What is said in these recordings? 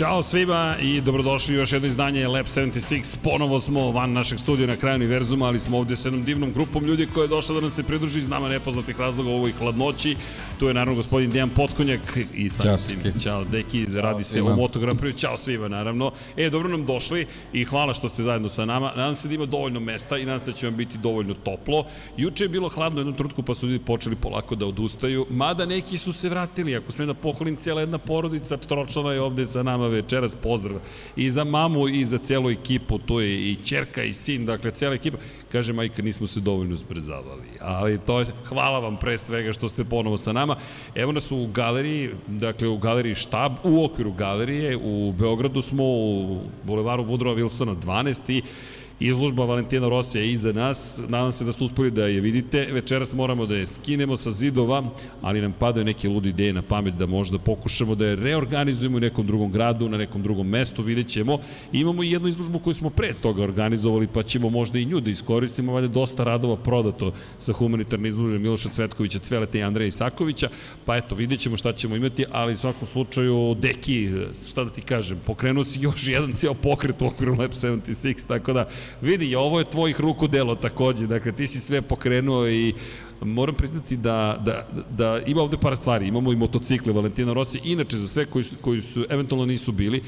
Ćao svima i dobrodošli u još jedno izdanje Lab 76. Ponovo smo van našeg studija na kraju univerzuma, ali smo ovde s jednom divnom grupom ljudi koja je došla da nam se pridruži iz nama nepoznatih razloga u ovoj hladnoći. Tu je naravno gospodin Dejan Potkonjak i sam Ćao, tim. Ćao, Deki, radi se svima. o Moto Grand Prix. Ćao svima, naravno. E, dobro nam došli i hvala što ste zajedno sa nama. Nadam se da ima dovoljno mesta i nadam se da će vam biti dovoljno toplo. Juče je bilo hladno u jednom trenutku pa su ljudi počeli polako da odustaju, mada neki su se vratili. Ako smem da pohvalim, cijela jedna porodica Tročana je ovde sa nama večeras. Pozdrav i za mamu i za celu ekipu. Tu je i čerka i sin, dakle cela ekipa. Kaže majka, nismo se dovoljno zbrzavali. Ali to je, hvala vam pre svega što ste ponovo sa nama. Evo nas u galeriji, dakle u galeriji štab, u okviru galerije, u Beogradu smo u bulevaru Woodrowa Wilsona 12 i Izložba Valentina Rosija je iza nas. Nadam se da ste uspeli da je vidite. Večeras moramo da je skinemo sa zidova, ali nam padaju neke ludi ideje na pamet da možda pokušamo da je reorganizujemo u nekom drugom gradu, na nekom drugom mestu, vidjet ćemo. Imamo i jednu izložbu koju smo pre toga organizovali, pa ćemo možda i nju da iskoristimo. Valjda dosta radova prodato sa humanitarne izložbe Miloša Cvetkovića, Cveleta i Andreja Isakovića. Pa eto, vidjet ćemo šta ćemo imati, ali u svakom slučaju, Deki, šta da ti kažem, pokrenuo si još jedan cijel pokret u okviru Lab 76, tako da vidi, ovo je tvojih ruku delo takođe, dakle ti si sve pokrenuo i moram priznati da, da, da ima ovde par stvari. Imamo i motocikle Valentina Rossi, inače za sve koji su, koji su eventualno nisu bili,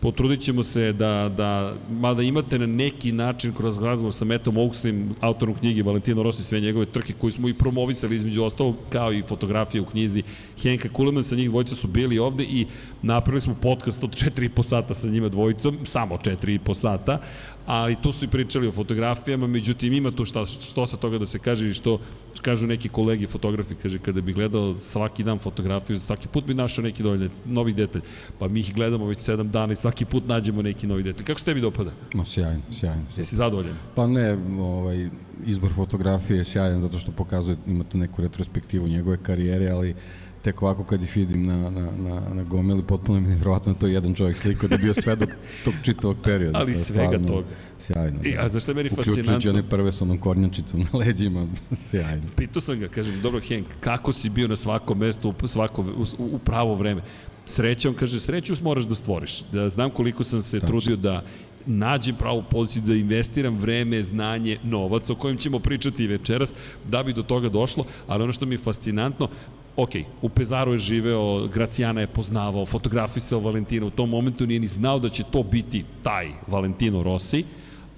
potrudit ćemo se da, da, mada imate na neki način kroz razgovor sa Metom Oakslim, autorom knjige Valentino Rossi, sve njegove trke koje smo i promovisali između ostalog, kao i fotografije u knjizi Henka Kuleman, sa njih dvojica su bili ovde i napravili smo podcast od 4,5 sata sa njima dvojicom, samo 4,5 sata, ali tu su i pričali o fotografijama, međutim ima tu šta, što sa toga da se kaže i što kažu neki kolegi fotografi, kaže kada bi gledao svaki dan fotografiju, svaki put bi našao neki dovoljno, novi detalj, pa mi ih gledamo već 7 dana i svaki put nađemo neki novi detalj. Kako se tebi dopada? Ma sjajno, sjajno. Jesi zadovoljan? Pa ne, ovaj, izbor fotografije je sjajan zato što pokazuje, ima tu neku retrospektivu njegove karijere, ali tek ovako kad ih vidim na, na, na, na gomili, potpuno mi je nevjerovatno da to je jedan čovjek slikao da je bio svedok tog čitavog perioda. Ali To svega stvarno toga. Sjajno. I, a zašto je meni Uključujući fascinantno? one prve sa onom kornjačicom na leđima, sjajno. Pitao sam ga, kažem, dobro Henk, kako si bio na svakom mestu u, svako, u, u pravo vreme? Srećom, kaže, sreću moraš da stvoriš. Da znam koliko sam se Tačno. trudio da nađem pravu poziciju da investiram vreme, znanje, novac o kojem ćemo pričati večeras da bi do toga došlo, ali ono što mi je fascinantno, ok, u Pezaru je živeo, Gracijana je poznavao, fotografisao Valentina, u tom momentu nije ni znao da će to biti taj Valentino Rossi,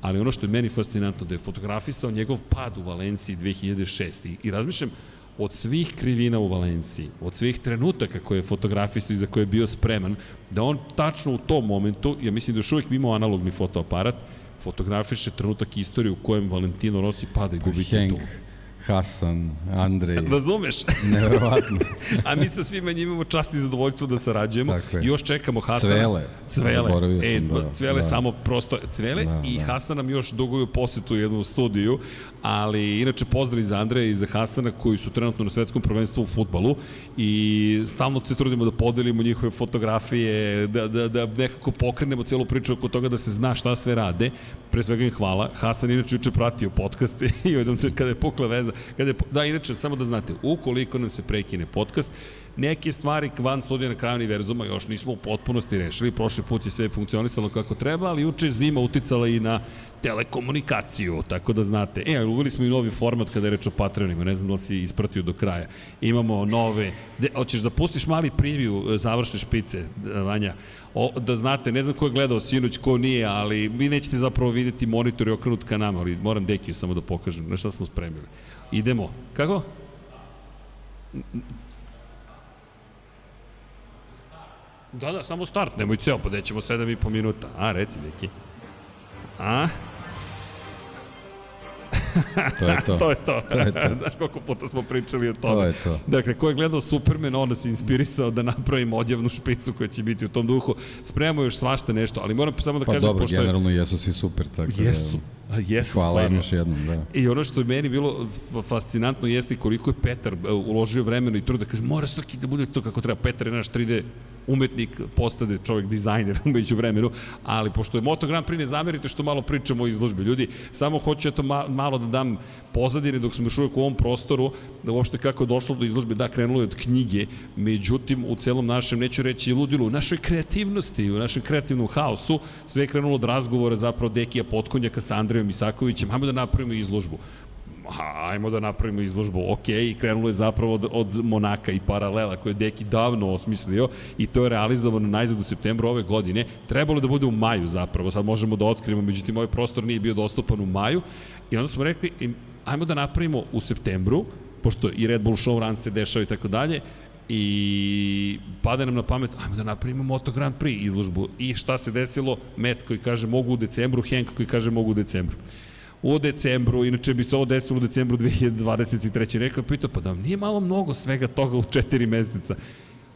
ali ono što je meni fascinantno da je fotografisao njegov pad u Valenciji 2006. I, i razmišljam, od svih krivina u Valenciji, od svih trenutaka koje je fotografisao i za koje je bio spreman, da on tačno u tom momentu, ja mislim da još uvijek imao analogni fotoaparat, fotografiše trenutak istorije u kojem Valentino Rossi pada i gubi Henk, titul. Hasan, Andrej, Razumeš? nevjerovatno. A mi sa svima njima imamo čast i zadovoljstvo da sarađujemo. I još čekamo Hasana. Cvele. Cvele. Zaboravio E, sam, da, Cvele da. samo prosto Cvele Da, i da. Hasan nam još duguju posetu u jednu studiju, ali inače pozdrav za Andreja i za Hasana koji su trenutno na svetskom prvenstvu u futbalu i stalno se trudimo da podelimo njihove fotografije, da, da, da nekako pokrenemo celu priču oko toga da se zna šta sve rade. Pre svega im hvala. Hasan inače juče pratio podcast i jednom kada je pukla veza, kada je, da inače samo da znate, ukoliko nam se prekine podcast, neke stvari van studija na kraju univerzuma još nismo u potpunosti rešili. Prošli put je sve funkcionisalo kako treba, ali juče je zima uticala i na telekomunikaciju, tako da znate. E, uveli smo i novi format kada je reč o Patreonima, ne znam da li si ispratio do kraja. Imamo nove, de, hoćeš da pustiš mali preview e, završne špice, e, Vanja, o, da znate, ne znam ko je gledao sinoć, ko nije, ali vi nećete zapravo videti monitor i okrenut ka nama, ali moram Dekiju samo da pokažem na šta smo spremili. Idemo. Kako? Da, da, samo start, nemoj ceo, pa ćemo 7 i po minuta. A, reci, neki. A? To je to. to je to. To je to. Znaš koliko puta smo pričali o tome. To je to. Dakle, ko je gledao Superman, on nas je inspirisao da napravimo odjevnu špicu koja će biti u tom duhu. Spremamo još svašta nešto, ali moram samo da Pa kažem... dobro, pošto je- generalno jesu svi super, tako da... Jesu. Jesu, Hvala stvarno. još jednom, da. I ono što je meni bilo fascinantno jeste koliko je Petar e, uložio vremena i truda. Kaže, mora svaki da bude to kako treba. Petar je naš 3D umetnik postade čovjek dizajner umeđu vremenu, ali pošto je Moto Grand Prix ne zamerite što malo pričamo o izložbi. Ljudi, samo hoću eto ma, malo da dam pozadine dok smo još uvijek u ovom prostoru, da uopšte kako je došlo do izložbe, da krenulo je od knjige, međutim u celom našem, neću reći ludilu, u našoj kreativnosti, u našem kreativnom haosu, sve je krenulo od razgovora zapravo Dekija Potkonjaka sa Andrejom Isakovićem, hajmo da napravimo izložbu ajmo da napravimo izložbu, ok, i krenulo je zapravo od, od Monaka i paralela koje je Deki davno osmislio i to je realizovano najzad u septembru ove godine. Trebalo da bude u maju zapravo, sad možemo da otkrijemo, međutim ovaj prostor nije bio dostupan u maju i onda smo rekli, ajmo da napravimo u septembru, pošto i Red Bull Show Run se dešava i tako dalje, i pada nam na pamet, ajmo da napravimo Moto Grand Prix izložbu. I šta se desilo? Met koji kaže mogu u decembru, Henk koji kaže mogu u decembru u decembru, inače bi se ovo desilo u decembru 2023. Rekao, pitao, pa da nije malo mnogo svega toga u četiri meseca.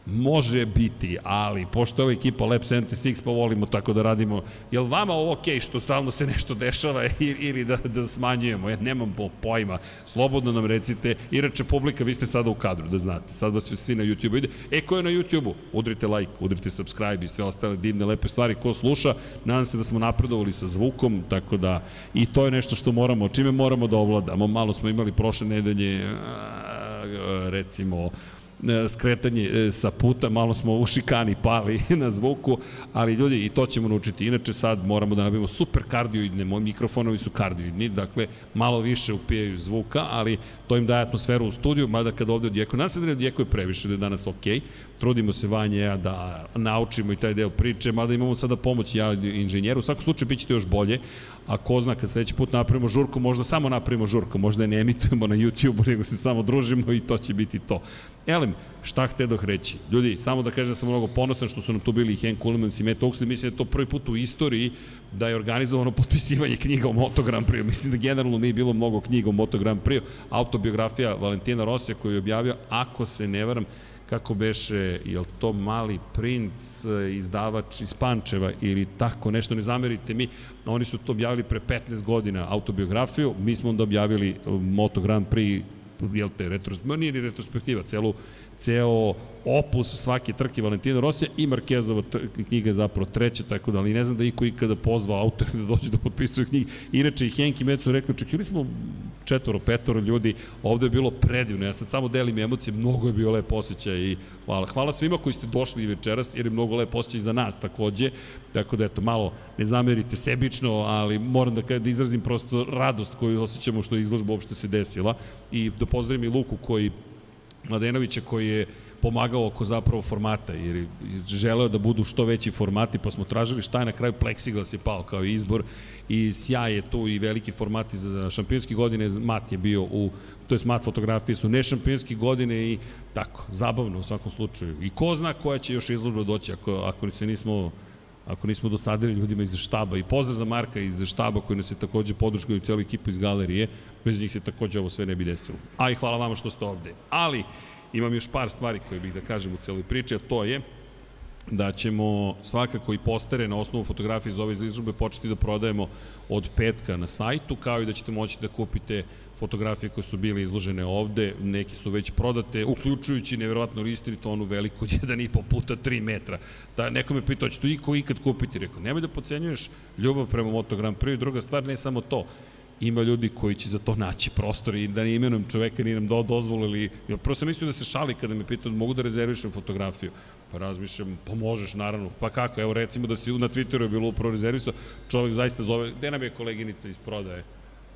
Može biti, ali pošto je ova ekipa Lab 76, pa volimo tako da radimo. Je li vama ovo okej okay što stalno se nešto dešava ili da, da smanjujemo? Ja nemam pojma. Slobodno nam recite. Inače, publika, vi ste sada u kadru, da znate. Sad vas svi na YouTube ide. E, ko je na YouTube-u? Udrite like, udrite subscribe i sve ostale divne, lepe stvari. Ko sluša, nadam se da smo napredovali sa zvukom, tako da i to je nešto što moramo, čime moramo da ovladamo. Malo smo imali prošle nedelje recimo skretanje e, sa puta, malo smo u šikani pali na zvuku, ali ljudi, i to ćemo naučiti. Inače, sad moramo da nabijemo super kardioidne, mikrofonovi su kardioidni, dakle, malo više upijaju zvuka, ali to im daje atmosferu u studiju, mada kad ovde odjekuje, nas se da odjekuje previše, da je danas okay. trudimo se vanje ja da naučimo i taj deo priče, mada imamo sada pomoć ja inženjeru, u svakom slučaju bit ćete još bolje, a ko zna kad sledeći put napravimo žurku, možda samo napravimo žurku, možda ne emitujemo na YouTube, nego se samo družimo i to će biti to. Elem, šta htedoh reći? Ljudi, samo da kažem da sam mnogo ponosan što su nam tu bili i Henk Kuhlmans i Matt Oxley, mislim da je to prvi put u istoriji da je organizovano potpisivanje knjiga o Moto Grand Prix. Mislim da generalno nije bilo mnogo knjiga o Moto Grand Prix. Autobiografija Valentina Rosija koju je objavio, ako se ne varam, kako beše, je li to mali princ, izdavač iz Pančeva ili tako, nešto ne zamerite mi, oni su to objavili pre 15 godina autobiografiju, mi smo onda objavili Moto Grand Prix jel te, retros, nije ni retrospektiva, celu, ceo opus svake trke Valentina Rosija i Markezova knjiga je zapravo treća, tako da, ali ne znam da iko ikada pozvao autor da dođe da potpisuje knjige. Inače i Henki Met su rekli, očekivali smo četvoro, petoro ljudi, ovde je bilo predivno, ja sad samo delim emocije, mnogo je bio lep osjećaj i hvala. Hvala svima koji ste došli večeras, jer je mnogo lep osjećaj za nas takođe, tako da eto, malo ne zamerite sebično, ali moram da, da izrazim prosto radost koju osjećamo što je izložba uopšte se desila i da pozdravim i Luku koji Mladenovića koji je pomagao oko zapravo formata, jer je želeo da budu što veći formati, pa smo tražili šta je na kraju Plexiglas je pao kao izbor i sjaj je tu i veliki formati za šampionski godine, mat je bio u, to je mat fotografije su ne šampionski godine i tako, zabavno u svakom slučaju. I ko zna koja će još izložba doći ako, ako se nismo ako nismo dosadili ljudima iz štaba i pozdrav za Marka iz štaba koji nas je takođe podrškao i cijelu ekipu iz galerije, bez njih se takođe ovo sve ne bi desilo. A i hvala vama što ste ovde. Ali, imam još par stvari koje bih da kažem u celoj priči, a to je da ćemo svakako i postere na osnovu fotografije iz ove izložbe početi da prodajemo od petka na sajtu, kao i da ćete moći da kupite fotografije koje su bile izložene ovde, neke su već prodate, uključujući nevjerovatno listinito onu veliku 1,5 puta 3 metra. Da, neko me pitao, će to iko ikad kupiti? Rekao, nemoj da pocenjuješ ljubav prema Moto Grand Prix, druga stvar, ne samo to, ima ljudi koji će za to naći prostor i da ne imenujem čoveka ni nam do, dozvolili. Ja prvo sam mislio da se šali kada me pitao mogu da rezervišem fotografiju. Pa razmišljam, pa možeš naravno. Pa kako, evo recimo da si na Twitteru je bilo upravo rezervisao, čovek zaista zove, gde nam je koleginica iz prodaje?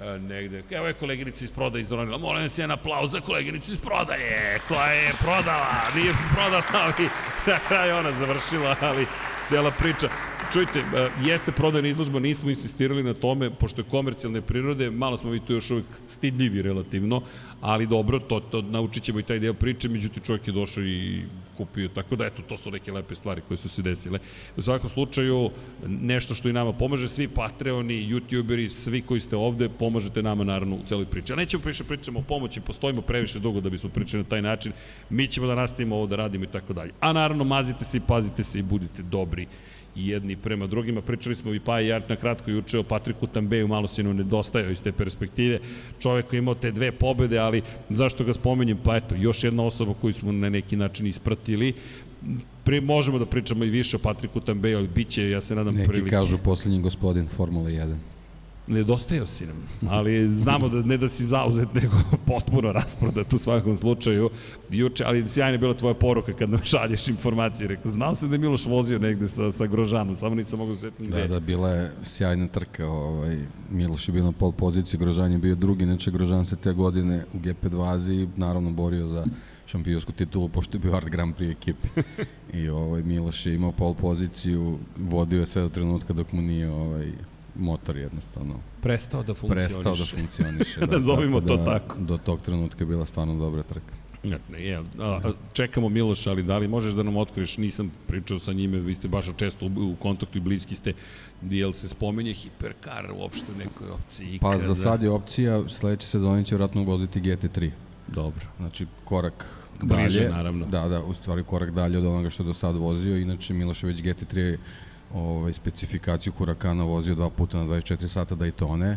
E, negde. Evo je koleginica iz prodaje izronila. Molim se jedan aplauz za koleginicu iz prodaje, koja je prodala, nije prodala, ali na kraju ona završila, ali cela priča. Čujte, e, jeste prodajna izložba, nismo insistirali na tome, pošto je komercijalne prirode, malo smo mi tu još uvijek stidljivi relativno, ali dobro, to, to naučit ćemo i taj deo priče, međutim čovjek je došao i kupio, tako da eto, to su neke lepe stvari koje su se desile. U svakom slučaju, nešto što i nama pomaže, svi Patreoni, YouTuberi, svi koji ste ovde, pomažete nama naravno u celoj priči. A nećemo priše pričamo o pomoći, postojimo previše dugo da bismo pričali na taj način, mi ćemo da nastavimo ovo da radimo i tako dalje. A naravno, mazite se i pazite se i budite dobri jedni prema drugima. Pričali smo i pa i Art na kratko juče o Patriku Tambeju, malo se nam nedostajao iz te perspektive. Čovek koji imao te dve pobede, ali zašto ga spomenjem? Pa eto, još jedna osoba koju smo na neki način ispratili pri, možemo da pričamo i više o Patriku Tambeju, ali bit će, ja se nadam, Neki prilike. kažu poslednji gospodin Formule 1. Nedostajao si nam, ali znamo da ne da si zauzet, nego potpuno rasprodat u svakom slučaju. Juče, ali sjajna je bila tvoja poruka kad nam šalješ informacije. Rekao, znao sam da je Miloš vozio negde sa, sa Grožanom, samo nisam mogu da setim gde. Da, da, bila je sjajna trka. Ovaj, Miloš je bio na pol poziciji, Grožan je bio drugi, neče Grožan se te godine u GP2 Aziji naravno borio za šampionsku titulu, pošto je bio Art Grand Prix ekipe. I ovaj, Miloš je imao pol poziciju, vodio je sve do trenutka dok mu nije ovaj, motor jednostavno prestao da funkcioniše. Prestao da funkcioniše. da, Nazovimo to da, tako. Do tog trenutka je bila stvarno dobra trka. Ne, je, a, čekamo Miloša, ali da li možeš da nam otkriješ, nisam pričao sa njime, vi ste baš često u, u kontaktu i bliski ste, jel se spomenje hiperkar uopšte u nekoj opciji? Pa za sad je opcija, sledeće sezone će vratno voziti GT3. Dobro. Znači korak Bliže, dalje. naravno. Da, da, u stvari korak dalje od onoga što je do sad vozio, inače Milošević GT3 ovaj, specifikaciju Hurakana vozio dva puta na 24 sata Daytone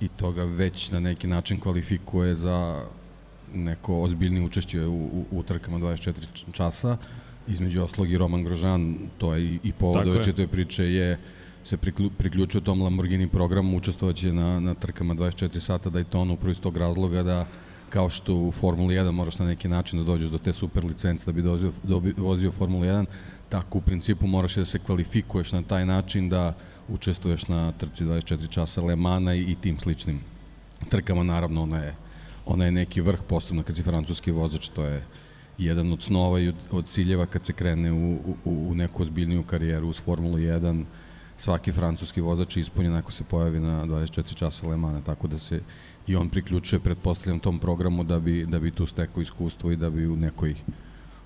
i to ga već na neki način kvalifikuje za neko ozbiljnije učešće u, u, u trkama 24 časa. Između oslog i Roman Grožan, to je i, i povod ove četove priče, je se priključio tom Lamborghini programu, učestvovaće na, na trkama 24 sata Daytona upravo iz tog razloga da kao što u Formuli 1 moraš na neki način da dođeš do te super licence da bi dozio, dobi, vozio Formulu 1, tako u principu moraš da se kvalifikuješ na taj način da učestvuješ na trci 24 časa Le Mana i, i tim sličnim trkama. Naravno, ona je, ona je neki vrh, posebno kad si francuski vozač, to je jedan od snova i od, od ciljeva kad se krene u, u, u neku ozbiljniju karijeru uz Formulu 1, svaki francuski vozač je ispunjen ako se pojavi na 24 časa Le Mana, tako da se i on priključuje, pretpostavljam, tom programu da bi, da bi tu stekao iskustvo i da bi u nekoj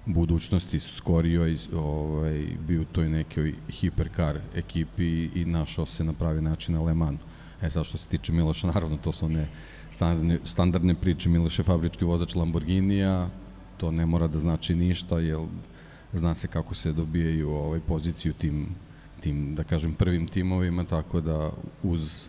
budućnosti skorio i ovaj, bio u toj nekoj hiperkar ekipi i našao se na pravi način na Le Manu. E sad što se tiče Miloša, naravno to su one standardne, standardne priče, Miloš je fabrički vozač Lamborghinija, to ne mora da znači ništa, jer zna se kako se dobijaju ovaj, poziciju tim, tim, da kažem, prvim timovima, tako da uz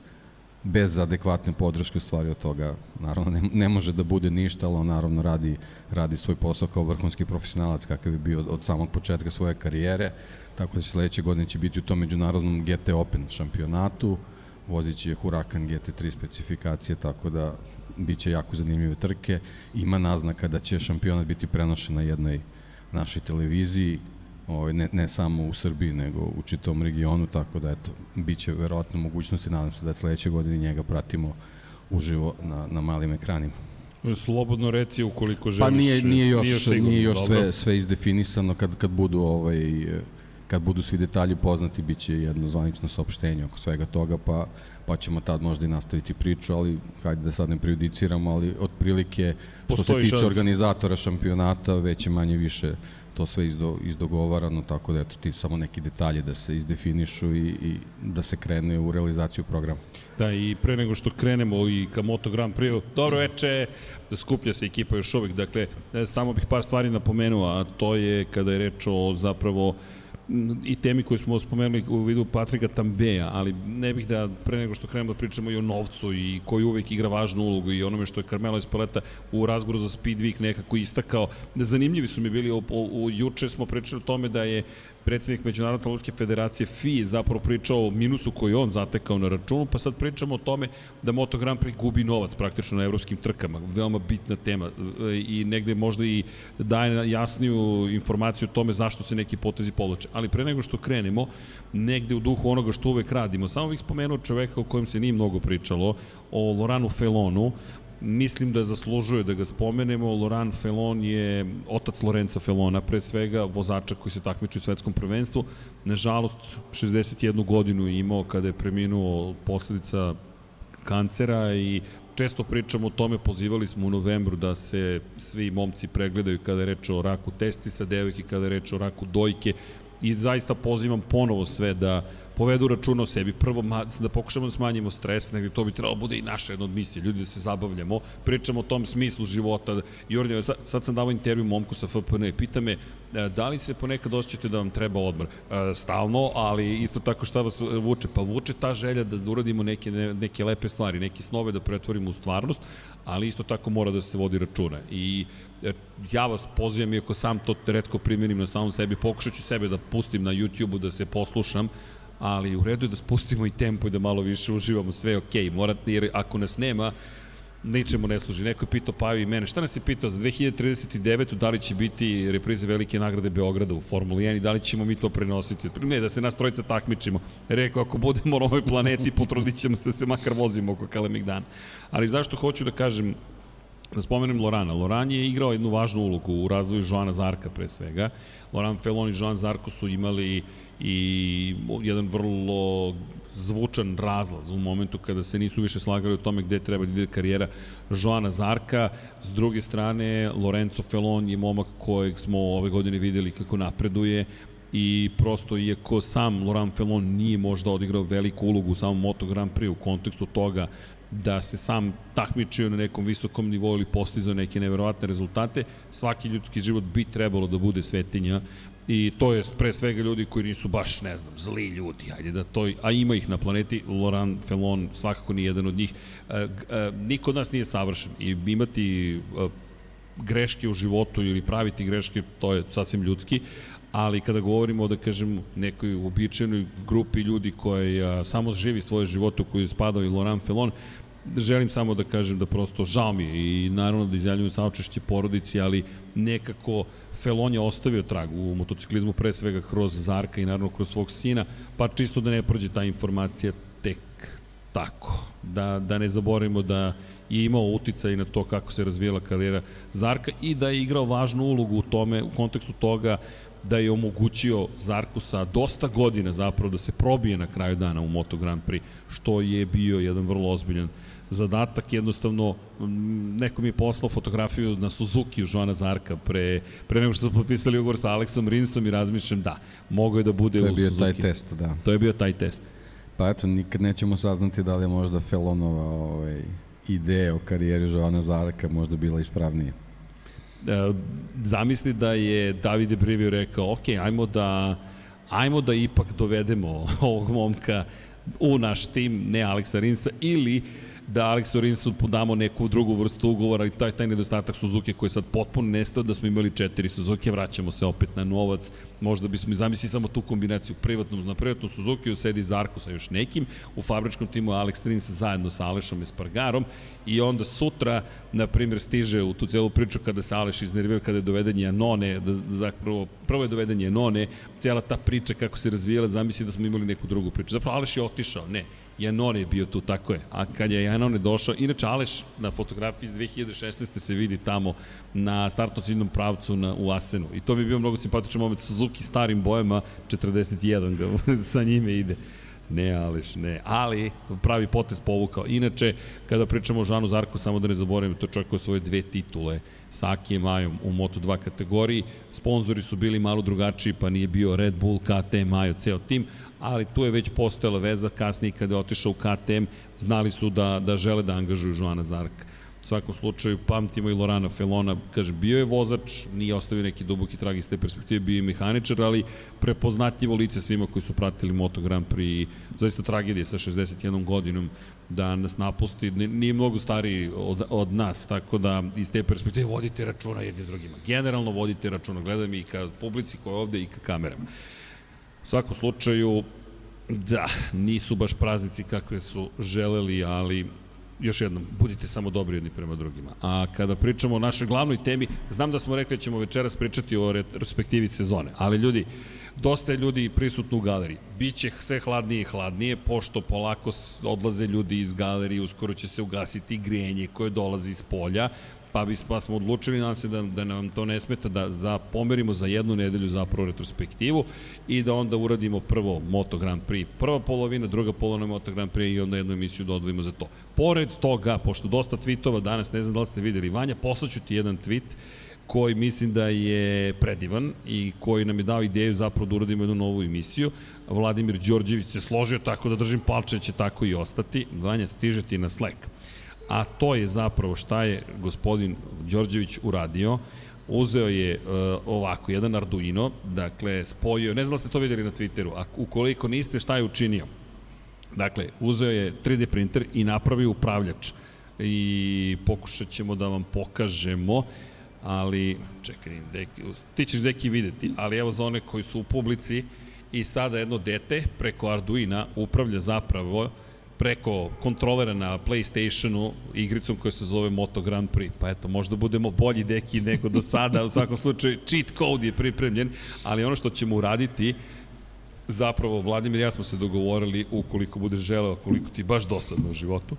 bez adekvatne podrške u stvari od toga. Naravno ne, ne može da bude ništa, ali on naravno radi, radi svoj posao kao vrhunski profesionalac kakav je bio od, od samog početka svoje karijere, tako da sledeće godine će biti u tom međunarodnom GT Open šampionatu, vozit će Huracan GT3 specifikacije, tako da biće jako zanimljive trke. Ima naznaka da će šampionat biti prenošen na jednoj našoj televiziji, ovaj, ne, ne samo u Srbiji, nego u čitom regionu, tako da eto, bit će verovatno mogućnosti, nadam se da sledeće godine njega pratimo uživo na, na malim ekranima. Slobodno reci ukoliko želiš. Pa nije, nije još, nije još, sigurno, nije još sve, sve izdefinisano kad, kad budu ovaj, kad budu svi detalji poznati, bit će jedno zvanično saopštenje oko svega toga, pa, pa ćemo tad možda i nastaviti priču, ali hajde da sad ne prejudiciramo, ali otprilike što Postoji se tiče šans. organizatora šampionata, već je manje više to sve izdo, izdogovarano, tako da eto ti samo neki detalje da se izdefinišu i, i da se krene u realizaciju programa. Da, i pre nego što krenemo i ka Moto Grand Prix, dobro veče, skuplja se ekipa još uvijek, dakle, e, samo bih par stvari napomenuo, a to je kada je reč o zapravo i temi koju smo spomenuli u vidu Patrika Tambeja, ali ne bih da pre nego što krenemo da pričamo i o novcu i koji uvek igra važnu ulogu i onome što je Carmelo Espeleta u razgovoru za Speed Week nekako istakao. Zanimljivi su mi bili, o, o, o, juče smo pričali o tome da je predsednik Međunarodne lučke federacije FI zapravo pričao o minusu koji on zatekao na računu, pa sad pričamo o tome da Moto Grand Prix gubi novac praktično na evropskim trkama. Veoma bitna tema i negde možda i daje jasniju informaciju o tome zašto se neki potezi povlače. Ali pre nego što krenemo, negde u duhu onoga što uvek radimo, samo bih spomenuo čoveka o kojem se nije mnogo pričalo, o Loranu Felonu, mislim da zaslužuje da ga spomenemo. Laurent Felon je otac Lorenza Felona, pre svega vozača koji se takmiči u svetskom prvenstvu. Nažalost, 61 godinu je imao kada je preminuo posledica kancera i često pričamo o tome, pozivali smo u novembru da se svi momci pregledaju kada je reč o raku testisa, devojke kada je reč o raku dojke i zaista pozivam ponovo sve da povedu računa o sebi. Prvo, da pokušamo da smanjimo stres, negde to bi trebalo da bude i naša jedna od misije, ljudi da se zabavljamo, pričamo o tom smislu života. Jornje, sad, sad sam dao intervju momku sa FPN i pita me e, da li se ponekad osjećate da vam treba odmor? E, stalno, ali isto tako šta vas vuče? Pa vuče ta želja da uradimo neke, neke lepe stvari, neke snove da pretvorimo u stvarnost, ali isto tako mora da se vodi računa. I e, ja vas pozivam, iako sam to redko primjenim na samom sebi, pokušat ću sebe da pustim na YouTube-u da se poslušam, ali u redu je da spustimo i tempo i da malo više uživamo, sve je okej, morate, jer ako nas nema, ničemu ne služi. Neko je pitao Paju i mene, šta nas je pitao za 2039. da li će biti reprize velike nagrade Beograda u Formuli 1 i da li ćemo mi to prenositi? Ne, da se nas trojica takmičimo. Rekao, ako budemo na ovoj planeti, potrudit ćemo se da se makar vozimo oko Kalemegdana. Ali zašto hoću da kažem, da spomenem Lorana. Loran je igrao jednu važnu ulogu u razvoju Joana Zarka pre svega. Loran Felon i Joan Zarko su imali i jedan vrlo zvučan razlaz u momentu kada se nisu više slagali o tome gde treba da ide karijera Joana Zarka. S druge strane, Lorenzo Felon je momak kojeg smo ove godine videli kako napreduje i prosto iako sam Laurent Felon nije možda odigrao veliku ulogu u samom Moto Grand Prix u kontekstu toga da se sam takmičio na nekom visokom nivou ili postizao neke neverovatne rezultate, svaki ljudski život bi trebalo da bude svetinja i to je pre svega ljudi koji nisu baš, ne znam, zli ljudi, ajde da to, a ima ih na planeti, Laurent Felon svakako nije jedan od njih. E, e, niko od nas nije savršen i imati e, greške u životu ili praviti greške, to je sasvim ljudski, ali kada govorimo da kažem nekoj uobičajenoj grupi ljudi koja samo živi svoje živote u koju spadao i Laurent Felon, želim samo da kažem da prosto žao mi je i naravno da izjavljujem saočešće porodici, ali nekako Felon je ostavio trag u motociklizmu pre svega kroz Zarka i naravno kroz svog sina, pa čisto da ne prođe ta informacija tek tako. Da, da ne zaboravimo da je imao uticaj na to kako se razvijela karijera Zarka i da je igrao važnu ulogu u tome, u kontekstu toga da je omogućio Zarku sa dosta godina zapravo da se probije na kraju dana u Moto Grand Prix, što je bio jedan vrlo ozbiljan zadatak, jednostavno neko mi je poslao fotografiju na Suzuki u Joana Zarka pre, pre nego što su potpisali ugovor sa Aleksom Rinsom i razmišljam da, mogo je da bude u Suzuki. To je bio taj test, da. To je bio taj test. Pa eto, nikad nećemo saznati da li je možda Felonova ovaj, ideja o karijeri Joana Zarka možda bila ispravnija. E, zamisli da je Davide Brivio rekao, ok, ajmo da, ajmo da ipak dovedemo ovog momka u naš tim, ne Aleksa Rinsa, ili da Aleksu Rinsu damo neku drugu vrstu ugovora i taj, taj nedostatak Suzuki koji je sad potpuno nestao da smo imali četiri Suzuki, vraćamo se opet na novac, možda bismo zamislili samo tu kombinaciju privatnom, na privatnom Suzuki sedi Zarko sa još nekim, u fabričkom timu Alex Rins zajedno sa Alešom Espargarom i onda sutra, na primjer, stiže u tu celu priču kada se Aleš iznervira, kada je doveden Janone, da, zapravo, prvo je doveden Janone, cijela ta priča kako se razvijela, zamisli da smo imali neku drugu priču. Zapravo Aleš je otišao, ne, Janone je bio tu, tako je. A kad je Janone došao, inače Aleš na fotografiji iz 2016. se vidi tamo na startno ciljnom pravcu na, u Asenu. I to bi bio mnogo simpatičan moment. Suzuki starim bojama, 41 ga sa njime ide. Ne, Aleš, ne. Ali pravi potez povukao. Inače, kada pričamo o Žanu Zarku, samo da ne zaboravim, to čovjek koji svoje dve titule sa Akijem Majom u Moto2 kategoriji. Sponzori su bili malo drugačiji, pa nije bio Red Bull, KTM, Majo, ceo tim, ali tu je već postojala veza, kasnije kada je otišao u KTM, znali su da, da žele da angažuju Joana Zarka. U svakom slučaju pamtimo i Lorana Felona, kaže, bio je vozač, nije ostavio neki duboki trag iz te perspektive, bio je mehaničar, ali prepoznatljivo lice svima koji su pratili Moto Grand Prix zaista tragedije sa 61 godinom da nas napusti, nije mnogo stariji od, od nas, tako da iz te perspektive vodite računa jedni drugima. Generalno vodite računa, gledam i ka publici koja je ovde i ka kamerama. U svakom slučaju, da, nisu baš praznici kakve su želeli, ali još jednom, budite samo dobri jedni prema drugima. A kada pričamo o našoj glavnoj temi, znam da smo rekli da ćemo večeras pričati o retrospektivi sezone, ali ljudi, dosta je ljudi prisutno u galeriji. Biće sve hladnije i hladnije, pošto polako odlaze ljudi iz galerije, uskoro će se ugasiti grenje koje dolazi iz polja, pa, bi, pa smo odlučili, nadam se da, da nam to ne smeta, da za, pomerimo za jednu nedelju zapravo retrospektivu i da onda uradimo prvo Moto Grand Prix, prva polovina, druga polovina Moto Grand Prix i onda jednu emisiju da odvojimo za to. Pored toga, pošto dosta tweetova danas, ne znam da li ste videli, Vanja, poslaću ti jedan tweet koji mislim da je predivan i koji nam je dao ideju zapravo da uradimo jednu novu emisiju. Vladimir Đorđević se složio tako da držim palče da će tako i ostati. Vanja, stiže ti na Slack. A to je zapravo šta je gospodin Đorđević uradio uzeo je uh, ovako, jedan Arduino, dakle, spojio, ne znam da ste to videli na Twitteru, a ukoliko niste, šta je učinio? Dakle, uzeo je 3D printer i napravio upravljač. I pokušat ćemo da vam pokažemo, ali, čekaj, deki, ti ćeš deki videti, ali evo za one koji su u publici, i sada jedno dete preko Arduina upravlja zapravo preko kontrolera na Playstationu igricom koja se zove Moto Grand Prix. Pa eto, možda budemo bolji deki nego do sada, u svakom slučaju cheat code je pripremljen, ali ono što ćemo uraditi zapravo Vladimir ja smo se dogovorili ukoliko budeš želeo, koliko ti baš dosadno u životu,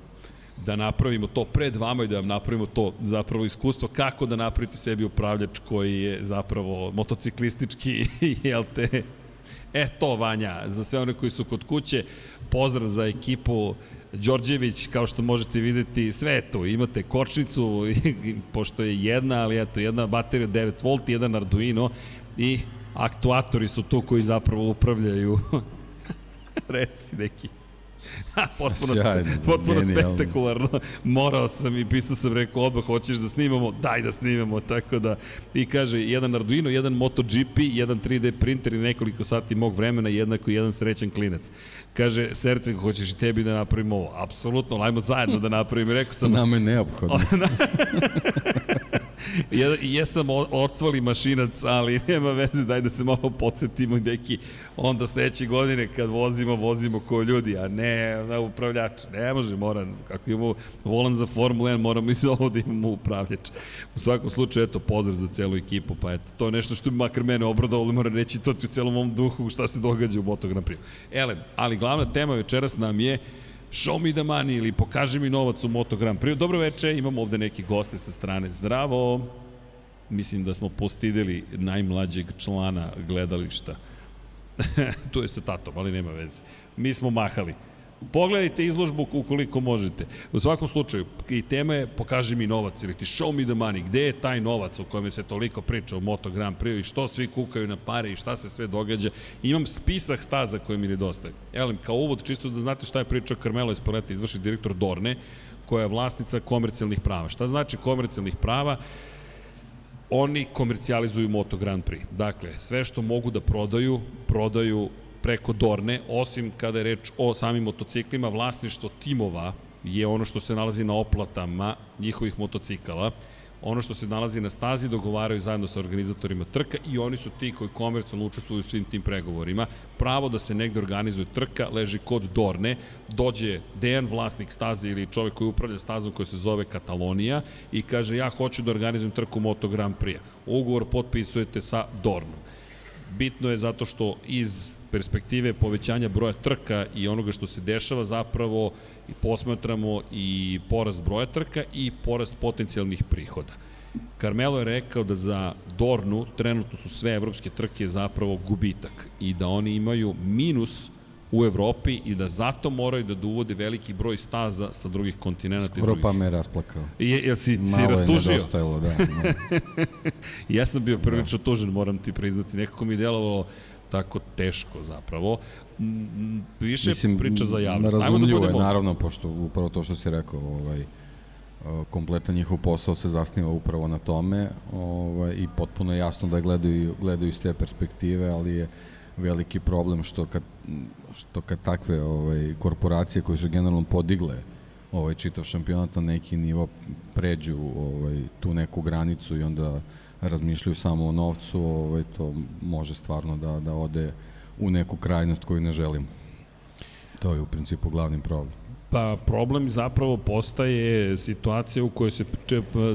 da napravimo to pred vama i da vam napravimo to zapravo iskustvo kako da napravite sebi upravljač koji je zapravo motociklistički, jel te, E to, Vanja, za sve one koji su kod kuće, pozdrav za ekipu Đorđević, kao što možete videti, sve je tu. Imate kočnicu, pošto je jedna, ali eto, jedna baterija 9 V, jedan Arduino i aktuatori su tu koji zapravo upravljaju. Reci neki. potpuno, Sjajno, potpuno spektakularno. Morao sam i pisao sam, rekao, odmah hoćeš da snimamo, daj da snimamo, tako da, i kaže, jedan Arduino, jedan MotoGP, jedan 3D printer i nekoliko sati mog vremena, jednako jedan srećan klinac. Kaže, srce, hoćeš i tebi da napravimo ovo? Apsolutno, ajmo zajedno da napravimo. Rekao sam... Nama je neophodno. ja, jesam odsvali mašinac, ali nema veze, daj da se malo podsjetimo neki, onda sledeće godine kad vozimo, vozimo ko ljudi, a ne na upravljač. Ne može, mora, kako imamo volan za Formula 1, moramo i za ovo da imamo upravljač. U svakom slučaju, eto, pozdrav za celu ekipu, pa eto, to je nešto što bi makar mene obradovalo, mora reći to ti u celom ovom duhu šta se događa u Moto Grand Prix. Ele, ali glavna tema večeras nam je Show me the money ili pokaži mi novac u Moto Grand Prix. Dobro veče, imamo ovde neki goste sa strane. Zdravo! Mislim da smo postideli najmlađeg člana gledališta. tu je sa tatom, ali nema veze. Mi smo mahali. Pogledajte izložbu ukoliko možete. U svakom slučaju, i tema je pokaži mi novac ili ti show me the money. Gde je taj novac o kojem se toliko priča u Moto Grand Prix i što svi kukaju na pare i šta se sve događa. Imam spisak staza koje mi nedostaje. Evo, kao uvod, čisto da znate šta je pričao Carmelo Espoleta, izvrši direktor Dorne, koja je vlasnica komercijalnih prava. Šta znači komercijalnih prava? Oni komercijalizuju Moto Grand Prix. Dakle, sve što mogu da prodaju, prodaju preko Dorne, osim kada je reč o samim motociklima, vlasništvo timova je ono što se nalazi na oplatama njihovih motocikala. Ono što se nalazi na stazi dogovaraju zajedno sa organizatorima trka i oni su ti koji komercijalno učestvuju u svim tim pregovorima. Pravo da se negde organizuje trka leži kod Dorne, dođe Dejan, vlasnik staze ili čovek koji upravlja stazom koja se zove Katalonija i kaže ja hoću da organizujem trku Moto Grand Prix. Ugovor potpisujete sa Dornom. Bitno je zato što iz perspektive povećanja broja trka i onoga što se dešava zapravo i posmatramo i porast broja trka i porast potencijalnih prihoda. Carmelo je rekao da za Dornu trenutno su sve evropske trke zapravo gubitak i da oni imaju minus u Evropi i da zato moraju da uvode veliki broj staza sa drugih kontinenta. Skoro pa me rasplakao. Je, jel si, Malo si rastužio? Malo je da. da. ja sam bio prvično da. tužen, moram ti priznati. Nekako mi je delovalo tako teško zapravo. Više Mislim, priča za javnost. Da razumljivo da je, naravno, pošto upravo to što si rekao, ovaj, kompletan njihov posao se zasniva upravo na tome ovaj, i potpuno je jasno da gledaju, gledaju iz te perspektive, ali je veliki problem što kad, što kad takve ovaj, korporacije koje su generalno podigle ovaj čitav šampionat na neki nivo pređu ovaj, tu neku granicu i onda razmišljaju samo o novcu, ovaj, to može stvarno da, da ode u neku krajnost koju ne želimo. To je u principu glavni problem. Pa problem zapravo postaje situacija u kojoj se,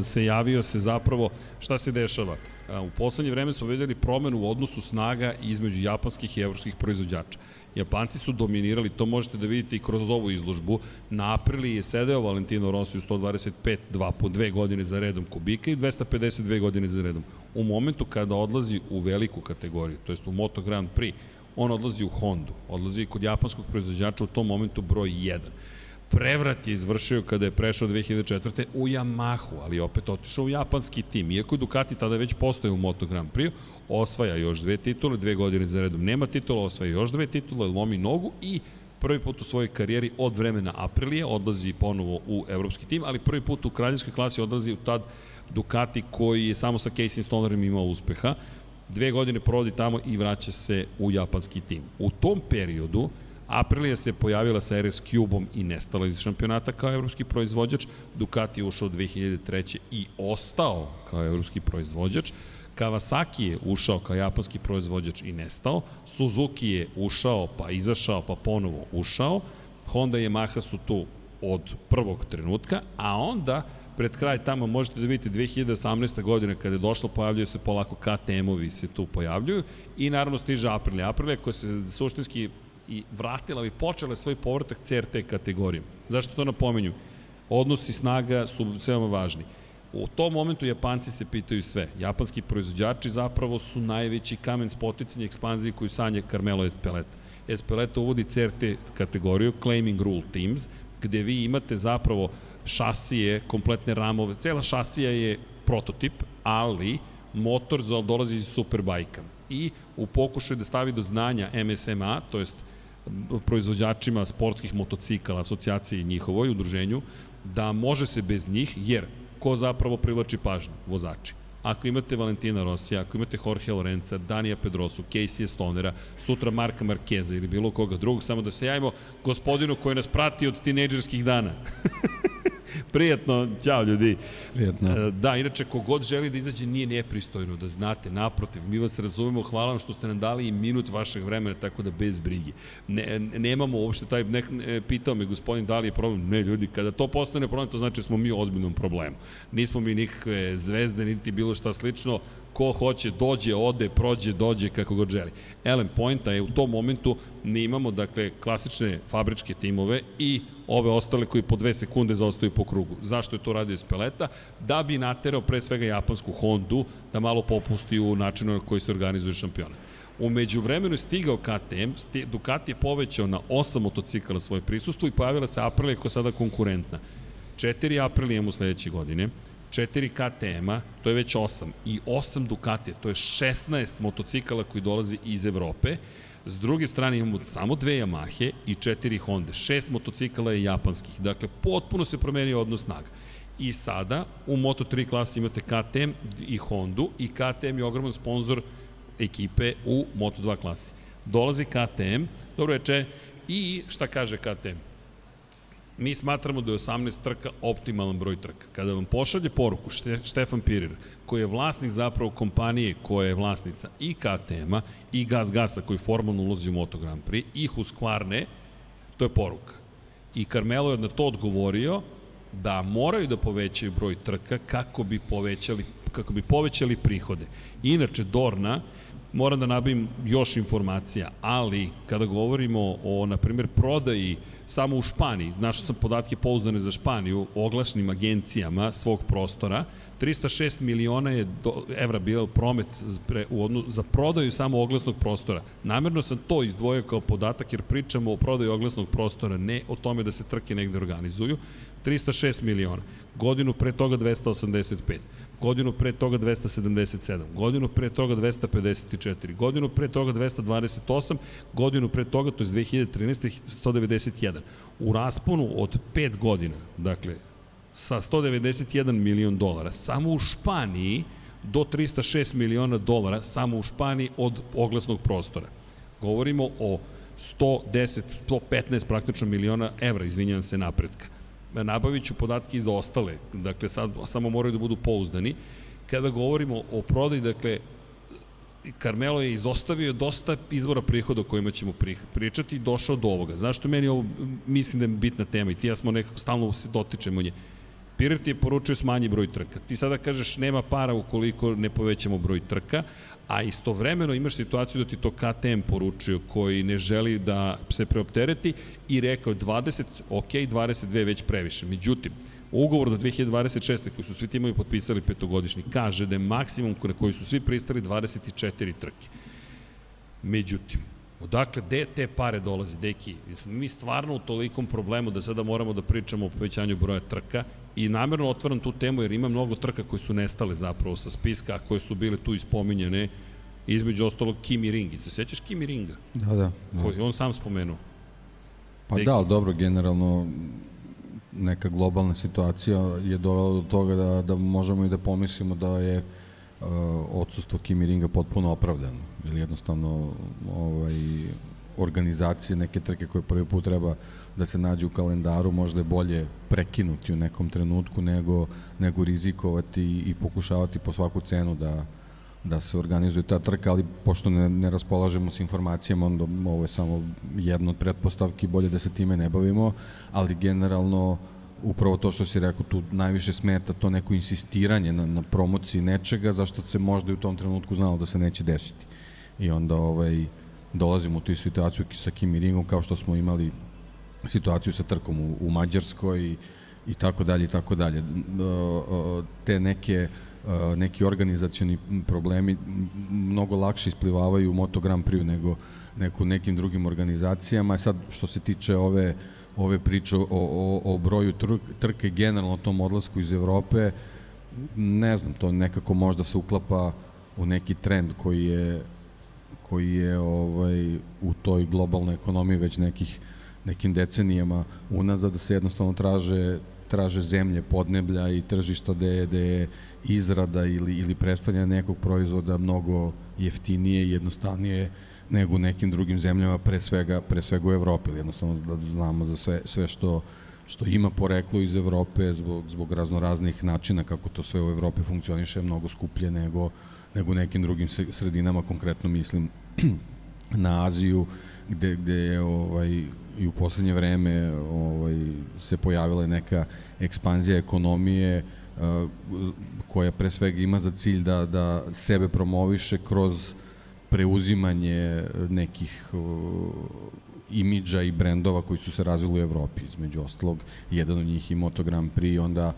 se javio se zapravo šta se dešava. U poslednje vreme smo videli promenu u odnosu snaga između japanskih i evropskih proizvođača. Japanci su dominirali, to možete da vidite i kroz ovu izložbu. Na aprili je sedeo Valentino Rossi u 125 dva po dve godine za redom kubika i 252 godine za redom. U momentu kada odlazi u veliku kategoriju, to jest u Moto Grand Prix, on odlazi u Hondu, odlazi kod japanskog proizvođača u tom momentu broj 1 prevrat je izvršio kada je prešao 2004. u Yamahu, ali opet otišao u japanski tim. Iako je Ducati tada već postoje u Moto Grand Prix, osvaja još dve titule, dve godine za redom nema titula, osvaja još dve titule, lomi nogu i prvi put u svojoj karijeri od vremena Aprilije odlazi ponovo u evropski tim, ali prvi put u kraljevskoj klasi odlazi u tad Ducati koji je samo sa Casey Stonerom imao uspeha. Dve godine provodi tamo i vraća se u japanski tim. U tom periodu Aprilia se pojavila sa RS Cube-om i nestala iz šampionata kao evropski proizvođač. Ducati je ušao 2003. i ostao kao evropski proizvođač. Kawasaki je ušao kao japanski proizvođač i nestao. Suzuki je ušao, pa izašao, pa ponovo ušao. Honda i Yamaha su tu od prvog trenutka, a onda pred kraj tamo možete da vidite 2018. godine kada je došlo, pojavljaju se polako KTM-ovi se tu pojavljuju i naravno stiže Aprilia. Aprilia koja se suštinski i vratila, ali počela svoj povratak CRT kategorijom. Zašto to napomenju? Odnosi snaga su veoma važni. U tom momentu Japanci se pitaju sve. Japanski proizvođači zapravo su najveći kamen spoticanja ekspanzije koju sanja Carmelo Espeleta. Espeleta uvodi CRT kategoriju, Claiming Rule Teams, gde vi imate zapravo šasije, kompletne ramove, cela šasija je prototip, ali motor za dolazi iz Superbajka. I u pokušaju da stavi do znanja MSMA, to jest proizvođačima sportskih motocikala, asocijacije njihovoj udruženju, da može se bez njih, jer ko zapravo privlači pažnju? Vozači. Ako imate Valentina Rosija, ako imate Jorge Lorenza, Danija Pedrosu, Casey Stonera, sutra Marka Markeza ili bilo koga drugog, samo da se javimo gospodinu koji nas prati od tinejdžerskih dana. Prijatno, ćao ljudi. Prijatno. E, da, inače, kogod želi da izađe nije nepristojno, da znate, naprotiv, mi vas razumemo, hvala vam što ste nam dali i minut vašeg vremena, tako da bez brige. Ne, nemamo uopšte taj, ne, ne, pitao me gospodin da li je problem, ne ljudi, kada to postane problem, to znači da smo mi u ozbiljnom problemu. Nismo mi nikakve zvezde, niti bilo šta slično, ko hoće dođe, ode, prođe, dođe kako god želi. Ellen Pointa je u tom momentu ne imamo dakle klasične fabričke timove i ove ostale koji po dve sekunde zaostaju po krugu. Zašto je to radio iz peleta? Da bi naterao pre svega japansku Hondu da malo popusti u načinu na koji se organizuje šampionat. Umeđu vremenu je stigao KTM, Ducati je povećao na 8 motocikala svoje prisustvo i pojavila se Aprilia koja je sada konkurentna. 4 Aprilia imamo sledeće godine, 4 KTM-a, to je već 8, i 8 Ducatija, to je 16 motocikala koji dolazi iz Evrope. S druge strane imamo samo dve Yamahe i četiri Honda. Šest motocikala je japanskih. Dakle, potpuno se promenio odnos snaga. I sada u Moto3 klasi imate KTM i Hondu i KTM je ogroman sponsor ekipe u Moto2 klasi. Dolazi KTM, dobro reče, i šta kaže KTM? Mi smatramo da je 18 trka optimalan broj trka. Kada vam pošalje poruku Štefan Pirir, koji je vlasnik zapravo kompanije koja je vlasnica i KTM-a i Gas Gasa koji formalno ulazi u Moto Grand Prix i Husqvarne, to je poruka. I Carmelo je na to odgovorio da moraju da povećaju broj trka kako bi povećali kako bi povećali prihode. Inače Dorna moram da nabavim još informacija, ali kada govorimo o, na primjer, prodaji samo u Španiji, našao sam podatke pouzdane za Španiju, oglašnim agencijama svog prostora, 306 miliona je do, evra bio promet pre, u odnu, za prodaju samo oglasnog prostora. Namerno sam to izdvojio kao podatak jer pričamo o prodaju oglasnog prostora, ne o tome da se trke negde organizuju. 306 miliona. Godinu pre toga 285 godinu pre toga 277, godinu pre toga 254, godinu pre toga 228, godinu pre toga, to je 2013. 191. U rasponu od 5 godina, dakle, sa 191 milion dolara, samo u Španiji do 306 miliona dolara, samo u Španiji od oglasnog prostora. Govorimo o 110, 115 praktično miliona evra, izvinjavam se, napretka nabavit ću podatke iz ostale, dakle sad samo moraju da budu pouzdani. Kada govorimo o prodaji, dakle, Carmelo je izostavio dosta izvora prihoda o kojima ćemo pričati i došao do ovoga. Zašto meni ovo mislim da je bitna tema i ti ja smo nekako stalno se dotičemo nje. Pirer ti je poručio smanji broj trka. Ti sada kažeš nema para ukoliko ne povećamo broj trka, a istovremeno imaš situaciju da ti to KTM poručio koji ne želi da se preoptereti i rekao 20, ok, 22 već previše. Međutim, ugovor do 2026. koji su svi timovi potpisali petogodišnji kaže da je maksimum na koji su svi pristali 24 trke. Međutim, Odakle, gde te pare dolaze, deki? Mi stvarno u tolikom problemu da sada moramo da pričamo o povećanju broja trka i namerno otvaram tu temu jer ima mnogo trka koje su nestale zapravo sa spiska, a koje su bile tu ispominjene, između ostalog Kimi Ring. Se sećaš Kimi Ringa? Da, da. da. Koji on sam spomenuo. Pa Deki. da, dobro, generalno neka globalna situacija je dovela do toga da, da možemo i da pomislimo da je uh, odsustvo Kimi Ringa potpuno opravdano. Ili jednostavno ovaj, organizacije neke trke koje prvi put treba da se nađe u kalendaru, možda je bolje prekinuti u nekom trenutku nego, nego rizikovati i pokušavati po svaku cenu da, da se organizuje ta trka, ali pošto ne, ne raspolažemo s informacijama, onda ovo je samo jedna od pretpostavki, bolje da se time ne bavimo, ali generalno upravo to što si rekao, tu najviše smeta to neko insistiranje na, na promociji nečega, zašto se možda i u tom trenutku znalo da se neće desiti. I onda ovaj, dolazimo u tu situaciju sa Kimi Ringom, kao što smo imali situaciju sa trkom u, u Mađarskoj i, i tako dalje i tako dalje. Te neke neki organizacioni problemi mnogo lakše isplivavaju u Moto Grand Prix nego, nego nekim drugim organizacijama. Sad, što se tiče ove, ove priče o, o, o broju trke, generalno tom odlasku iz Evrope, ne znam, to nekako možda se uklapa u neki trend koji je koji je ovaj u toj globalnoj ekonomiji već nekih nekim decenijama unazad da se jednostavno traže traže zemlje, podneblja i tržišta gde, gde je izrada ili, ili predstavljanje nekog proizvoda mnogo jeftinije i jednostavnije nego u nekim drugim zemljama, pre svega, pre svega u Evropi, ili jednostavno da znamo za sve, sve što, što ima poreklo iz Evrope zbog, zbog raznoraznih načina kako to sve u Evropi funkcioniše mnogo skuplje nego, nego u nekim drugim sredinama, konkretno mislim na Aziju, gde, gde je ovaj, i u poslednje vreme ovaj, se pojavila neka ekspanzija ekonomije uh, koja pre svega ima za cilj da, da sebe promoviše kroz preuzimanje nekih uh, imidža i brendova koji su se razvili u Evropi, između ostalog, jedan od njih i Moto Grand Prix, onda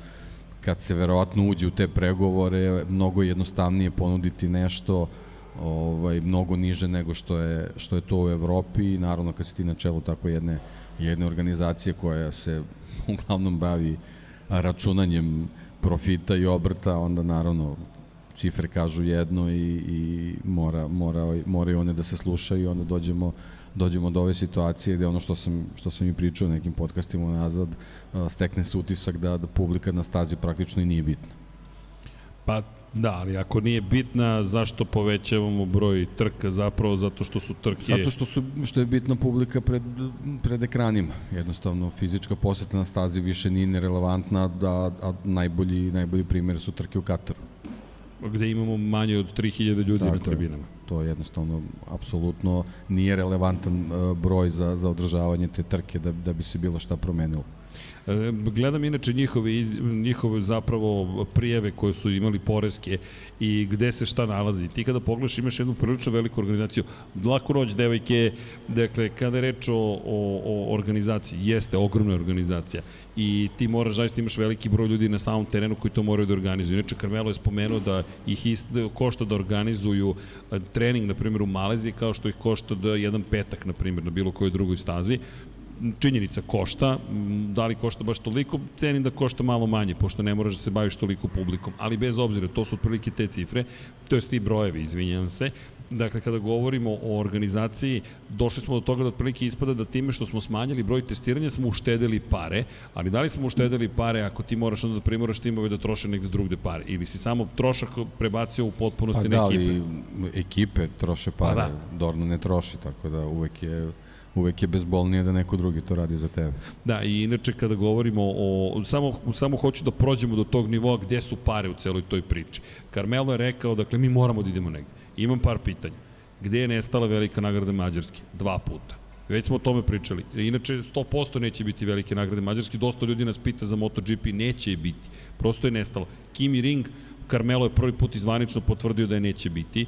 kad se verovatno uđe u te pregovore, mnogo jednostavnije ponuditi nešto uh, ovaj, mnogo niže nego što je, što je to u Evropi i naravno kad si ti na čelu tako jedne, jedne organizacije koja se uglavnom bavi računanjem profita i obrta, onda naravno cifre kažu jedno i, i mora, mora, moraju one da se slušaju i onda dođemo, dođemo do ove situacije gde ono što sam, što sam i pričao nekim podcastima nazad, stekne se utisak da, da publika na stazi praktično i nije bitna. Pa Da, ali ako nije bitna, zašto povećavamo broj trka zapravo? Zato što su trke... Zato što, su, što je bitna publika pred, pred ekranima. Jednostavno, fizička poseta na stazi više nije nerelevantna, da, a najbolji, najbolji primjer su trke u Kataru. Gde imamo manje od 3000 ljudi Tako na tribinama. Je. To je jednostavno, apsolutno nije relevantan uh, broj za, za održavanje te trke da, da bi se bilo šta promenilo. E, gledam inače njihove, njihove zapravo prijeve koje su imali poreske i gde se šta nalazi. Ti kada pogledaš imaš jednu prilično veliku organizaciju. Lako roć, devojke, dakle, kada je reč o, o, o organizaciji, jeste ogromna organizacija i ti moraš zaista imaš veliki broj ljudi na samom terenu koji to moraju da organizuju. Inače, Carmelo je spomenuo da ih ist, da košta da organizuju trening, na primjer, u Maleziji, kao što ih košta da jedan petak, na primjer, na bilo kojoj drugoj stazi činjenica košta, da li košta baš toliko, cenim da košta malo manje, pošto ne moraš da se baviš toliko publikom, ali bez obzira, to su otprilike te cifre, to je ti brojevi, izvinjam se, Dakle, kada govorimo o organizaciji, došli smo do toga da otprilike ispada da time što smo smanjili broj testiranja smo uštedili pare, ali da li smo uštedili pare ako ti moraš onda da primoraš timove da troše negde drugde pare? Ili si samo trošak prebacio u potpunosti pa, na ekipe? Pa da, ali ekipe troše pare, pa da. Dorna ne troši, tako da uvek je uvek je bezbolnije da neko drugi to radi za tebe. Da, i inače kada govorimo o, samo, samo hoću da prođemo do tog nivoa gde su pare u celoj toj priči. Carmelo je rekao, dakle, mi moramo da idemo negde. Imam par pitanja. Gde je nestala velika nagrada Mađarske? Dva puta. Već smo o tome pričali. Inače, 100% neće biti velike nagrade Mađarske. Dosta ljudi nas pita za MotoGP, neće je biti. Prosto je nestalo. Kimi Ring, Carmelo je prvi put izvanično potvrdio da je neće biti.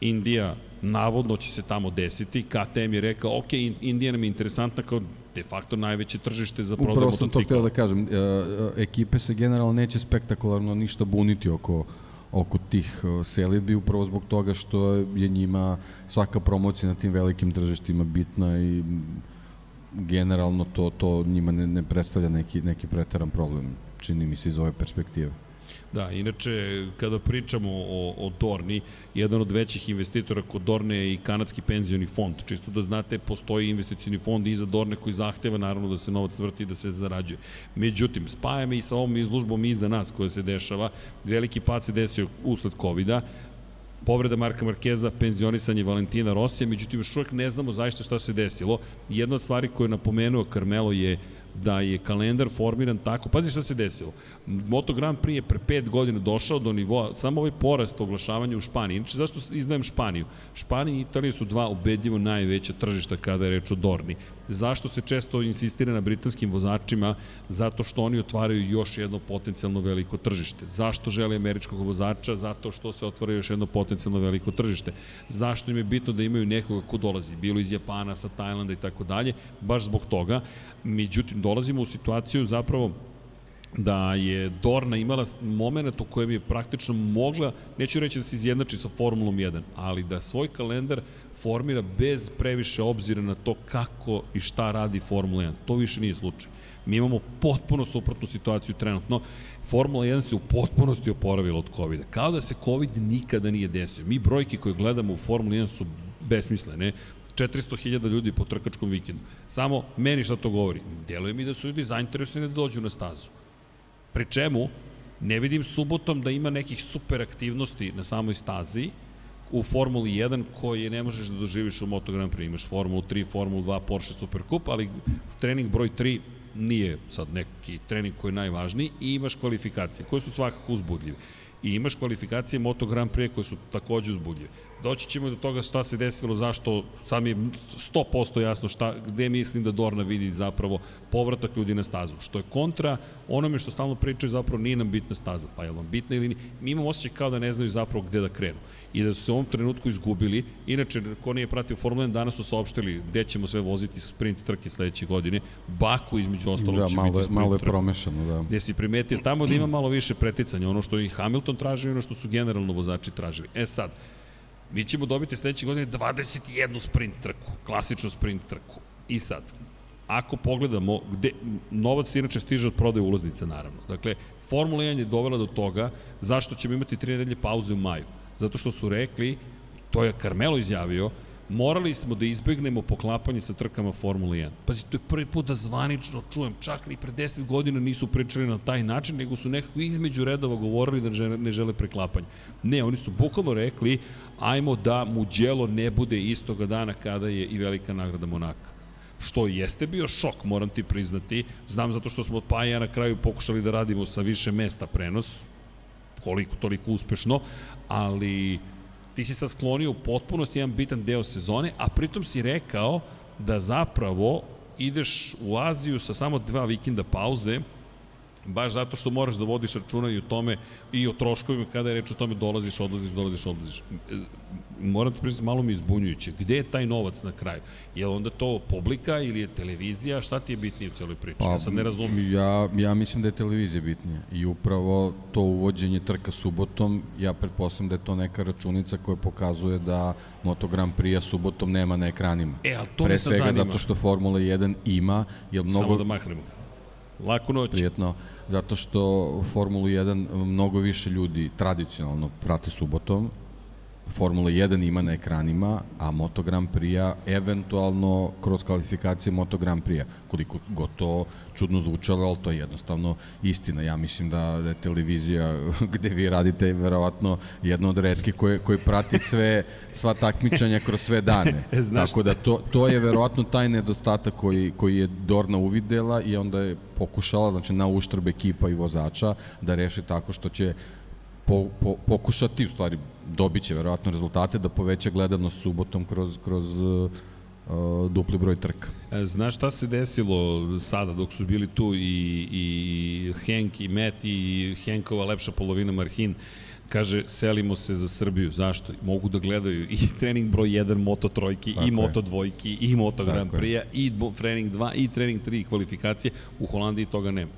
Indija navodno će se tamo desiti. KTM je rekao, ok, Indija nam je interesantna kao de facto najveće tržište za prodaj motocikla. Upravo sam to htio da kažem. E, e, ekipe se generalno neće spektakularno ništa buniti oko oko tih selidbi upravo zbog toga što je njima svaka promocija na tim velikim tržištima bitna i generalno to, to njima ne, ne predstavlja neki, neki pretaran problem, čini mi se iz ove perspektive. Da, inače, kada pričamo o, o Dorni, jedan od većih investitora kod Dorne je i kanadski penzioni fond. Čisto da znate, postoji investicioni fond iza Dorne koji zahteva naravno da se novac vrti i da se zarađuje. Međutim, spajamo i sa ovom izlužbom iza nas koja se dešava. Veliki pad se desio usled COVID-a povreda Marka Markeza, penzionisanje Valentina Rosija, međutim još uvek ne znamo zaista šta se desilo. Jedna od stvari koju je napomenuo Carmelo je da je kalendar formiran tako, pazi šta se desilo. Moto Grand Prix je pre 5 godina došao do nivoa, samo ovaj porast oglašavanja u Španiji. Inače, zašto izdvajem Španiju? Španija i Italija su dva ubedljivo najveća tržišta kada je reč o Dorni. Zašto se često insistira na britanskim vozačima? Zato što oni otvaraju još jedno potencijalno veliko tržište. Zašto žele američkog vozača? Zato što se otvara još jedno potencijalno veliko tržište. Zašto im je bitno da imaju nekoga ko dolazi? Bilo iz Japana, sa Tajlanda i tako dalje. Baš zbog toga. Međutim, dolazimo u situaciju zapravo da je Dorna imala moment u kojem je praktično mogla, neću reći da se izjednači sa Formulom 1, ali da svoj kalendar formira bez previše obzira na to kako i šta radi Formula 1. To više nije slučaj. Mi imamo potpuno suprotnu situaciju trenutno. Formula 1 se u potpunosti oporavila od COVID-a. Kao da se COVID nikada nije desio. Mi brojke koje gledamo u Formula 1 su besmislene. 400.000 ljudi po trkačkom vikendu. Samo meni šta to govori? Deluje mi da su ljudi zainteresovani da dođu na stazu. Pri čemu, ne vidim subotom da ima nekih super aktivnosti na samoj stazi, u Formuli 1 koji ne možeš da doživiš u Moto Grand Prix. Imaš Formulu 3, Formulu 2, Porsche Supercup, ali trening broj 3 nije sad neki trening koji je najvažniji i imaš kvalifikacije koje su svakako uzbudljive. I imaš kvalifikacije Moto Grand Prix koje su takođe uzbudljive. Doći ćemo do toga šta se desilo, zašto, sad mi je 100% jasno šta, gde mislim da Dorna vidi zapravo povratak ljudi na stazu. Što je kontra onome što stalno pričaju zapravo nije nam bitna staza. Pa je vam bitna ili nije? Mi imamo osjećaj kao da ne znaju zapravo gde da krenu. I da su se u ovom trenutku izgubili. Inače, ko nije pratio Formula 1, danas su saopštili gde ćemo sve voziti sprint trke sledeće godine. Baku između ostalog da, će malo, biti sprint malo je promešano, da. Gde si primetio tamo da ima malo više preticanja, ono što i Hamilton traži i ono što su generalno vozači tražili. E sad, Mi ćemo dobiti sledeće godine 21 sprint trku, klasičnu sprint trku. I sad, ako pogledamo, gde, novac inače stiže od prodaje ulaznica, naravno. Dakle, Formula 1 je dovela do toga zašto ćemo imati tri nedelje pauze u maju. Zato što su rekli, to je Carmelo izjavio, morali smo da izbegnemo poklapanje sa trkama Formule 1. Pazi, to je prvi put da zvanično čujem, čak ni pre 10 godina nisu pričali na taj način, nego su nekako između redova govorili da ne žele, preklapanje. Ne, oni su bukvalno rekli, ajmo da Mugello ne bude istoga dana kada je i velika nagrada Monaka što jeste bio šok, moram ti priznati. Znam zato što smo od Paja na kraju pokušali da radimo sa više mesta prenos, koliko toliko uspešno, ali ti si sad sklonio u potpunosti jedan bitan deo sezone, a pritom si rekao da zapravo ideš u Aziju sa samo dva vikenda pauze, baš zato što moraš da vodiš računa i o tome i o troškovima kada je reč o tome dolaziš, odlaziš, dolaziš, odlaziš. Moram ti priznati, malo mi izbunjujuće. Gde je taj novac na kraju? Je li onda to publika ili je televizija? Šta ti je bitnije u celoj priči? Pa, ja sad ne razumim. Ja, ja mislim da je televizija bitnija i upravo to uvođenje trka subotom, ja pretpostavljam da je to neka računica koja pokazuje da Moto Grand Prix subotom nema na ekranima. E, ali to Pre svega zanima. zato što Formula 1 ima, jer mnogo... Samo da mahnemo. Laku noć. Prijetno, zato što Formulu 1 mnogo više ljudi tradicionalno prate subotom, Formula 1 ima na ekranima, a Moto Grand Prix-a eventualno kroz kvalifikacije Moto Grand Prix-a. Koliko god to čudno zvučalo, ali to je jednostavno istina. Ja mislim da, da je televizija gde vi radite verovatno jedna od redke koje, koje prati sve, sva takmičanja kroz sve dane. Znaš Tako da to, to je verovatno taj nedostatak koji, koji je Dorna uvidela i onda je pokušala, znači na uštrb ekipa i vozača, da reši tako što će po, po, pokušati, u stvari dobit će verovatno rezultate da poveća gledanost subotom kroz, kroz uh, dupli broj trka. E, Znaš šta se desilo sada dok su bili tu i, i Henk i Matt i Henkova lepša polovina Marhin kaže selimo se za Srbiju. Zašto? Mogu da gledaju i trening broj 1 Moto trojki Tako i je. Moto dvojki i Moto Tako Grand. Prix-a i trening 2 i trening 3 kvalifikacije. U Holandiji toga nema.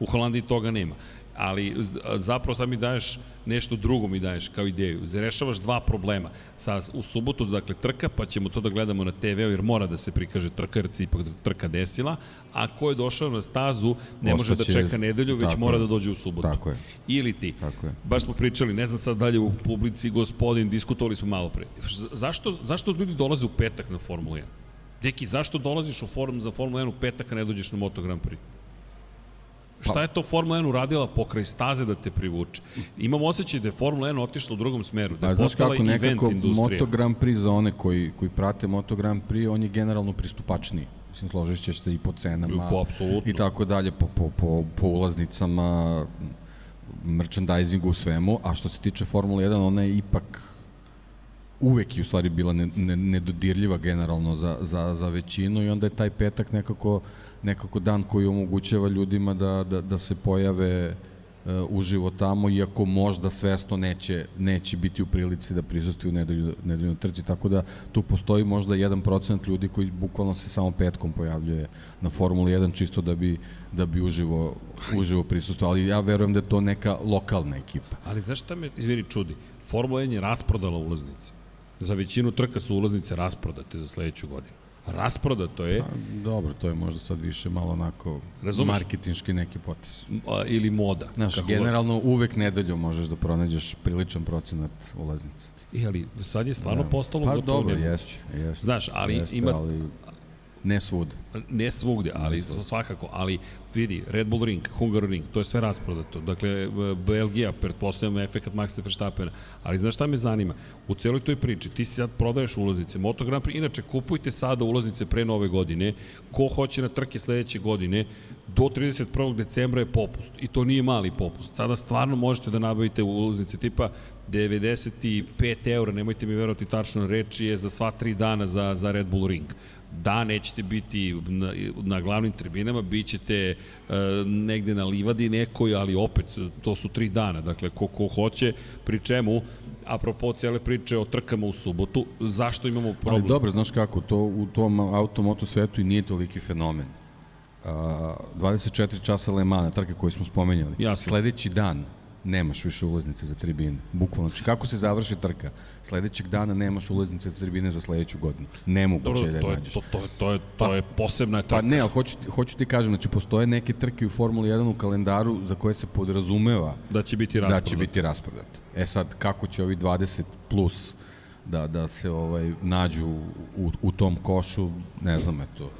U Holandiji toga nema. Ali zapravo sad mi daješ nešto drugo mi daješ kao ideju. Rešavaš dva problema. Sa, u subotu, dakle, trka, pa ćemo to da gledamo na TV-u, jer mora da se prikaže trka, jer se ipak trka desila, a ko je došao na stazu, ne Ostaće, može da čeka nedelju, već mora je. da dođe u subotu. Tako je. Ili ti. Tako je. Baš smo pričali, ne znam sad dalje u publici, gospodin, diskutovali smo malo pre. Zašto, zašto ljudi dolaze u petak na Formulu 1? Deki, zašto dolaziš u form, za Formula 1 u petak, a ne dođeš na Moto Grand Prix? Šta pa- je to Formula 1 uradila pokraj staze da te privuče? Imam osjećaj da je Formula 1 otišla u drugom smeru, da je pa, postala kako, event industrija. Moto Grand Prix za one koji, koji prate Moto Grand Prix, on je generalno pristupačniji. Mislim, složit ćeš se i po cenama po, i tako dalje, po, po, po, po ulaznicama, merchandisingu, svemu, a što se tiče Formula 1, ona je ipak uvek je u stvari bila ne, ne, nedodirljiva generalno za, za, za većinu i onda je taj petak nekako, nekako dan koji omogućava ljudima da, da, da se pojave uh, uživo tamo, iako možda svesno neće, neće biti u prilici da prisustuju nedelju, nedelju trci, tako da tu postoji možda 1% ljudi koji bukvalno se samo petkom pojavljuje na Formuli 1 čisto da bi, da bi uživo, uživo prisustuo, ali ja verujem da je to neka lokalna ekipa. Ali znaš šta me, izvini, čudi? Formula 1 je rasprodala ulaznice. Za većinu trka su ulaznice rasprodate za sledeću godinu. Rasprodato je. Pa, dobro, to je možda sad više malo onako Razumeš? marketinški neki potis. A, ili moda. Znaš, generalno god. uvek nedeljom možeš da pronađeš priličan procenat ulaznica. I, ali sad je stvarno da. postalo pa, gotovo dobro, jeste, jeste. Znaš, ali jeste, ima... Ali Ne svugde. Ne svugde, ali ne svugde. svakako. Ali vidi, Red Bull Ring, Ring, to je sve rasprodato. Dakle, Belgija, pretpostavljamo efekt Maxa Verstappena. Ali znaš šta me zanima? U celoj toj priči, ti sad prodaješ ulaznice. Moto Grand Prix, inače, kupujte sada ulaznice pre nove godine. Ko hoće na trke sledeće godine, do 31. decembra je popust. I to nije mali popust. Sada stvarno možete da nabavite ulaznice tipa 95 eura, nemojte mi verovati tačno reči, je za sva tri dana za, za Red Bull Ring da, nećete biti na, na glavnim tribinama, bit ćete e, negde na livadi nekoj, ali opet, to su tri dana, dakle, ko, ko hoće, pri čemu, apropo cele priče o trkama u subotu, zašto imamo problem? Ali dobro, znaš kako, to u tom automoto svetu i nije toliki fenomen. Uh, 24 časa Le Mans, trke koje smo spomenjali. Jasno. Sledeći dan, nemaš više ulaznice za tribine. Bukvalno. Znači, kako se završi trka? Sledećeg dana nemaš ulaznice za tribine za sledeću godinu. Nemoguće je da je nađeš. To, to, to, je, to pa, je posebna trka. Pa ne, ali hoću, hoću ti kažem, znači, postoje neke trke u Formuli 1 u kalendaru za koje se podrazumeva da će biti rasprodat. Da će biti rasprodat. E sad, kako će ovi 20 plus da, da se ovaj nađu u, u tom košu, ne znam, eto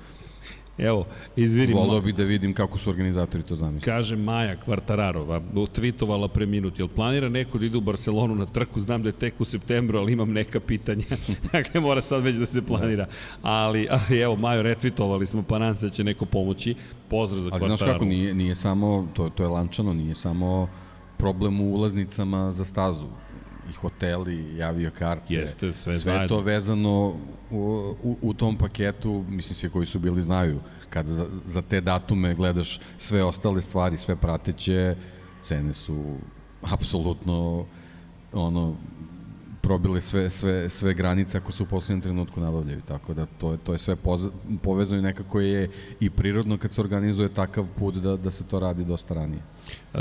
Evo, izvini. Volio bih da vidim kako su organizatori to zamislili. Kaže Maja Kvartararova, tweetovala pre minut, jel planira neko da ide u Barcelonu na trku? Znam da je tek u septembru, ali imam neka pitanja. dakle, mora sad već da se planira. Ali, ali evo, Majo, retweetovali smo, pa nam se da će neko pomoći. Pozdrav za Kvartararovu. Ali znaš kako, nije, nije samo, to, to je lančano, nije samo problem u ulaznicama za stazu i hoteli, i aviokarte. Jeste, sve, sve zajedno. to vezano u, u, u tom paketu, mislim svi koji su bili znaju, kada za, za te datume gledaš sve ostale stvari, sve prateće, cene su apsolutno ono probile sve, sve, sve granice ako se u poslednjem trenutku nabavljaju. Tako da to to je sve povezano i nekako je i prirodno kad se organizuje takav put da, da se to radi dosta ranije. E,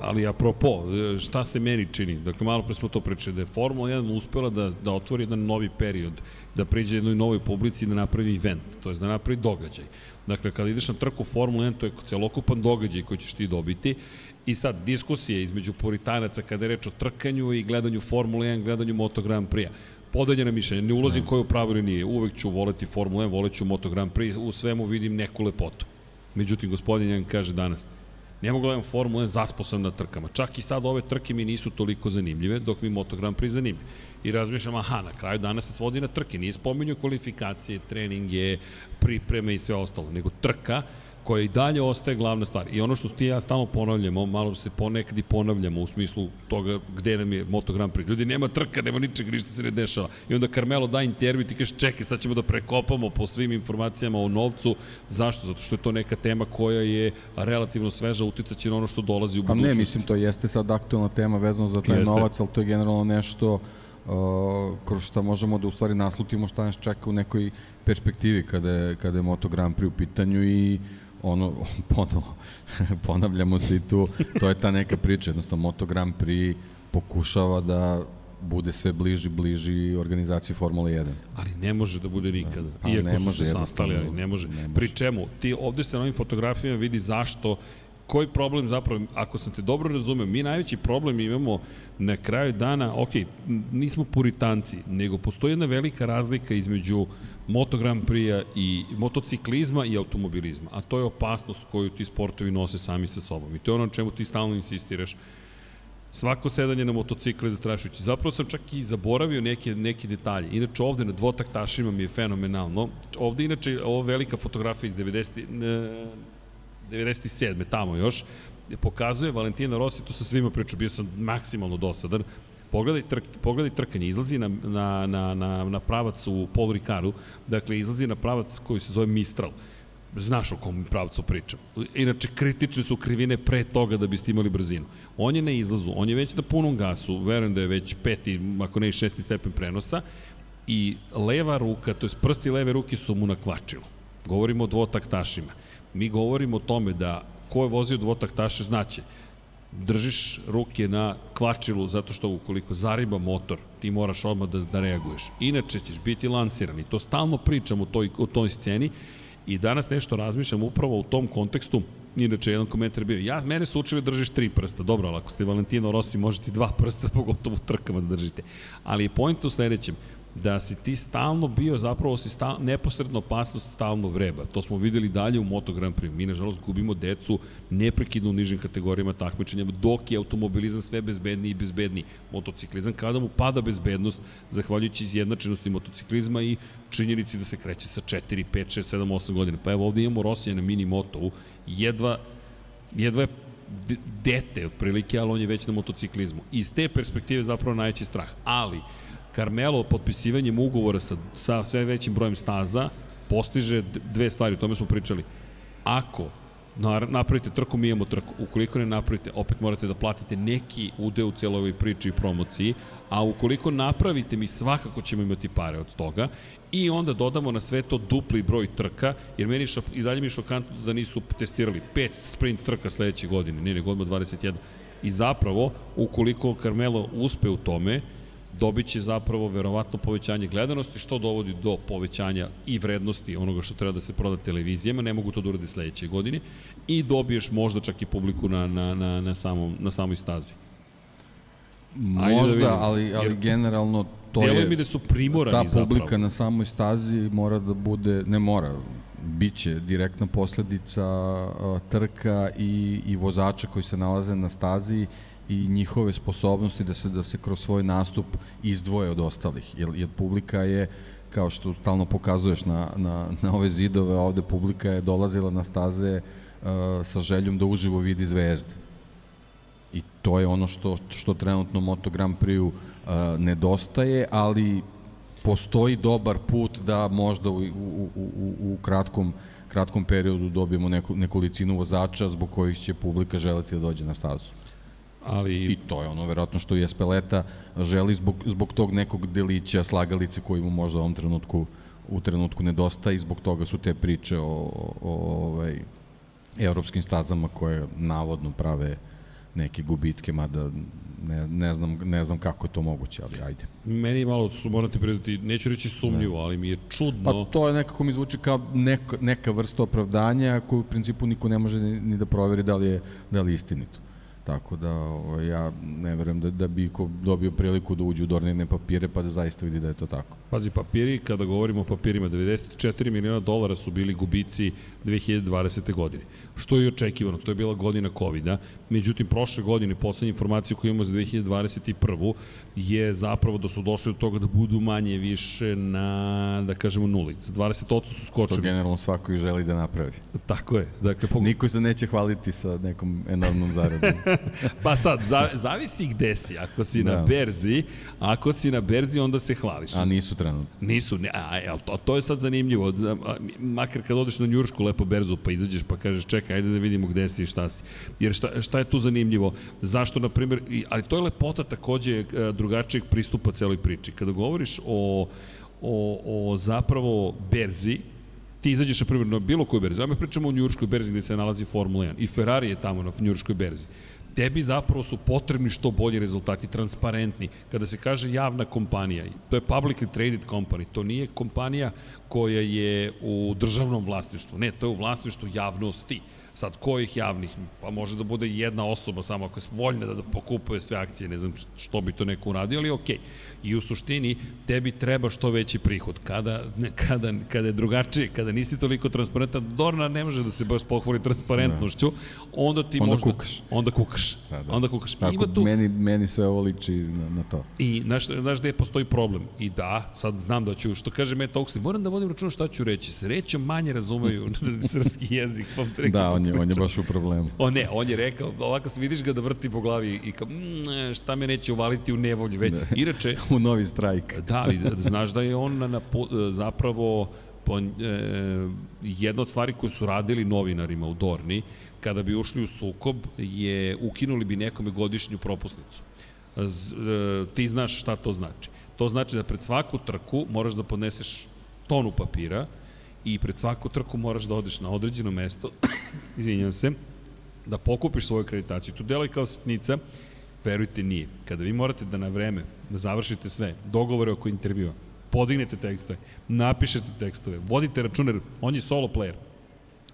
ali apropo, šta se meni čini? Dakle, malo pre smo to pričali, da je Formula 1 uspela da, da otvori jedan novi period, da priđe jednoj novoj publici i da napravi event, to je da napravi događaj. Dakle, kada ideš na trku Formula 1, to je celokupan događaj koji ćeš ti dobiti I sad, diskusije između puritanaca kada je reč o trkanju i gledanju Formule 1, gledanju Moto Grand Prix-a. Podeljena mišljenja, ne ulazim koje u pravu ili nije. Uvek ću voleti Formula 1, voleću Moto Grand Prix, u svemu vidim neku lepotu. Međutim, gospodin Jan kaže danas, ne mogu gledam Formula 1, zaspo sam na trkama. Čak i sad ove trke mi nisu toliko zanimljive, dok mi Moto Grand Prix zanimljiv. I razmišljam, aha, na kraju dana se svodi na trke. Nije spominju kvalifikacije, treninge, pripreme i sve ostalo, nego trka koja i dalje ostaje glavna stvar. I ono što ti ja stalno ponavljamo, malo se ponekad i ponavljamo u smislu toga gde nam je Moto Grand Prix. Ljudi, nema trka, nema ničega, ništa se ne dešava. I onda Carmelo da intervju i ti kažeš, čekaj, sad ćemo da prekopamo po svim informacijama o novcu. Zašto? Zato što je to neka tema koja je relativno sveža, uticaće na ono što dolazi u budućnosti. Pa ne, mislim, to jeste sad aktualna tema vezano za taj jeste. novac, ali to je generalno nešto uh, kroz šta možemo da u stvari naslutimo šta nas čeka u nekoj perspektivi kada je, kada je Moto Grand Prix u pitanju i ono, ponovo, ponavljamo se i tu, to je ta neka priča, jednostavno Moto Grand Prix pokušava da bude sve bliži, bliži organizaciji Formule 1. Ali ne može da bude nikada. Pa, Iako ne može, su se sastali, ali ne može. ne može. Pri čemu, ti ovde se na ovim fotografijama vidi zašto koji problem zapravo, ako sam te dobro razumeo, mi najveći problem imamo na kraju dana, ok, nismo puritanci, nego postoji jedna velika razlika između Moto Grand Prix-a i motociklizma i automobilizma, a to je opasnost koju ti sportovi nose sami sa sobom. I to je ono na čemu ti stalno insistiraš. Svako sedanje na motocikle je zatrašujući. Zapravo sam čak i zaboravio neke, neke detalje. Inače ovde na dvotaktašima mi je fenomenalno. Ovde inače ovo velika fotografija iz 90, 97. tamo još, pokazuje Valentina Rossi, tu sa svima pričao, bio sam maksimalno dosadan, Pogledaj, trk, pogledaj trkanje, izlazi na, na, na, na, na pravac u Paul Ricardu, dakle izlazi na pravac koji se zove Mistral. Znaš o kom pravcu pričam. Inače, kritične su krivine pre toga da biste imali brzinu. On je na izlazu, on je već na punom gasu, verujem da je već peti, ako ne i šesti stepen prenosa, i leva ruka, to je prsti leve ruke su mu na kvačilu. Govorimo o dvotaktašima. Mi govorimo o tome da ko je vozio dvotaktaše znaće držiš ruke na kvačilu zato što ukoliko zariba motor, ti moraš odmah da, da reaguješ. Inače ćeš biti lansiran i to stalno pričam u toj, u toj sceni i danas nešto razmišljam upravo u tom kontekstu Inače, jedan komentar bio, ja, mene su učili da držiš tri prsta, dobro, ali ako ste Valentino Rossi, možete dva prsta, pogotovo u trkama da držite. Ali je point u sledećem, da si ti stalno bio, zapravo si stal, neposredno opasnost stalno vreba. To smo videli dalje u Moto Grand Prix. Mi, nažalost, gubimo decu neprekidno u nižim kategorijama takmičenja, dok je automobilizam sve bezbedniji i bezbedniji. Motociklizam, kada mu pada bezbednost, zahvaljujući izjednačenosti motociklizma i činjenici da se kreće sa 4, 5, 6, 7, 8 godina. Pa evo ovde imamo Rosija na mini motovu, jedva, jedva je dete otprilike, ali on je već na motociklizmu. Iz te perspektive zapravo najveći strah. Ali, Carmelo potpisivanjem ugovora sa, sa sve većim brojem staza postiže dve stvari, o tome smo pričali. Ako napravite trku, mi imamo trku. Ukoliko ne napravite, opet morate da platite neki udeo u celoj ovoj priči i promociji, a ukoliko napravite, mi svakako ćemo imati pare od toga i onda dodamo na sve to dupli broj trka, jer meni šok, i dalje mi je šokantno da nisu testirali pet sprint trka sledeće godine, nije nego odmah 21. I zapravo, ukoliko Carmelo uspe u tome, dobit će zapravo verovatno povećanje gledanosti, što dovodi do povećanja i vrednosti onoga što treba da se proda televizijama, ne mogu to da urade sledeće godine, i dobiješ možda čak i publiku na, na, na, na, samom, na samoj stazi. Da možda, da ali, ali generalno to je... mi da su primorani Ta publika zapravo. na samoj stazi mora da bude, ne mora, biće direktna posledica trka i, i vozača koji se nalaze na stazi i njihove sposobnosti da se da se kroz svoj nastup izdvoje od ostalih jer jer publika je kao što stalno pokazuješ na, na, na ove zidove ovde publika je dolazila na staze uh, sa željom da uživo vidi zvezde i to je ono što, što trenutno Moto Grand Prix uh, nedostaje, ali postoji dobar put da možda u, u, u, u kratkom, kratkom periodu dobijemo neku, nekolicinu vozača zbog kojih će publika želeti da dođe na stazu. Ali... I to je ono, verovatno što je Speleta želi zbog, zbog tog nekog delića slagalice koji mu možda u ovom trenutku u trenutku nedostaje i zbog toga su te priče o, o, o ovaj, evropskim stazama koje navodno prave neke gubitke, mada ne, ne, znam, ne znam kako je to moguće, ali ajde. Meni malo su, moram ti priznati, neću reći sumnjivo, ne. ali mi je čudno. Pa to je nekako mi zvuči kao neka, neka vrsta opravdanja koju u principu niko ne može ni, ni da proveri da li je, da li je istinito. Tako da o, ja ne verujem da, da bi ko dobio priliku da uđe u dornirne papire pa da zaista vidi da je to tako. Pazi, papiri, kada govorimo o papirima, 94 miliona dolara su bili gubici 2020. godine. Što je očekivano, to je bila godina COVID-a. Međutim, prošle godine, poslednje informacije koje imamo za 2021. je zapravo da su došli do toga da budu manje više na, da kažemo, nuli. Za 20% su skočili. Što generalno svako ih želi da napravi. Tako je. Dakle, pog... Niko se neće hvaliti sa nekom enormnom zaradom. pa sad, za, zavisi gde si. Ako si da. na berzi, ako si na berzi, onda se hvališ. A nisu trenutno. Nisu, ne, a, a, to, to je sad zanimljivo. Makar kad odeš na Njuršku lepo berzu, pa izađeš pa kažeš čekaj, ajde da vidimo gde si i šta si. Jer šta, šta je tu zanimljivo? Zašto, na primjer, ali to je lepota takođe e, drugačijeg pristupa celoj priči. Kada govoriš o, o, o zapravo berzi, ti izađeš na primjer na bilo koju berzi, ajme pričamo o njurškoj berzi gde se nalazi Formula 1 i Ferrari je tamo na njurškoj berzi tebi zapravo su potrebni što bolji rezultati, transparentni. Kada se kaže javna kompanija, to je publicly traded company, to nije kompanija koja je u državnom vlasništvu, ne, to je u vlasništvu javnosti. Sad, kojih javnih? Pa može da bude jedna osoba samo ako je voljna da, da pokupuje sve akcije, ne znam što bi to neko uradio, ali okej. Okay. I u suštini, tebi treba što veći prihod. Kada, kada, kada je drugačije, kada nisi toliko transparentan, Dorna ne može da se baš pohvali transparentnošću, onda ti onda možda... Kukaš. Onda kukaš. Da, da. Onda kukaš. Tako, Ima tu... meni, meni sve ovo liči na, na to. I znaš, znaš gde postoji problem? I da, sad znam da ću, što kaže Matt Oxley, moram da vodim računa šta ću reći. Se rećom manje razumeju srpski jezik. Pa da, on je, on je baš u problemu. O ne, on je rekao, ovako se vidiš ga da vrti po glavi i kao, mmm, šta me neće uvaliti u nevolju. Već, ne. inače... u novi strajk. da, ali znaš da je on na, na, zapravo po, e, jedna od stvari koje su radili novinarima u Dorni, kada bi ušli u sukob, je ukinuli bi nekome godišnju propusnicu. Z, e, ti znaš šta to znači. To znači da pred svaku trku moraš da podneseš tonu papira, i pred svaku trku moraš da odeš na određeno mesto, izvinjam se, da pokupiš svoju akreditaciju. Tu delaj kao sitnica, verujte nije. Kada vi morate da na vreme da završite sve, dogovore oko intervjua, podignete tekstove, napišete tekstove, vodite računar, on je solo player.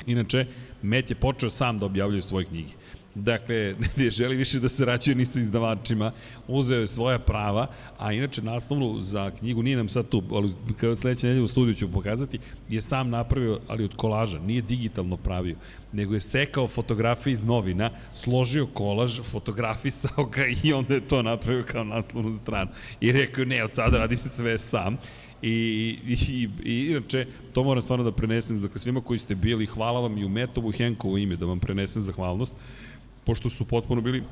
Inače, Met je počeo sam da objavljuje svoje knjige. Dakle, ne želi više da se rađuje ni sa izdavačima, uzeo je svoja prava, a inače naslovnu za knjigu nije nam sad tu, ali kada sledeće nedelje u studiju ću pokazati, je sam napravio, ali od kolaža, nije digitalno pravio, nego je sekao fotografije iz novina, složio kolaž, fotografisao ga i onda je to napravio kao naslovnu stranu. I rekao, ne, od sada radim sve sam. I, i, i inače, to moram stvarno da prenesem, dakle svima koji ste bili, hvala vam i u Metovu Henkovu ime da vam prenesem zahvalnost pošto su potpuno bili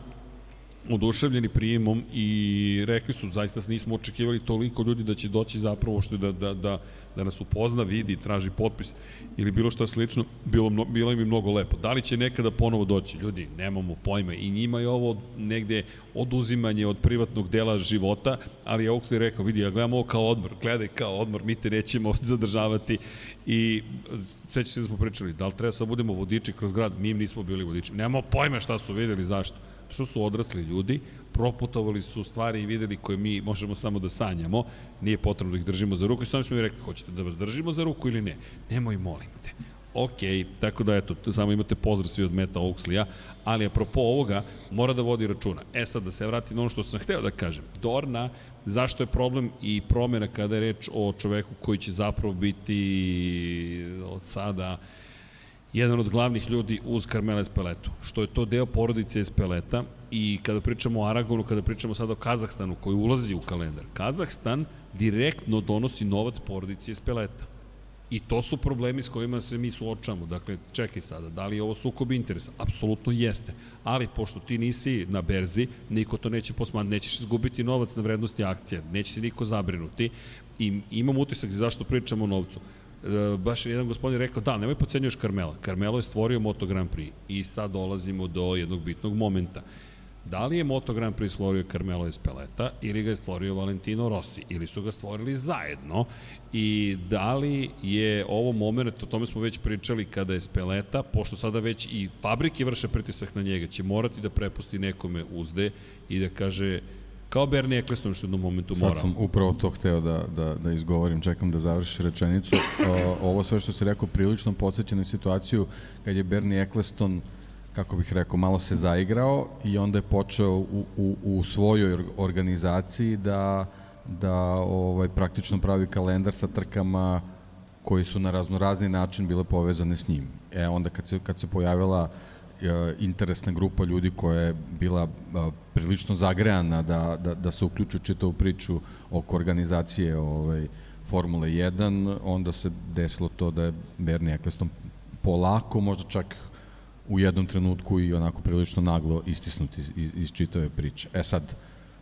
oduševljeni prijemom i rekli su, zaista nismo očekivali toliko ljudi da će doći zapravo što da, da, da, da nas upozna, vidi, traži potpis ili bilo šta slično, bilo, bilo im i mnogo lepo. Da li će nekada ponovo doći? Ljudi, nemamo pojma. I njima je ovo negde oduzimanje od privatnog dela života, ali je Oakley rekao, vidi, ja gledam ovo kao odmor, gledaj kao odmor, mi te nećemo zadržavati. I sećate da smo pričali, da li treba sad budemo vodiči kroz grad, mi nismo bili vodiči, nemamo pojma šta su videli, zašto što su odrasli ljudi, proputovali su stvari i videli koje mi možemo samo da sanjamo, nije potrebno da ih držimo za ruku i samo smo mi rekli, hoćete da vas držimo za ruku ili ne? Nemoj, molim te. Ok, tako da eto, samo imate pozdrav svi od Meta Oxleya, ali apropo ovoga mora da vodi računa. E sad da se vratim na ono što sam hteo da kažem. Dorna, zašto je problem i promjena kada je reč o čoveku koji će zapravo biti od sada jedan od glavnih ljudi uz Carmela Espeletu, što je to deo porodice Espeleta i kada pričamo o Aragonu, kada pričamo sada o Kazahstanu koji ulazi u kalendar, Kazahstan direktno donosi novac porodici Espeleta. I to su problemi s kojima se mi suočamo. Dakle, čekaj sada, da li je ovo sukob interesa? Apsolutno jeste. Ali pošto ti nisi na berzi, niko to neće posmati, nećeš izgubiti novac na vrednosti akcija, neće se niko zabrinuti. I imam utisak zašto pričamo o novcu baš je jedan gospodin rekao, da, nemoj pocenjuš Carmela. Carmelo je stvorio Moto Grand Prix i sad dolazimo do jednog bitnog momenta. Da li je Moto Grand Prix stvorio Carmelo Espeleta ili ga je stvorio Valentino Rossi ili su ga stvorili zajedno i da li je ovo moment, o tome smo već pričali kada je Speleta, pošto sada već i fabrike vrše pritisak na njega, će morati da prepusti nekome uzde i da kaže Kao Bernie Eccleston što u jednom momentu morao. Sad sam upravo to hteo da, da, da izgovorim, čekam da završiš rečenicu. Ovo sve što si rekao prilično podsjeća na situaciju kad je Bernie Eccleston kako bih rekao, malo se zaigrao i onda je počeo u, u, u svojoj organizaciji da, da ovaj, praktično pravi kalendar sa trkama koji su na razno razni način bile povezane s njim. E onda kad se, kad se pojavila uh, interesna grupa ljudi koja je bila e, prilično zagrejana da, da, da se uključu čitavu priču oko organizacije ovaj, Formule 1, onda se desilo to da je Bernie Eccleston polako, možda čak u jednom trenutku i onako prilično naglo istisnuti iz, iz čitave priče. E sad,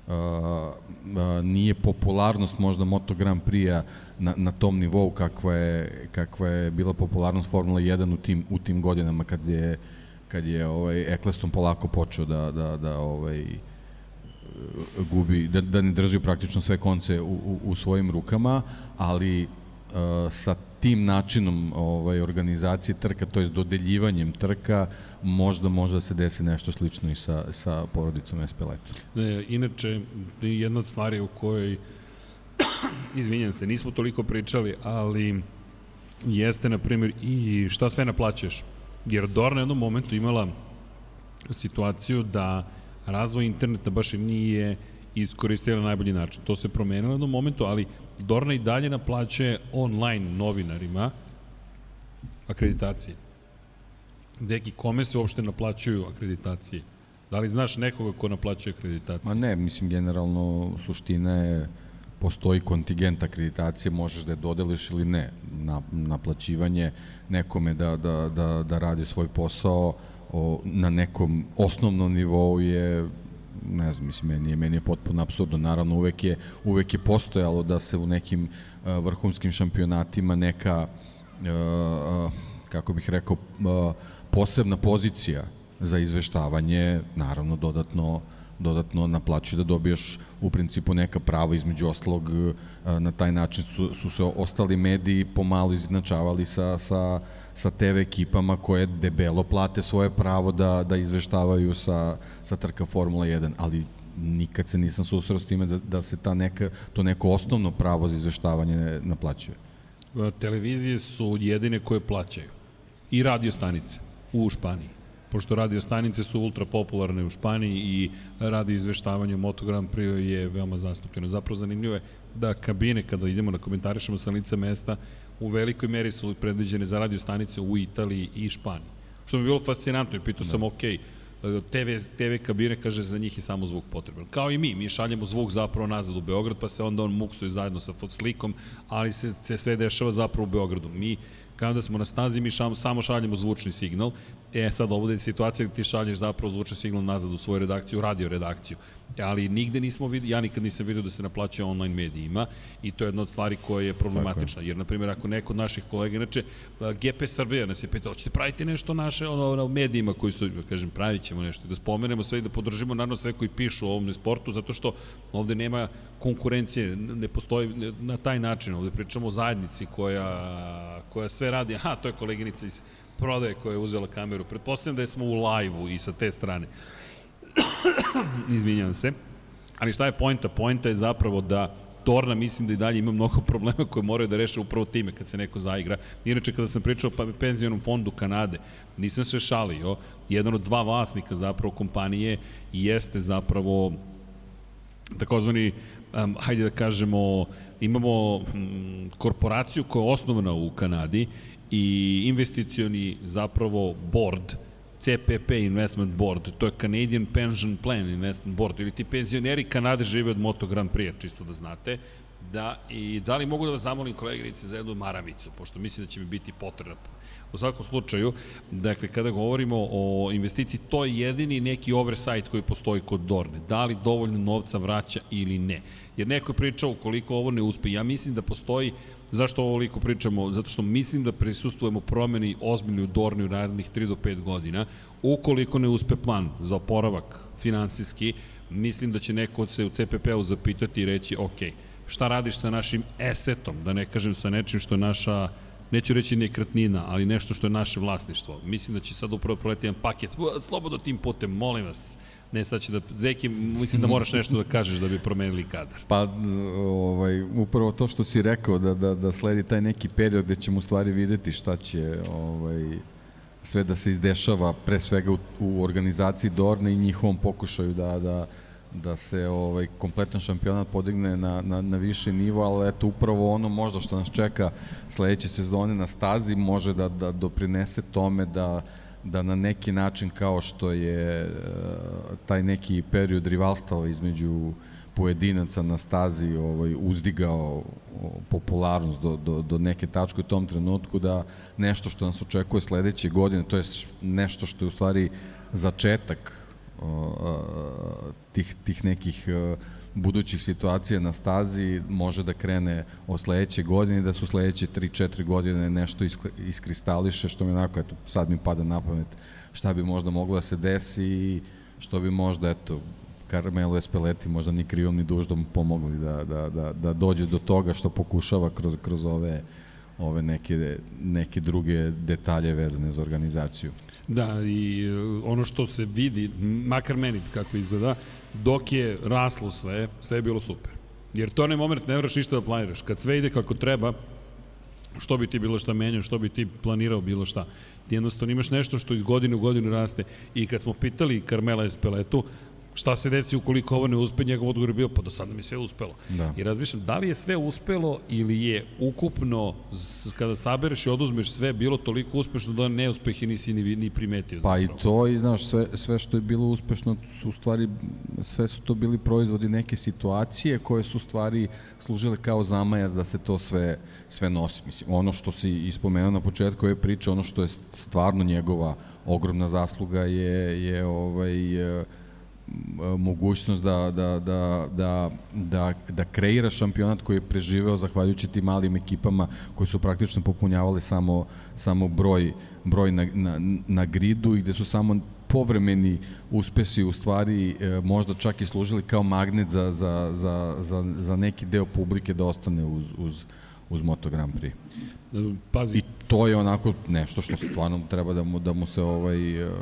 uh, uh, nije popularnost možda Moto Grand Prix-a na, na tom nivou kakva je, kakva je bila popularnost Formula 1 u tim, u tim godinama kad je uh, kad je ovaj Eccleston polako počeo da, da, da ovaj, gubi, da, da ne drži praktično sve konce u, u, u svojim rukama, ali uh, sa tim načinom ovaj organizacije trka, to je dodeljivanjem trka, možda može da se desi nešto slično i sa, sa porodicom Espeleta. Ne, inače, jedna od stvari u kojoj, izvinjam se, nismo toliko pričali, ali jeste, na primjer, i šta sve naplaćuješ. Jer Dorna je jednom momentu imala situaciju da razvoj interneta baš nije iskoristila na najbolji način. To se promenilo na jednom momentu, ali Dorna i dalje naplaćuje online novinarima akreditacije. Deki, kome se uopšte naplaćuju akreditacije? Da li znaš nekoga ko naplaćuje akreditacije? Ma ne, mislim, generalno suština je postoji kontingent akreditacije, možeš da je dodeliš ili ne. Na, naplaćivanje nekome da, da, da, da radi svoj posao o, na nekom osnovnom nivou je ne znam, mislim, meni je, meni je potpuno absurdno. Naravno, uvek je, uvek je postojalo da se u nekim uh, vrhunskim šampionatima neka, uh, uh, kako bih rekao, uh, posebna pozicija za izveštavanje, naravno, dodatno dodatno naplaćuje da dobiješ u principu neka prava između ostalog na taj način su, su se ostali mediji pomalo izjednačavali sa, sa, sa TV ekipama koje debelo plate svoje pravo da, da izveštavaju sa, sa trka Formula 1, ali nikad se nisam susreo s time da, da se ta neka, to neko osnovno pravo za izveštavanje naplaćuje. Televizije su jedine koje plaćaju. I radio stanice u Španiji pošto radio stanice su ultra popularne u Španiji i radio izveštavanje Moto Grand Prix je veoma zastupljeno. Zapravo zanimljivo je da kabine, kada idemo da komentarišemo sa lica mesta, u velikoj meri su predviđene za radio stanice u Italiji i Španiji. Što mi je bilo fascinantno i pitao da. sam, ok, TV, TV kabine, kaže, za njih je samo zvuk potreban. Kao i mi, mi šaljemo zvuk zapravo nazad u Beograd, pa se onda on muksuje zajedno sa slikom, ali se, se sve dešava zapravo u Beogradu. Mi kada smo na stazi mi šam, samo šaljemo zvučni signal. E sad ovo je situacija gde ti šalješ zapravo zvučni signal nazad u svoju redakciju, radio redakciju. Ali nigde nismo videli, ja nikad nisam vidio da se naplaćuje online medijima i to je jedna od stvari koja je problematična. Je. Jer, na primjer, ako neko od naših kolega, inače, GP Srbija nas je pitao, ćete praviti nešto naše ono, na medijima koji su, kažem, pravit ćemo nešto, da spomenemo sve i da podržimo naravno sve koji pišu o ovom sportu, zato što ovde nema konkurencije, ne postoji na taj način, ovde pričamo o zajednici koja, koja sve radi, aha, to je koleginica iz prodaje koja je uzela kameru, pretpostavljam da je smo u live-u i sa te strane. Izvinjam se. Ali šta je poenta? Poenta je zapravo da Torna mislim da i dalje ima mnogo problema koje moraju da reše upravo time kad se neko zaigra. Inače, kada sam pričao o penzionom fondu Kanade, nisam se šalio. Jedan od dva vlasnika zapravo kompanije jeste zapravo takozvani, um, hajde da kažemo, imamo um, korporaciju koja je osnovana u Kanadi i investicioni zapravo board CPP Investment Board, to je Canadian Pension Plan Investment Board, ili ti penzioneri Kanade žive od Moto Grand Prix, čisto da znate, da, i da li mogu da vas zamolim koleginice za jednu maravicu, pošto mislim da će mi biti potrebna. U svakom slučaju, dakle, kada govorimo o investiciji, to je jedini neki oversight koji postoji kod Dorne. Da li dovoljno novca vraća ili ne. Jer neko je pričao, ukoliko ovo ne uspe, ja mislim da postoji Zašto ovo liko pričamo? Zato što mislim da prisustujemo promeni ozbiljnoj u Dorni u narednih 3 do 5 godina. Ukoliko ne uspe plan za oporavak finansijski, mislim da će neko se u CPP-u zapitati i reći, ok, šta radiš sa našim esetom, da ne kažem sa nečim što je naša neću reći nekretnina, ali nešto što je naše vlasništvo. Mislim da će sad upravo proleti jedan paket, slobodno tim putem, molim vas, Ne, sad će da, Deki, mislim da moraš nešto da kažeš da bi promenili kadar. Pa, ovaj, upravo to što si rekao, da, da, da sledi taj neki period gde ćemo u stvari videti šta će ovaj, sve da se izdešava, pre svega u, u organizaciji Dorne i njihovom pokušaju da, da, da se ovaj kompletan šampionat podigne na, na, na više nivo, ali eto upravo ono možda što nas čeka sledeće sezone na stazi može da, da doprinese tome da da na neki način kao što je uh, taj neki period rivalstava između pojedinaca na stazi ovaj uzdigao popularnost do, do, do neke tačke u tom trenutku da nešto što nas očekuje sledeće godine, to je nešto što je u stvari začetak uh, tih, tih nekih uh, budućih situacija na stazi može da krene od sledeće godine da su sledeće 3-4 godine nešto iskristališe, što mi onako, eto, sad mi pada na pamet šta bi možda moglo da se desi i što bi možda, eto, Carmelo Espeleti možda ni krivom ni duždom pomogli da, da, da, da dođe do toga što pokušava kroz, kroz ove ove neke, neke druge detalje vezane za organizaciju. Da, i e, ono što se vidi, makar meni kako izgleda, dok je raslo sve, sve je bilo super. Jer to onaj moment ne vraš ništa da planiraš. Kad sve ide kako treba, što bi ti bilo šta menjao, što bi ti planirao bilo šta. Ti jednostavno imaš nešto što iz godine u godinu raste. I kad smo pitali Carmela Espeletu, šta se desi ukoliko ovo ne uspe, njegov odgovor je bio, pa do sada mi sve uspelo. Da. I razmišljam, da li je sve uspelo ili je ukupno, kada sabereš i oduzmeš sve, bilo toliko uspešno da neuspehe nisi ni, ni primetio. Pa zapravo. i to, i znaš, sve, sve što je bilo uspešno, su u stvari, sve su to bili proizvodi neke situacije koje su u stvari služile kao zamajac da se to sve, sve nosi. Mislim, ono što si ispomenuo na početku ove priče, ono što je stvarno njegova ogromna zasluga je, je ovaj, mogućnost da, da, da, da, da, da kreira šampionat koji je preživeo zahvaljujući tim malim ekipama koji su praktično popunjavali samo, samo broj, broj na, na, na gridu i gde su samo povremeni uspesi u stvari e, možda čak i služili kao magnet za, za, za, za, za neki deo publike da ostane uz, uz, uz Moto Grand Prix. Pazi. I to je onako nešto što stvarno treba da mu, da mu se ovaj, uh,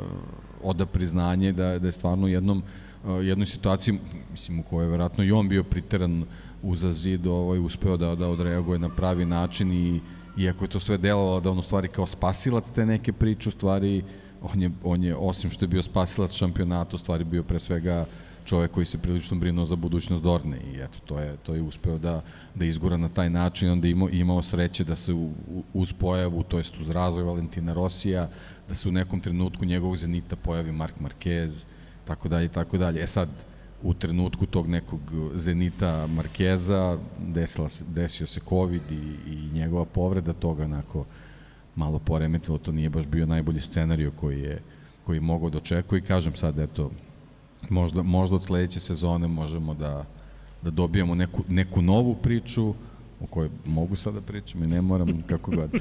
oda priznanje da, da je stvarno u jednom, jednoj situaciji, mislim u kojoj je verovatno i on bio priteran uza zid, ovaj, uspeo da, da odreaguje na pravi način i iako je to sve delovalo da on u stvari kao spasilac te neke priče, u stvari on je, on je osim što je bio spasilac šampionata, u stvari bio pre svega čovek koji se prilično brinuo za budućnost Dorne i eto to je to je uspeo da da izgura na taj način onda imao imao sreće da se u, uz pojavu to jest uz razvoj Valentina Rosija da se u nekom trenutku njegovog Zenita pojavi Mark Marquez, tako dalje tako dalje. E sad, u trenutku tog nekog Zenita Markeza desila se, desio se COVID i, i njegova povreda toga onako malo poremetilo, to nije baš bio najbolji scenario koji je koji je mogao da očekuje i kažem sad eto možda, možda od sledeće sezone možemo da, da dobijemo neku, neku novu priču o kojoj mogu sada da pričam i ne moram kako god.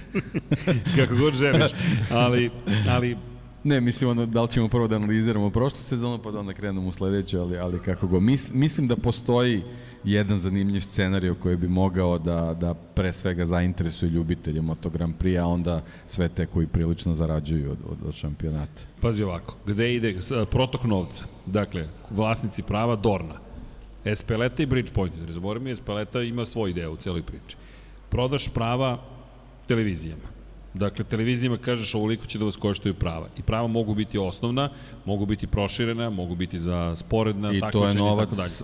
kako god želiš, ali, ali Ne, mislim, ono, da li ćemo prvo da analiziramo prošlu sezonu, pa da onda krenemo u sledeću, ali, ali kako go. Mis, mislim da postoji jedan zanimljiv scenarij koji bi mogao da, da pre svega zainteresuje ljubitelje Moto Grand Prix, a onda sve te koji prilično zarađuju od, od, od šampionata. Pazi ovako, gde ide protok novca? Dakle, vlasnici prava Dorna, Espeleta i Bridgepoint. Ne zaboravim, Espeleta ima svoj ideju u celoj priči. Prodaš prava televizijama. Dakle, televizijama kažeš ovoliko će da vas koštaju prava. I prava mogu biti osnovna, mogu biti proširena, mogu biti za sporedna, I to je novac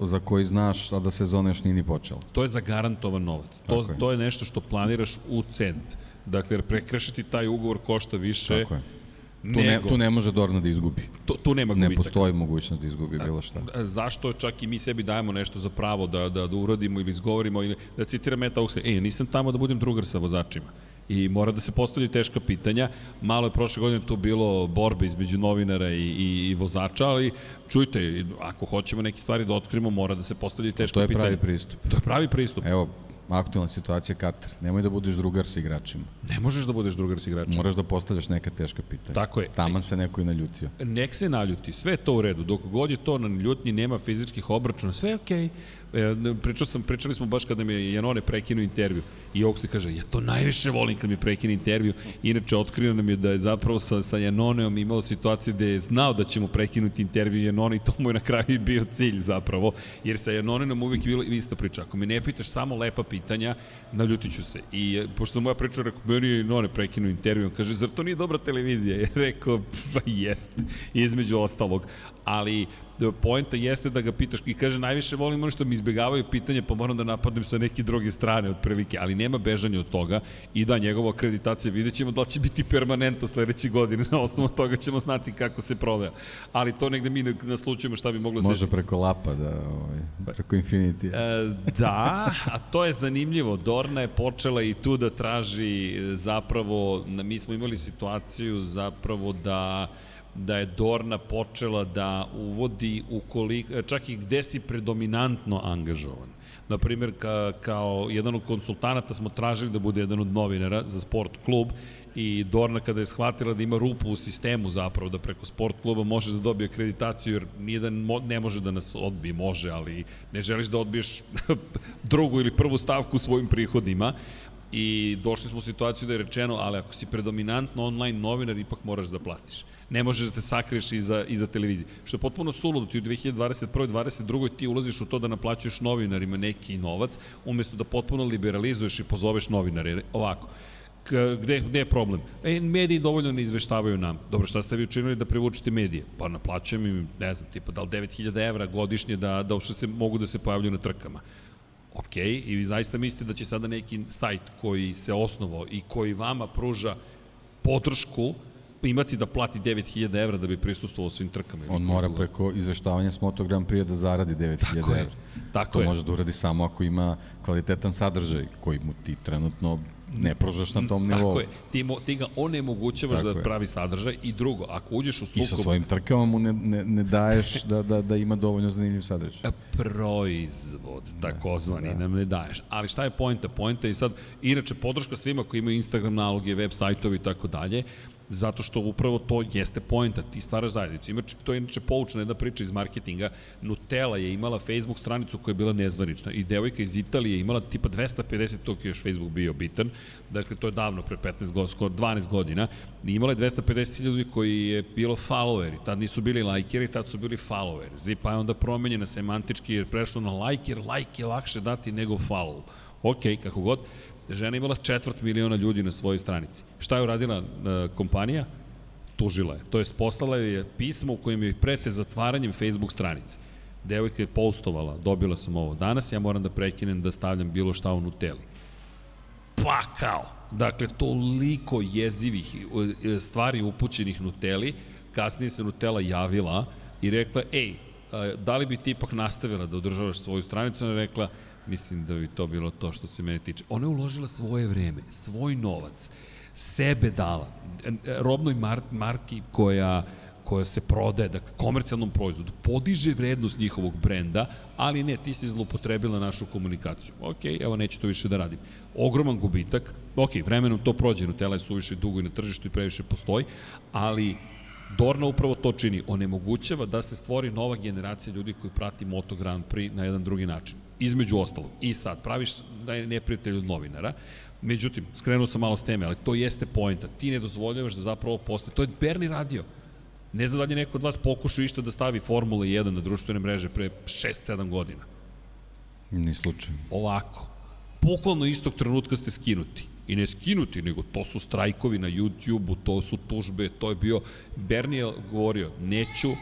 za koji znaš, a da sezona još nije ni počela. To je zagarantovan novac. To, je. to je nešto što planiraš u cent. Dakle, prekrešiti taj ugovor košta više. Tako je Tu ne, tu ne može Dorna da izgubi. Tu, tu nema gubitaka. Ne postoji mogućnost da izgubi bilo šta. Zašto čak i mi sebi dajemo nešto za pravo da, da, da uradimo ili izgovorimo ili da citiram Meta Oxley, ej, nisam tamo da budem drugar sa vozačima. I mora da se postavljaju teška pitanja. Malo je prošle godine tu bilo borbe između novinara i, i, i vozača, ali čujte, ako hoćemo neke stvari da otkrimo, mora da se postavljaju teška pitanja. To je pravi pristup. To je pravi pristup. Evo, aktualna situacija Katar. Nemoj da budeš drugar sa igračima. Ne možeš da budeš drugar sa igračima. Moraš da postavljaš neka teška pitanja. Tako je. Taman se neko i naljutio. Nek se naljuti, sve je to u redu. Dok god je to na ljutnji, nema fizičkih obračuna, sve je okej. Okay. E, pričao sam, pričali smo baš kada mi je Janone prekinuo intervju i se kaže, ja to najviše volim kad mi prekine intervju. Inače, otkrio nam je da je zapravo sa, sa Janoneom imao situacije gde je znao da ćemo prekinuti intervju Janone i to mu je na kraju bio cilj zapravo. Jer sa Janonenom uvijek je bilo ista priča. Ako mi ne pitaš samo lepa pitanja, naljutit ću se. I e, pošto moja priča rekao, meni je Janone prekinuo intervju, on kaže, zar to nije dobra televizija? Je rekao, pa jest, između ostalog. Ali poenta jeste da ga pitaš i kaže najviše volim ono što mi izbegavaju pitanje pa moram da napadnem sa neke druge strane otprilike, ali nema bežanja od toga i da njegova akreditacija vidjet ćemo da li će biti permanenta sledeće godine, na osnovu toga ćemo znati kako se provea. Ali to negde mi naslučujemo šta bi moglo se... Može preko lapa da, ovaj, preko Infinity. E, da, a to je zanimljivo. Dorna je počela i tu da traži zapravo, mi smo imali situaciju zapravo da da je Dorna počela da uvodi ukoliko, čak i gde si predominantno angažovan. Na primjer, ka, kao jedan od konsultanata smo tražili da bude jedan od novinara za sport klub i Dorna kada je shvatila da ima rupu u sistemu zapravo, da preko sport kluba može da dobije akreditaciju, jer nijedan ne može da nas odbije, može, ali ne želiš da odbiješ drugu ili prvu stavku svojim prihodima I došli smo u situaciju da je rečeno, ali ako si predominantno online novinar, ipak moraš da platiš. Ne možeš da te sakriješ iza, iza televizije. Što je potpuno suludo, ti u 2021. 22. ti ulaziš u to da naplaćuješ novinarima neki novac, umesto da potpuno liberalizuješ i pozoveš novinare. Ovako, gde, gde je problem? E, mediji dovoljno ne izveštavaju nam. Dobro, šta ste vi učinili da privučite medije? Pa naplaćujem im, ne znam, tipa da li 9000 evra godišnje da, da uopšte se mogu da se pojavljuju na trkama. Ok, i vi zaista mislite da će sada neki sajt koji se osnovao i koji vama pruža podršku imati da plati 9000 evra da bi prisustvovao svim trkama. On mora preko izveštavanja s Moto Grand Prix da zaradi 9000 evra. Je, tako to je. može da uradi samo ako ima kvalitetan sadržaj koji mu ti trenutno ne pružaš na tom nivou. Tako je, ti, mo, ti ga onemogućavaš Tako da je. pravi sadržaj i drugo, ako uđeš u sukob... I sa svojim trkama mu ne, ne, ne daješ da, da, da ima dovoljno zanimljiv sadržaj. Proizvod, takozvani, da. nam ne daješ. Ali šta je pojenta? Pojenta je sad, inače, podrška svima koji imaju Instagram naloge, web sajtovi i tako dalje, zato što upravo to jeste poenta, ti stvaraš zajednicu. Ima, to je inače poučna jedna priča iz marketinga. Nutella je imala Facebook stranicu koja je bila nezvanična i devojka iz Italije je imala tipa 250, tog je još Facebook bio bitan, dakle to je davno, pre 15 godina, skoro 12 godina, i imala je 250 ljudi koji je bilo followeri, tad nisu bili lajkeri, tad su bili followeri. Pa je onda promenjena semantički jer prešlo na jer like je lakše dati nego follow. Ok, kako god žena imala četvrt miliona ljudi na svojoj stranici. Šta je uradila uh, kompanija? Tužila je. To jest poslala je pismo u kojem je prete zatvaranjem Facebook stranice. Devojka je postovala, dobila sam ovo danas, ja moram da prekinem da stavljam bilo šta u Nutelli. Pa kao! Dakle, toliko jezivih e, stvari upućenih Nutelli, kasnije se Nutella javila i rekla, ej, da li bi ti ipak nastavila da održavaš svoju stranicu? Ona rekla, Mislim da bi to bilo to što se mene tiče. Ona je uložila svoje vreme, svoj novac, sebe dala, robnoj mar marki koja koja se prodaje, dakle, komercijalnom proizvodu, podiže vrednost njihovog brenda, ali ne, ti si zlopotrebila našu komunikaciju. Ok, evo, neću to više da radim. Ogroman gubitak, ok, vremenom to prođe, Nutella je suviše dugo i na tržištu i previše postoji, ali Dorna upravo to čini, onemogućava da se stvori nova generacija ljudi koji prati Moto Grand Prix na jedan drugi način. Između ostalog. I sad, praviš da je neprijatelj od novinara, međutim, skrenuo sam malo s teme, ali to jeste pojenta. Ti ne dozvoljavaš da zapravo postoje. To je Berni radio. Ne znam da li je neko od vas pokušao išta da stavi Formula 1 na društvene mreže pre 6-7 godina. Ni slučajno. Ovako. Bukvalno istog trenutka ste skinuti i ne skinuti, nego to su strajkovi na YouTube-u, to su tužbe, to je bio, Bernie je govorio, neću,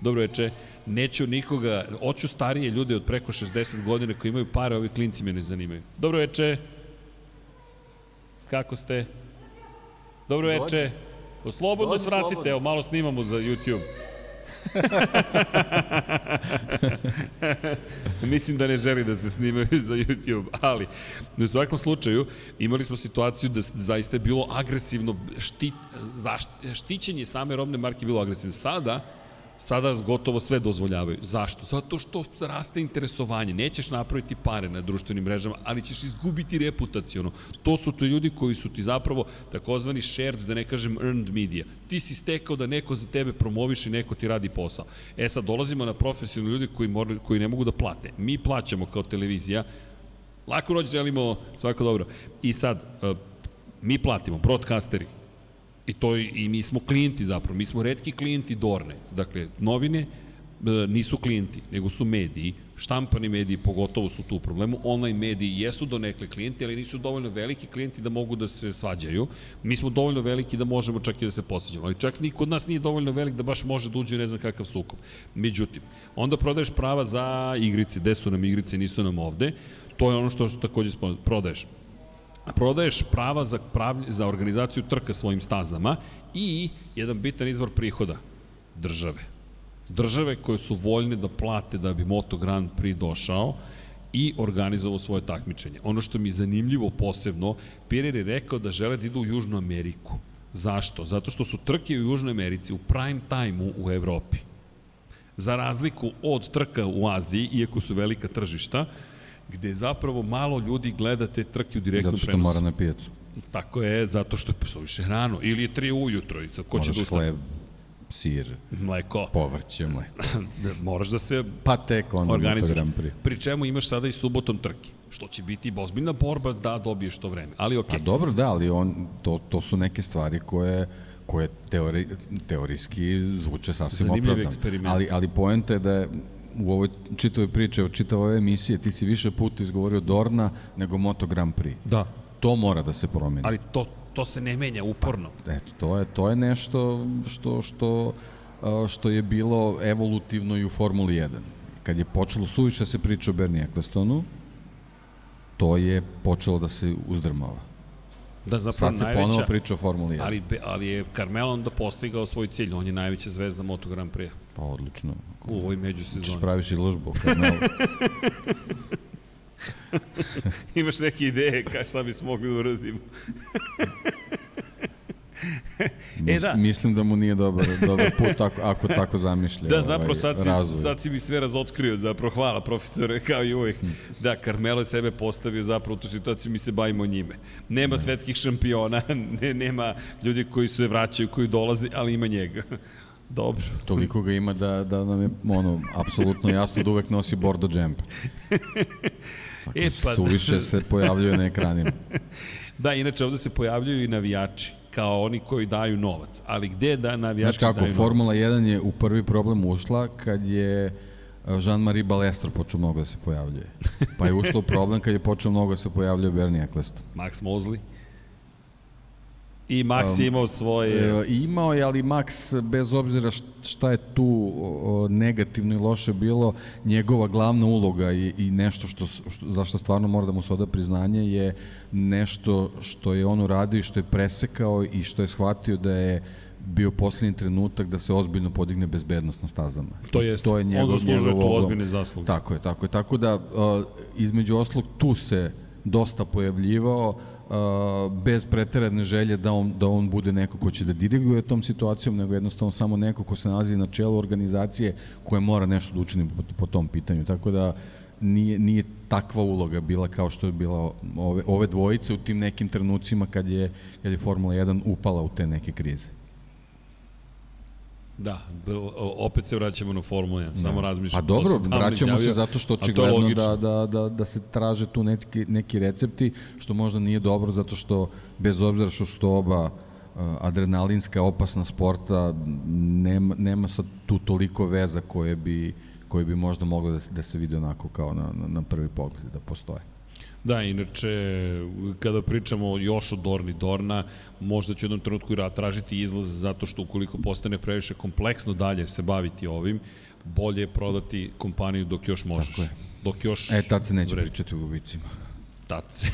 dobro veče, neću nikoga, hoću starije ljude od preko 60 godina koji imaju pare, ovi klinci me ne zanimaju. Dobro veče, kako ste? Dobro veče, slobodno svratite, evo malo snimamo za YouTube. Mislim da ne želi da se snimaju za YouTube, ali u svakom slučaju imali smo situaciju da zaista je bilo agresivno, štit, zašt, štićenje same robne marke bilo agresivno. Sada sada gotovo sve dozvoljavaju. Zašto? Zato što raste interesovanje. Nećeš napraviti pare na društvenim mrežama, ali ćeš izgubiti reputacijono. To su to ljudi koji su ti zapravo takozvani shared, da ne kažem earned media. Ti si stekao da neko za tebe promoviše i neko ti radi posao. E sad, dolazimo na profesionalne ljudi koji, moraju, koji ne mogu da plate. Mi plaćamo kao televizija, lako noć želimo svako dobro. I sad, e, mi platimo, broadcasteri, I to i mi smo klijenti zapravo, mi smo redki klijenti Dorne. Dakle, novine e, nisu klijenti, nego su mediji, štampani mediji pogotovo su tu u problemu, online mediji jesu donekle klijenti, ali nisu dovoljno veliki klijenti da mogu da se svađaju. Mi smo dovoljno veliki da možemo čak i da se posvađamo, ali čak niko od nas nije dovoljno velik da baš može da uđe ne znam kakav sukob. Međutim, onda prodaješ prava za igrice, gde su nam igrice, nisu nam ovde, to je ono što, što takođe prodaješ prodaješ prava za, prav, za organizaciju trka svojim stazama i jedan bitan izvor prihoda, države. Države koje su voljne da plate da bi Moto Grand Prix došao i organizovao svoje takmičenje. Ono što mi je zanimljivo posebno, Pirer je rekao da žele da idu u Južnu Ameriku. Zašto? Zato što su trke u Južnoj Americi u prime time-u u Evropi. Za razliku od trka u Aziji, iako su velika tržišta, gde zapravo malo ljudi gleda te trke u direktnom prenosu. Zato što prenosu. mora na pijacu. Tako je, zato što je više hrano. Ili je tri ujutro i sad ko će da ustane? hleb, sir, mleko, povrće, mleko. Moraš da se pa tek onda organizuješ. Pri čemu imaš sada i subotom trke. što će biti ozbiljna borba da dobiješ to vreme. Ali okej. Pa dobro, da, ali on, to, to su neke stvari koje koje teori, teorijski zvuče sasvim Zanimljiv opravdan. Ali, ali poenta je da je u ovoj čitavoj priče, od čitave ove emisije, ti si više puta izgovorio Dorna nego Moto Grand Prix. Da, To mora da se promeni. ali to, to se ne menja uporno. Eto, to je, to je nešto što, što, što je bilo evolutivno i u Formuli 1. Kad je počelo suviše se priča o Bernie Ecclestonu, to je počelo da se uzdrmava. Da, zapravo Sad se najveća... ponovo priča o Formuli 1. Ali, ali je Carmelo onda postigao svoj cilj. On je najveća zvezda Moto Grand Prix Pa odlično. u ovoj međusezoni. praviš izložbu. Carmelo. Imaš neke ideje ka šta bismo mogli da uradimo? Mis, da. Mislim da mu nije dobar, dobar put ako, ako tako zamišlja Da, zapravo ovaj, sad si, razvoj. sad si mi sve razotkrio, zapravo hvala profesore, kao i uvek. Da, Carmelo je sebe postavio zapravo u tu situaciju, mi se bavimo njime. Nema svetskih šampiona, ne, nema ljudi koji se vraćaju, koji dolaze, ali ima njega. Dobro. Toliko ga ima da, da nam je ono, apsolutno jasno da uvek nosi bordo džemp. E, pa, Suviše se pojavljuje na ekranima. da, inače ovde se pojavljuju i navijači kao oni koji daju novac. Ali gde da navijači Znaš kako, daju Formula novac? 1 je u prvi problem ušla kad je e, Jean-Marie Balestor počeo mnogo da se pojavljuje. Pa je ušla u problem kad je počeo mnogo da se pojavljuje Bernie Eccleston. Max Mosley. I Max Um, je imao svoje... E, imao je, ali Max, bez obzira šta je tu negativno i loše bilo, njegova glavna uloga i, i nešto što, što, za što stvarno mora da mu se oda priznanje je nešto što je on uradio i što je presekao i što je shvatio da je bio poslednji trenutak da se ozbiljno podigne bezbednost na stazama. To jest, to je njegov, on zaslužuje tu ozbiljne zasluge. Tako je, tako je. Tako da, između oslog, tu se dosta pojavljivao, uh, bez preterane želje da on, da on bude neko ko će da diriguje tom situacijom, nego jednostavno samo neko ko se nalazi na čelu organizacije koja mora nešto da učini po, po tom pitanju. Tako da, nije, nije takva uloga bila kao što je bila ove, ove dvojice u tim nekim trenucima kad je, kad je Formula 1 upala u te neke krize. Da, opet se vraćamo na Formulu 1, samo razmišljam. Pa dobro, vraćamo se zato što očigledno da, da, da, da se traže tu neki, neki recepti, što možda nije dobro, zato što bez obzira što su to oba uh, adrenalinska, opasna sporta, nema, nema sad tu toliko veza koje bi, koje bi možda mogle da, se- da se vidi onako kao na, na, na prvi pogled da postoje. Da, inače, kada pričamo još o Dorni Dorna, možda će u jednom trenutku i ra- tražiti izlaz zato što ukoliko postane previše kompleksno dalje se baviti ovim, bolje je prodati kompaniju dok još možeš. Tako je. Dok još... E, tad se neće vredi. pričati u gubicima. Tad se,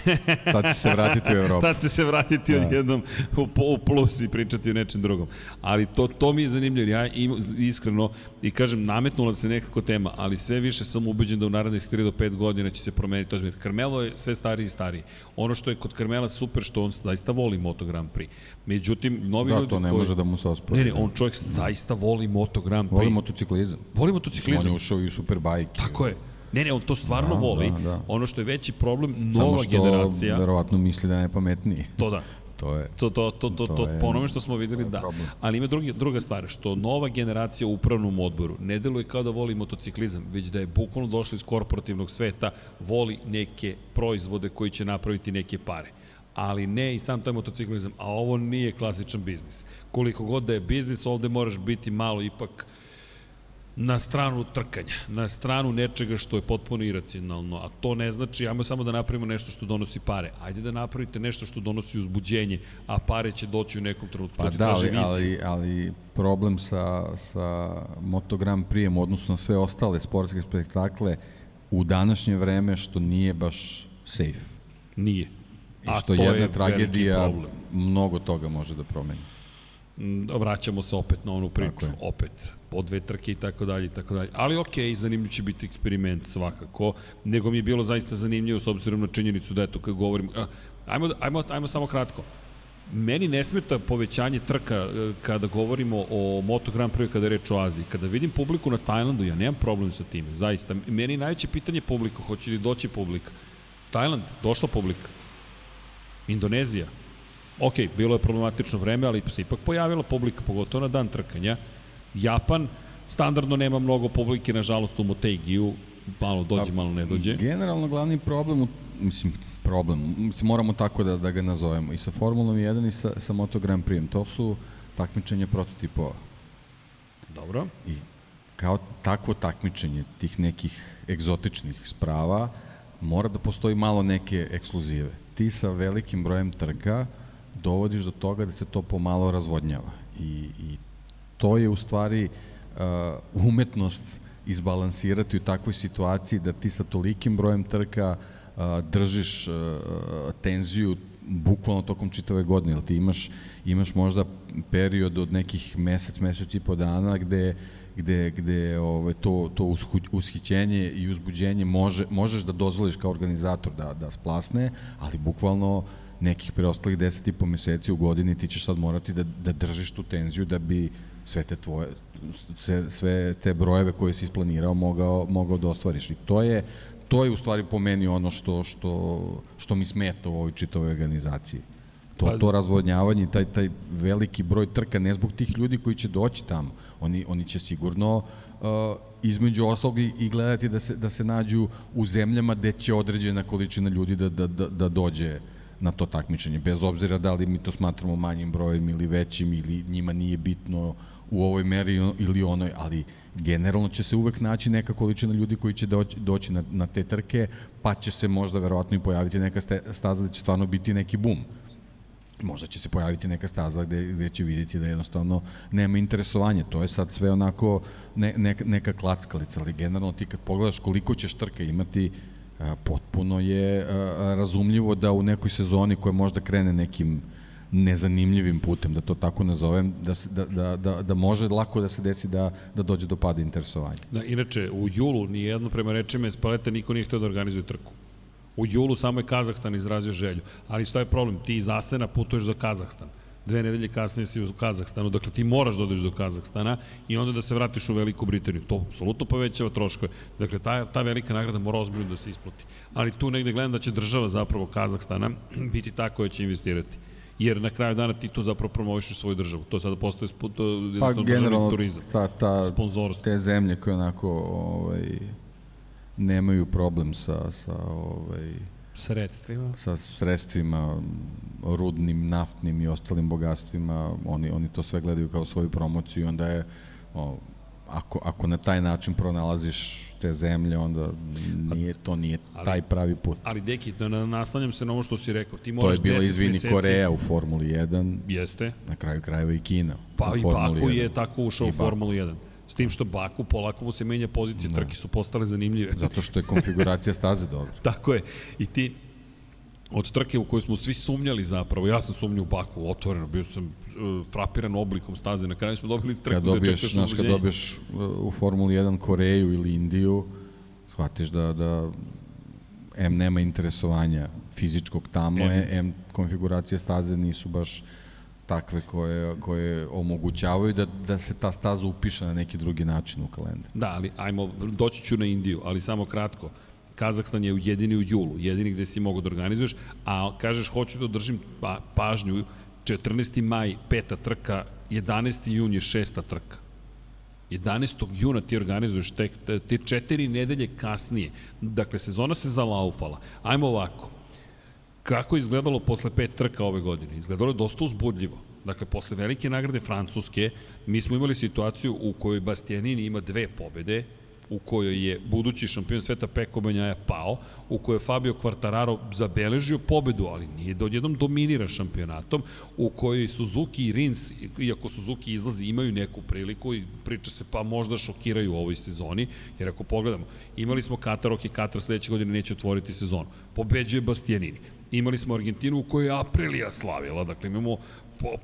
Tad će se vratiti u Evropu. tad će se vratiti da. Da. odjednom u, u plus i pričati o nečem drugom. Ali to, to mi je zanimljivo. Ja im, iskreno, i kažem, nametnula se nekako tema, ali sve više sam ubeđen da u narednih 3 do 5 godina će se promeniti to. Jer Carmelo je sve stariji i stariji. Ono što je kod Carmela super, što on zaista voli Moto Grand Prix. Međutim, novi Da, ljudi to ne koji... može da mu se ospori. Ne, ne, on čovjek zaista voli Moto Grand Prix. Voli motociklizam. voli On motociklizam. je ušao i u Superbike. Tako je. Ne, ne, on to stvarno Da, voli. da, da. Ono što je veći problem, Samo nova što generacija. verovatno misli da je najpametniji. To da. To je... To, to, to, to, To to, je- po onome što smo videli, da. problem. Ali ima drugi, druga stvar, što nova generacija u upravnom odboru ne deluje kao da voli motociklizam, već da je bukvalno došla iz korporativnog sveta, voli neke proizvode koji će napraviti neke pare ali ne i sam taj motociklizam, a ovo nije klasičan biznis. Koliko god da je biznis, ovde moraš biti malo ipak na stranu trkanja, na stranu nečega što je potpuno iracionalno, a to ne znači, ajmo samo da napravimo nešto što donosi pare. Ajde da napravite nešto što donosi uzbuđenje, a pare će doći u nekom trenutku. Pa da, ali, ali, ali problem sa, sa Moto Grand Prix-em, odnosno na sve ostale sportske spektakle, u današnje vreme što nije baš safe. Nije. I A što to je jedna veliki tragedija mnogo toga može da promeni. Mm, Vraćamo se opet na onu priču, je. opet po dve trke i tako dalje i tako dalje. Ali okej, okay, zanimljiv će biti eksperiment svakako. Nego mi je bilo zaista zanimljivo s obzirom na činjenicu da eto kad govorim, ajmo, ajmo, ajmo samo kratko. Meni ne smeta povećanje trka e, kada govorimo o Moto Grand Prix kada je reč o Aziji. Kada vidim publiku na Tajlandu, ja nemam problem sa time, zaista. Meni najveće pitanje publika, hoće li doći publika. Tajland, došla publika. Indonezija, ok, bilo je problematično vreme, ali se ipak pojavila publika, pogotovo na dan trkanja. Japan, standardno nema mnogo publike, nažalost, u Motegiju, malo dođe, malo ne dođe. Generalno glavni problem, mislim, problem, mislim, moramo tako da, da ga nazovemo, i sa Formulom 1 i sa, sa Moto Grand Prix, to su takmičenje prototipova. Dobro. I kao takvo takmičenje tih nekih egzotičnih sprava mora da postoji malo neke ekskluzive. Ti sa velikim brojem trka dovodiš do toga da se to pomalo razvodnjava. I, i to je u stvari uh, umetnost izbalansirati u takvoj situaciji da ti sa tolikim brojem trka uh, držiš uh, tenziju bukvalno tokom čitave godine, jer ti imaš, imaš možda period od nekih mesec, mesec i po dana gde gde, gde ove, to, to ushićenje i uzbuđenje može, možeš da dozvoliš kao organizator da, da splasne, ali bukvalno nekih preostalih deset i po meseci u godini ti ćeš sad morati da, da držiš tu tenziju da bi sve te tvoje sve, sve te brojeve koje si isplanirao mogao, mogao da ostvariš i to je to je u stvari po meni ono što, što, što mi smeta u ovoj čitavoj organizaciji. To, pa, to razvodnjavanje, taj, taj veliki broj trka, ne zbog tih ljudi koji će doći tamo. Oni, oni će sigurno uh, između oslog i, i gledati da se, da se nađu u zemljama gde će određena količina ljudi da, da, da, da dođe na to takmičenje. Bez obzira da li mi to smatramo manjim brojem ili većim ili njima nije bitno u ovoj meri ili onoj, ali generalno će se uvek naći neka količina ljudi koji će doći, doći na, na te trke, pa će se možda verovatno i pojaviti neka staza da će stvarno biti neki bum možda će se pojaviti neka staza gde, gde će vidjeti da jednostavno nema interesovanja. To je sad sve onako ne, ne, neka klackalica, ali generalno ti kad pogledaš koliko ćeš trka imati, a, potpuno je a, razumljivo da u nekoj sezoni koja možda krene nekim nezanimljivim putem, da to tako nazovem, da, se, da, da, da, da može lako da se desi da, da dođe do pada interesovanja. Da, inače, u julu nijedno prema rečima iz paleta niko nije htio da organizuje trku. U julu samo je Kazahstan izrazio želju. Ali što je problem? Ti iz Asena putuješ za Kazahstan. Dve nedelje kasnije si u Kazahstanu, dakle ti moraš da odeš do Kazahstana i onda da se vratiš u Veliku Britaniju. To apsolutno povećava troškove. Dakle, ta, ta velika nagrada mora ozbiljno da se isplati. Ali tu negde gledam da će država zapravo Kazahstana biti ta koja će investirati jer na kraju dana ti tu zapravo promovišeš svoju državu. To sada postoje to pa, generalno, turizam, ta, ta, te zemlje koje onako ovaj, nemaju problem sa, sa ovaj, sredstvima sa sredstvima rudnim, naftnim i ostalim bogatstvima oni oni to sve gledaju kao svoju promociju onda je o, ako, ako na taj način pronalaziš te zemlje, onda nije, to nije ali, taj pravi put. Ali, Deki, da naslanjam se na ovo što si rekao. Ti to je bilo, izvini, meseci... Koreja u Formuli 1. Jeste. Na kraju krajeva i Kina. Pa i Baku 1. je tako ušao u Formulu 1. S tim što Baku polako mu se menja pozicija. Da. trke su postale zanimljive. Zato što je konfiguracija staze dobra. Tako je. I ti od trke u kojoj smo svi sumnjali zapravo, ja sam sumnjao u Baku, otvoreno, bio sam uh, frapiran oblikom staze, na kraju smo dobili trku kad dobiješ, da znaš, kad dobiješ uh, u Formuli 1 Koreju ili Indiju, shvatiš da, da M nema interesovanja fizičkog tamo, M, M konfiguracije staze nisu baš takve koje, koje omogućavaju da, da se ta staza upiše na neki drugi način u kalendar. Da, ali ajmo, doći ću na Indiju, ali samo kratko. Kazahstan je jedini u julu, jedini gde si mogu da organizuješ, a kažeš hoću da održim pa, pažnju, 14. maj, peta trka, 11. jun je šesta trka. 11. juna ti organizuješ tek, te četiri nedelje kasnije. Dakle, sezona se zalaufala. Ajmo ovako, Kako je izgledalo posle pet trka ove godine? Izgledalo je dosta uzbudljivo. Dakle, posle velike nagrade Francuske, mi smo imali situaciju u kojoj Bastianini ima dve pobede, u kojoj je budući šampion sveta Peko Banjaja pao, u kojoj je Fabio Quartararo zabeležio pobedu, ali nije da odjednom dominira šampionatom, u kojoj Suzuki i Rins, iako Suzuki izlazi, imaju neku priliku i priča se pa možda šokiraju u ovoj sezoni, jer ako pogledamo, imali smo Katar, ok, Katar sledeće godine neće otvoriti sezonu. Pobeđuje Bastianini. Imali smo Argentinu u kojoj je Aprilia slavila, dakle imamo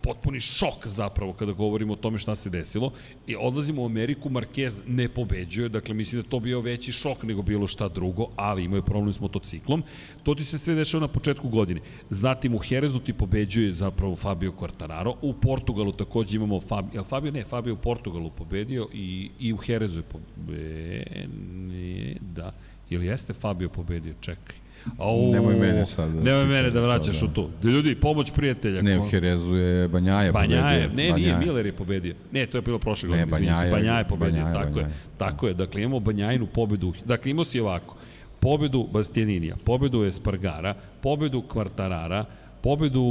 potpuni šok zapravo kada govorimo o tome šta se desilo. I odlazimo u Ameriku, Marquez ne pobeđuje, dakle mislim da to bio veći šok nego bilo šta drugo, ali imaju problem s motociklom. To ti se sve dešava na početku godine. Zatim u Herezu ti pobeđuje zapravo Fabio Quartararo, u Portugalu takođe imamo Fabio, jel Fabio ne, Fabio u Portugalu pobedio i, i u Herezu je pobedio, da, ili jeste Fabio pobedio, čekaj Au, Nemoj mene sad da Nemoj mene da vraćaš to, u da. to. Ljudi, pomoć prijatelja. Ne, u Herezu je Banjaje Banjaje, pobedio. ne, nije, Banjaje. Miller je pobedio. Ne, to je bilo prošle Ne, godine, se. Banjaje- Banjaje je pobedio, Banjaje, tako je. Banjaje. Tako je, dakle imamo Banjajinu pobedu. Dakle imao si ovako, pobedu Bastianinija, pobedu Espargara, pobedu Kvartarara, pobedu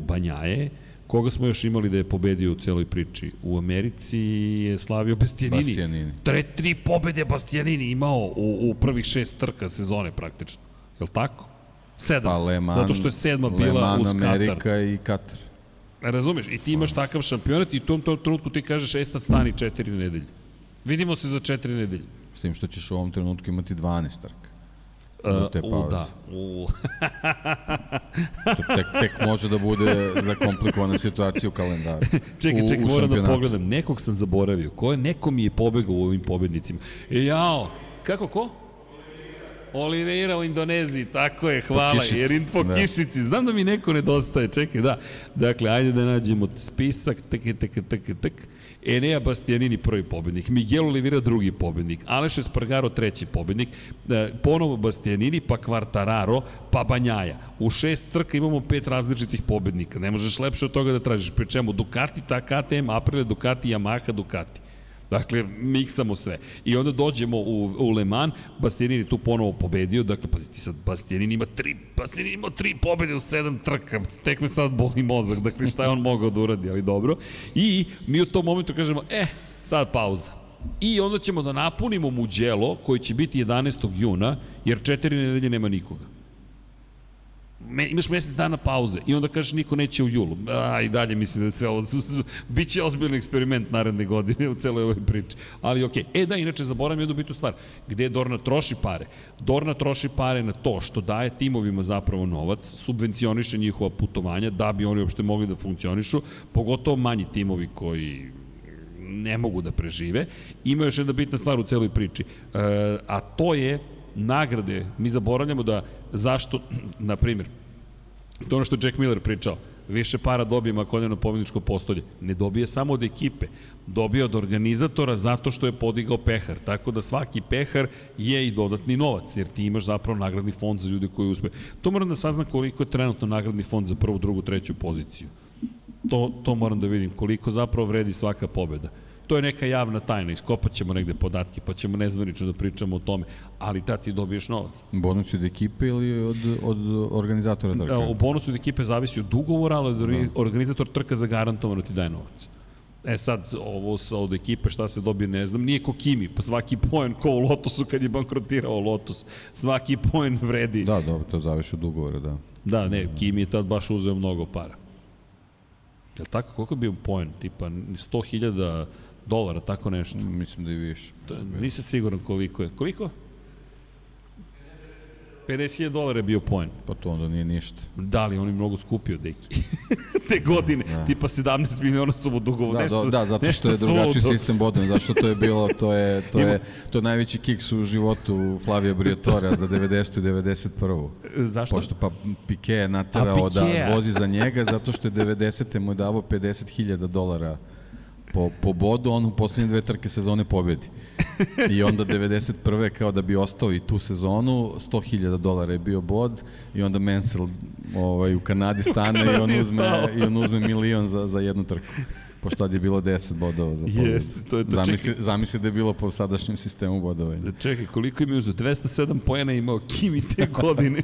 Banjaje, koga smo još imali da je pobedio u celoj priči? U Americi je slavio Bastianini. Bastianini. Tre, tri pobede Bastianini imao u, u prvih šest trka sezone praktično. Je li tako? Sedam. Pa Le Zato što je sedma bila Mans, uz Katar. Amerika i Katar. Razumeš? I ti imaš takav šampionat i u tom, tom trenutku ti kažeš, e sad stani četiri nedelje. Vidimo se za četiri nedelje. S tim što ćeš u ovom trenutku imati 12 trka. Do te Uh, u, pauze. da. U, tek, tek može da bude zakomplikovana situacija u kalendaru. čekaj, čekaj, moram da pogledam. Nekog sam zaboravio. Ko je? Neko mi je pobegao u ovim pobednicima. E, jao, kako ko? Oliveira u Indoneziji, tako je, hvala. kišici, Jer in po da. kišici, znam da mi neko nedostaje, čekaj, da. Dakle, ajde da nađemo spisak, tek, tek, tek, tek. Enea Bastianini prvi pobednik, Miguel Oliveira drugi pobednik, Aleš Espargaro treći pobednik, e, ponovo Bastianini, pa Kvartararo, pa Banjaja. U šest trka imamo pet različitih pobednika, ne možeš lepše od toga da tražiš. Pri čemu Ducati, KTM, Aprilia, Ducati, Yamaha, Ducati. Dakle, miksamo sve. I onda dođemo u, u Le Mans, Bastianini tu ponovo pobedio, dakle, pazi ti sad, Bastianini ima tri, Bastianini ima tri pobede u sedam trka, tek me sad boli mozak, dakle, šta je on mogao da uradi, ali dobro. I mi u tom momentu kažemo, e, sad pauza. I onda ćemo da napunimo Muđelo, koji će biti 11. juna, jer četiri nedelje nema nikoga. Me, imaš mesec dana pauze i onda kažeš niko neće u julu. A, i dalje mislim da sve ovo, biće ozbiljni eksperiment naredne godine u celoj ovoj priči. Ali okej. Okay. E da, inače zaboravim jednu bitnu stvar. Gde Dorna troši pare? Dorna troši pare na to što daje timovima zapravo novac, subvencioniše njihova putovanja da bi oni uopšte mogli da funkcionišu, pogotovo manji timovi koji ne mogu da prežive. Ima još jedna bitna stvar u celoj priči, e, a to je nagrade. Mi zaboravljamo da zašto, na primjer, to ono što je Jack Miller pričao, više para dobijem ako odem postolje. Ne dobije samo od ekipe, dobije od organizatora zato što je podigao pehar. Tako da svaki pehar je i dodatni novac, jer ti imaš zapravo nagradni fond za ljude koji uspe. To moram da saznam koliko je trenutno nagradni fond za prvu, drugu, treću poziciju. To, to moram da vidim, koliko zapravo vredi svaka pobeda. To je neka javna tajna, iskopat ćemo negde podatke, pa ćemo nezvanično da pričamo o tome, ali da ti dobiješ novac. Bonus od ekipe ili od, od organizatora trka? O bonusu od ekipe zavisi od ugovora, ali od organizator trka zagarantovano ti daje novac. E sad, ovo sa od ekipe šta se dobije, ne znam, nije ko Kimi, pa svaki poen ko u Lotusu kad je bankrotirao Lotus, svaki poen vredi. Da, dobro, to zavisi od ugovora, da. Da, ne, Kimi je tad baš uzeo mnogo para. Je li tako? Koliko je bio poen? Tipa 100.000 dolara, tako nešto. Mislim da i više. To, nisam siguran koliko je. Koliko? 50.000 dolara je bio poen. Pa to onda nije ništa. Da li on je mnogo skupio, deki. Te godine, da. tipa 17 miliona su mu dugovo. Da, nešto, da, da, zato što je drugačiji sistem bodovanja, zato što to je bilo, to je, to je, to je najveći kiks u životu Flavija Briatora za 90. i 91. Zašto? Pošto pa Pique je naterao da vozi za njega zato što je 90. mu je davao 50.000 dolara po, po bodu, on u poslednje dve trke sezone pobedi. I onda 91. kao da bi ostao i tu sezonu, 100.000 dolara je bio bod i onda Mansell ovaj, u Kanadi stane i on Kanadi je uzme, stao. i on uzme milion za, za jednu trku. Pošto tad je bilo 10 bodova za pobedu. Jeste, to je to. Zamisli, Čekaj, zamisli da je bilo po sadašnjem sistemu bodovanja. čekaj, koliko im je uzeo? 207 poena imao Kimi te godine.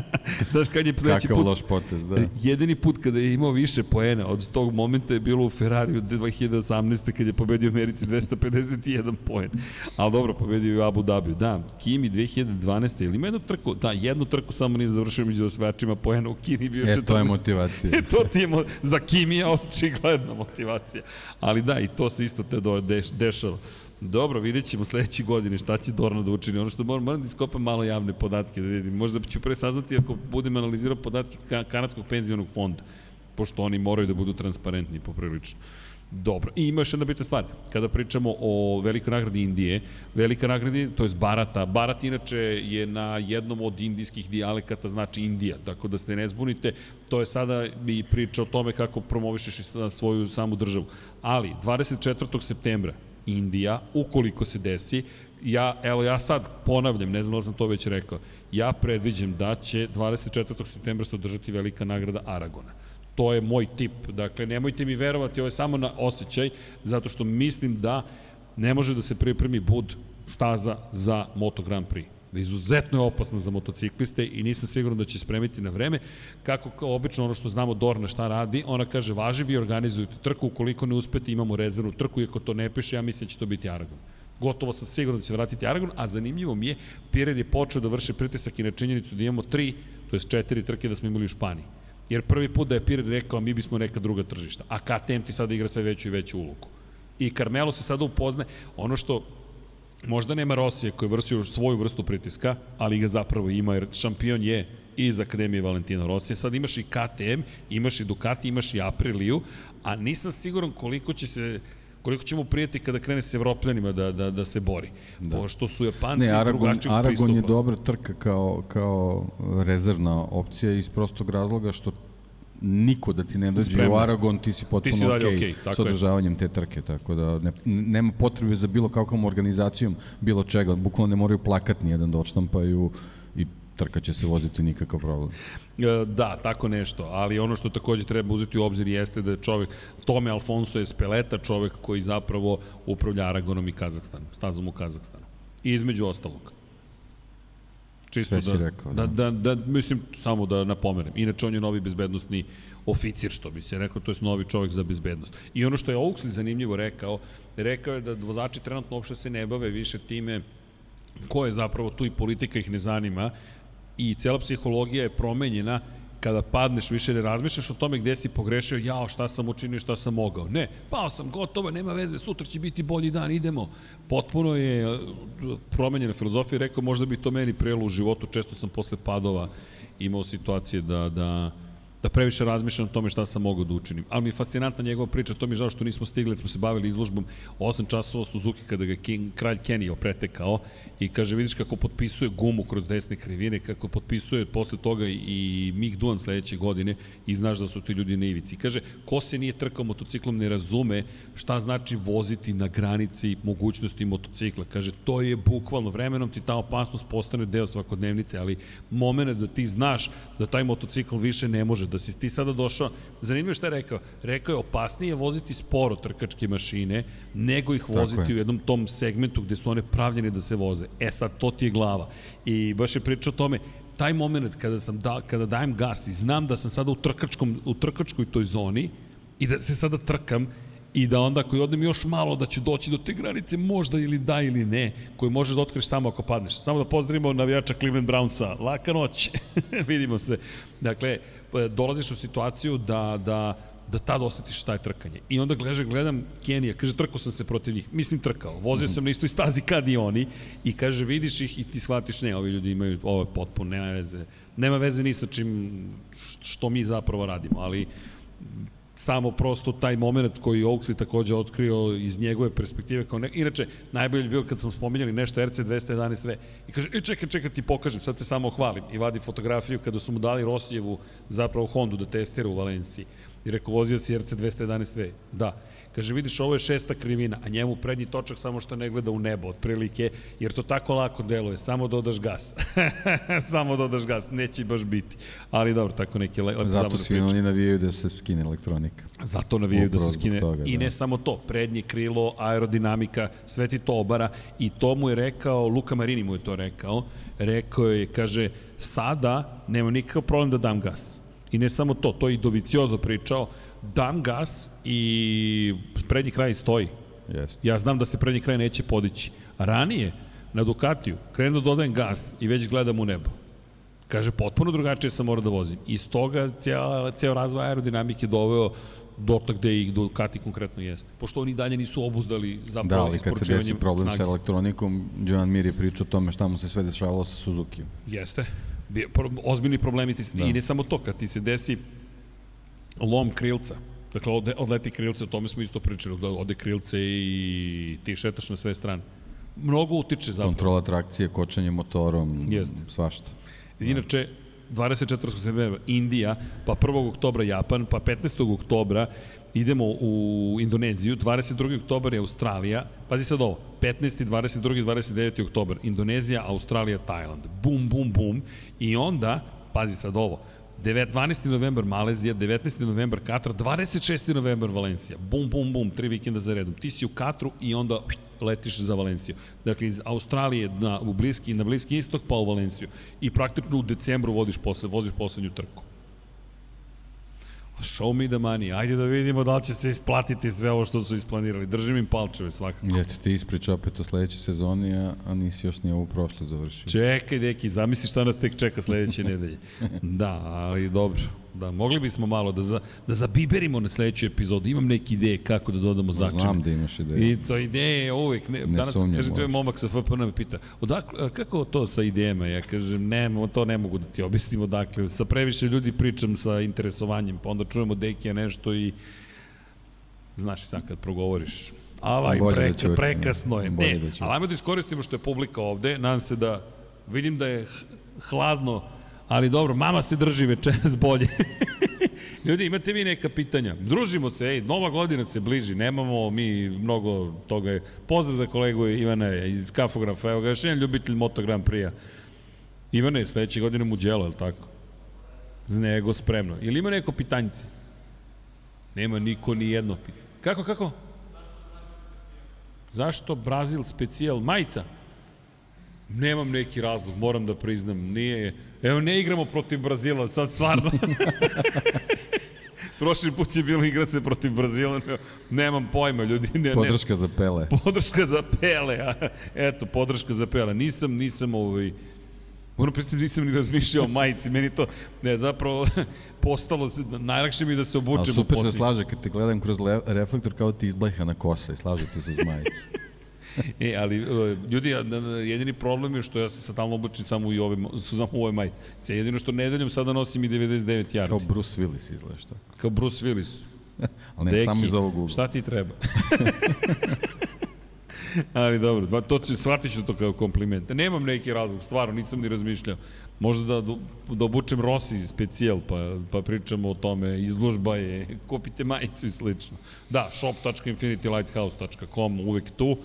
Znaš, kad je sledeći Kakav put... loš potez, da. Jedini put kada je imao više poena od tog momenta je bilo u Ferrariju 2018. kad je pobedio u Americi 251 poen. Ali dobro, pobedio i u Abu Dhabiju. Da, Kimi 2012. ili ima jednu trku? Da, jednu trku samo nije završio među osvajačima poena u Kini bio E, to je 14. motivacija. E, to ti je mo za Kimija očigledna motivacija. Ali da, i to se isto te dešava. Dobro, vidjet ćemo sledeće godine šta će Dorna da učini. Ono što moram, moram da iskopam malo javne podatke da vidim. Možda ću pre saznati ako budem analizirao podatke ka, kanadskog penzionog fonda. Pošto oni moraju da budu transparentni poprilično. Dobro. I ima još jedna bitna stvar. Kada pričamo o velikoj nagradi Indije, velika nagradi, to je Barata. Barat inače je na jednom od indijskih dijalekata znači Indija, tako da se ne zbunite. To je sada i priča o tome kako promovišeš svoju samu državu. Ali, 24. septembra, Indija, ukoliko se desi, ja, evo ja sad ponavljam, ne znam da sam to već rekao, ja predviđam da će 24. septembra se održati velika nagrada Aragona. To je moj tip. Dakle, nemojte mi verovati, ovo je samo na osjećaj, zato što mislim da ne može da se pripremi bud staza za Moto Grand Prix. Izuzetno je opasna za motocikliste i nisam siguran da će spremiti na vreme. Kako kao obično ono što znamo Dorna šta radi, ona kaže važi vi organizujete trku, ukoliko ne uspete imamo rezervnu trku, iako to ne piše, ja mislim da će to biti Aragon. Gotovo sam siguran da će vratiti Aragon, a zanimljivo mi je, Pired je počeo da vrši pritisak i na činjenicu da imamo tri, to je četiri trke da smo imali u Španiji. Jer prvi put da je Pired rekao, mi bismo neka druga tržišta. A KTM ti sada igra sve veću i veću ulogu. I Carmelo se sada upozne. Ono što možda nema Rosije koji vrsio svoju vrstu pritiska, ali ga zapravo ima jer šampion je iz Akademije Valentina Rosije. Sad imaš i KTM, imaš i Ducati, imaš i Apriliju, a nisam siguran koliko će se koliko ćemo prijeti kada krene s evropljanima da, da, da se bori. Da. Pošto su Japanci ne, Aragon, drugačijeg Aragon pristupa. je dobra trka kao, kao rezervna opcija iz prostog razloga što niko da ti ne dođe Spremno. u Aragon, ti si potpuno ti si okay, okay s održavanjem je. te trke, tako da ne, nema potrebe za bilo kakvom organizacijom bilo čega, bukvalno ne moraju plakati nijedan da odštampaju i trka će se voziti nikakav problem. E, da, tako nešto, ali ono što takođe treba uzeti u obzir jeste da je čovek, Tome Alfonso je speleta čovek koji zapravo upravlja Aragonom i Kazahstanom, stazom u Kazahstanu. I između ostalog. Čisto da, rekao, da. Da, da, da, mislim, samo da napomenem. Inače, on je novi bezbednostni oficir, što bi se rekao, to je novi čovjek za bezbednost. I ono što je Oaksley zanimljivo rekao, rekao je da vozači trenutno uopšte se ne bave više time ko je zapravo tu i politika ih ne zanima i cela psihologija je promenjena kada padneš više ne razmišljaš o tome gde si pogrešio, jao šta sam učinio, šta sam mogao. Ne, pao sam, gotovo, nema veze, sutra će biti bolji dan, idemo. Potpuno je promenjena filozofija, rekao možda bi to meni prelo u životu, često sam posle padova imao situacije da, da da previše razmišljam o tome šta sam mogao da učinim. Ali mi je fascinantna njegova priča, to mi je žao što nismo stigli, smo se bavili izložbom 8 časova Suzuki kada ga King, kralj Kenny opretekao i kaže vidiš kako potpisuje gumu kroz desne krivine, kako potpisuje posle toga i Mick Duan sledeće godine i znaš da su ti ljudi na ivici. Kaže, ko se nije trkao motociklom ne razume šta znači voziti na granici mogućnosti motocikla. Kaže, to je bukvalno vremenom ti ta opasnost postane deo svakodnevnice, ali moment da ti znaš da taj motocikl više ne može da si ti sada došao, zanimljivo šta je rekao, rekao je opasnije voziti sporo trkačke mašine, nego ih voziti u jednom tom segmentu gde su one pravljene da se voze. E sad, to ti je glava. I baš je pričao o tome, taj moment kada, sam da, kada dajem gas i znam da sam sada u, trkačkom, u trkačkoj toj zoni i da se sada trkam i da onda ako odem još malo da ću doći do te granice možda ili da ili ne, koju možeš da otkriš samo ako padneš. Samo da pozdravimo navijača Cleveland Brownsa. Laka noć. Vidimo se. Dakle, dolaziš u situaciju da, da da tad osjetiš šta je trkanje. I onda gledam, gledam Kenija, kaže trkao sam se protiv njih. Mislim trkao, vozio sam na istoj stazi kad i oni i kaže vidiš ih i ti shvatiš ne, ovi ljudi imaju, ovo je potpuno, nema veze, nema veze ni sa čim što mi zapravo radimo, ali samo prosto taj moment koji Oaksley takođe otkrio iz njegove perspektive kao ne... Inače, najbolje je bilo kad smo spominjali nešto RC211 sve i kaže, e čekaj, čekaj, ti pokažem, sad se samo hvalim i vadi fotografiju kada su mu dali Rosijevu zapravo Hondu da testira u Valenciji i rekao, vozio si RC211V. Da. Kaže, vidiš, ovo je šesta krivina, a njemu prednji točak samo što ne gleda u nebo, otprilike, jer to tako lako deluje, samo dodaš gas. samo dodaš gas, neće baš biti. Ali dobro, tako neki lepo Zato svi oni navijaju da se skine elektronika. Zato navijaju da se skine. Toga, I da. ne samo to, prednje krilo, aerodinamika, sve ti to obara i to mu je rekao, Luka Marini mu je to rekao, rekao je, kaže, sada nema nikakav problem da dam gas I ne samo to, to je i Doviciozo pričao, dam gas i prednji kraj stoji. Yes. Ja znam da se prednji kraj neće podići. Ranije, na Ducatiju, krenu da dodajem gas i već gledam u nebo. Kaže, potpuno drugačije sam morao da vozim. I s toga ceo, ceo razvoj aerodinamike doveo dotle gde ih Ducati konkretno jeste. Pošto oni dalje nisu obuzdali zapravo Da, ali kad se desi problem snage. sa elektronikom, Joan Mir je pričao o tome šta mu se sve dešavalo sa Suzuki. Jeste ozbiljni problemi ti, da. i ne samo to, kad ti se desi lom krilca, dakle odleti krilce, o tome smo isto pričali, da ode krilce i ti šetaš na sve strane. Mnogo utiče zapravo. Kontrola trakcije, kočenje motorom, Jeste. svašta. Inače, 24. septembra Indija, pa 1. oktobra Japan, pa 15. oktobra idemo u Indoneziju, 22. oktobar je Australija, pazi sad ovo, 15. 22. 29. oktobar, Indonezija, Australija, Tajland, bum, bum, bum, i onda, pazi sad ovo, 12. novembar Malezija, 19. novembar Katar, 26. novembar Valencija. Bum, bum, bum, tri vikenda za redom. Ti si u Katru i onda letiš za Valenciju. Dakle, iz Australije na, u bliski, na bliski istok pa u Valenciju. I praktično u decembru vodiš posle, voziš poslednju trku. Show me the money. Ajde da vidimo da li će se isplatiti sve ovo što su isplanirali. Držim im palčeve svakako. Ja ti ispriča opet o sledećoj sezoni, a, a nisi još ni ovu prošlo završio. Čekaj, deki, zamisli šta nas tek čeka sledeće nedelje. Da, ali dobro. Da, mogli bismo malo da, za, da zabiberimo na sledeću epizodu. Imam neke ideje kako da dodamo začine. Znam da imaš ideje. I to ideje uvek. Ne, ne danas, kaže, to je momak sa FPN me pita, odakle, kako to sa idejama? Ja kažem, ne, to ne mogu da ti objasnim odakle. Sa previše ljudi pričam sa interesovanjem, pa onda čujemo Dekija nešto i znaš i sad kad progovoriš, Avaj, da preka, da prekasno je. Ne, da ali ajmo da iskoristimo što je publika ovde. Nadam se da vidim da je hladno Ali dobro, mama se drži večeras bolje. Ljudi, imate vi neka pitanja? Družimo se, ej, nova godina se bliži, nemamo mi mnogo toga. Pozdrav za kolegu Ivana iz Kafografa, evo ga, još jedan ljubitelj Moto Grand Prix-a. Ivane, sledeće godine mu djelo, je li tako? Nego spremno. Ili ima neko pitanjice? Nema niko ni jedno pitanje. Kako, kako? Zašto Brazil specijal? Majica? Nemam neki razlog, moram da priznam. Nije, evo ne igramo protiv Brazila, sad stvarno. Prošli put je bilo igra se protiv Brazila, nemam pojma, ljudi. Ne, podrška ne, za Pele. Podrška za Pele, a, eto, podrška za Pele. Nisam, nisam ovaj, Moram pristati, nisam ni razmišljao o majici, meni to, ne, zapravo, postalo, najlakše mi da se obučem. Ali super se slaže, kad te gledam kroz le, reflektor, kao ti izblajha kosa i slažete se uz majicu e, ali e, ljudi, jedini problem je što ja se sad tamo oblačim samo u ove, samo u ovoj majici. Jedino što nedeljom sada nosim i 99 yardi. Kao Bruce Willis izgledaš tako. Kao Bruce Willis. ali ne Deki, samo iz ovog ugla. Šta ti treba? Ali dobro, to ću, shvatit ću to kao kompliment. Nemam neki razlog, stvarno, nisam ni razmišljao. Možda da, da obučem Rossi specijal, pa, pa pričamo o tome, izložba je, kupite majicu i slično. Da, shop.infinitylighthouse.com, uvek tu.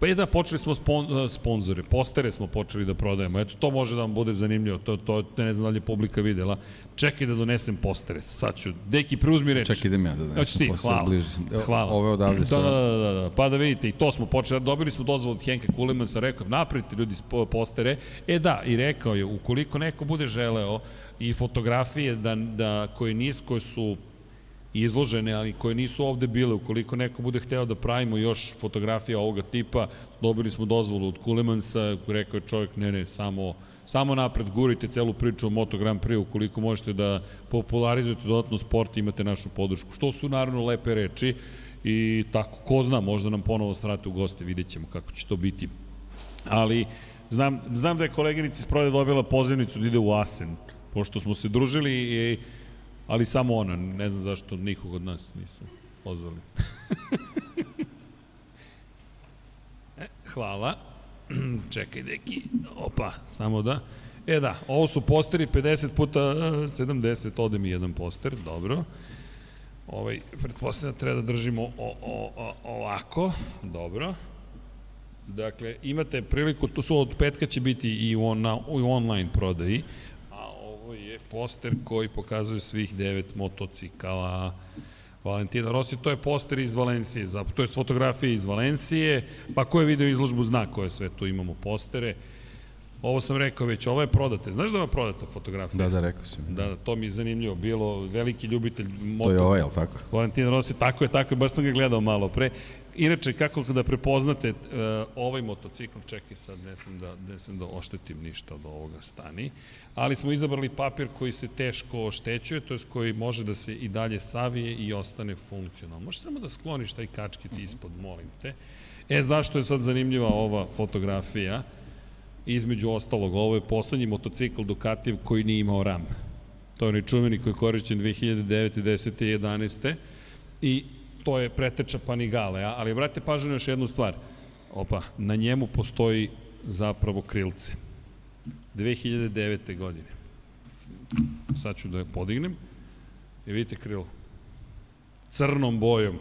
Pa je da, počeli smo spon, e, sponzore, postere smo počeli da prodajemo. Eto, to može da vam bude zanimljivo, to, to ne znam da li je publika videla. Čekaj da donesem postere, sad ću. Deki, preuzmi reč. Čekaj, idem ja da donesem ti, hvala. Bliži. Hvala. Ove odavde da, sa... Da, da, da, da, pa da vidite, i to smo počeli. Dobili smo dozvol od Henka Kulemansa, rekao, napravite ljudi postere. E da, i rekao je, ukoliko neko bude želeo i fotografije da, da koje, nis, koje su izložene, ali koje nisu ovde bile. Ukoliko neko bude hteo da pravimo još fotografija ovoga tipa, dobili smo dozvolu od Kulemansa, rekao je čovjek, ne, ne, samo samo napred gurite celu priču o Moto Grand Prix ukoliko možete da popularizujete dodatno sport i imate našu podršku. Što su naravno lepe reči i tako, ko zna, možda nam ponovo srate u goste, vidjet ćemo kako će to biti. Ali znam, znam da je koleginica iz Prode dobila pozivnicu da ide u Asen, pošto smo se družili i Ali samo ona, ne znam zašto nikog od nas nisu pozvali. e, hvala. Čekaj, deki. Opa, samo da. E da, ovo su posteri 50 puta 70, ode mi jedan poster, dobro. Ovaj, pretpostavljam da treba da držimo o, o, o, ovako, dobro. Dakle, imate priliku, to su od petka će biti i on, u online prodaji, poster koji pokazuje svih devet motocikala Valentina Rossi, to je poster iz Valencije, to je fotografija iz Valencije, pa ko je video izložbu zna koje sve tu imamo postere. Ovo sam rekao već, ovo je prodate. Znaš da je prodata fotografija? Da, da, rekao sam. Da, da, to mi je zanimljivo. Bilo veliki ljubitelj moto. To je ovo, je tako? Valentina Rossi, tako je, tako je, baš sam ga gledao malo pre. Inače, kako da prepoznate uh, ovaj motocikl, čekaj sad, ne sam, da, ne sam da oštetim ništa od ovoga stani, ali smo izabrali papir koji se teško oštećuje, to je koji može da se i dalje savije i ostane funkcionalno. Možeš samo da skloniš taj kačkit ispod, molim te. E, zašto je sad zanimljiva ova fotografija? Između ostalog, ovo je poslednji motocikl Ducatijev koji nije imao ram. To je onaj čuveni koji je korišćen 2009. 10. i 11. I to je preteča Panigale, ali brate pažnju još jednu stvar. Opa, na njemu postoji zapravo krilce. 2009. godine. sad ću da je podignem. I vidite krilo. Crnom bojom.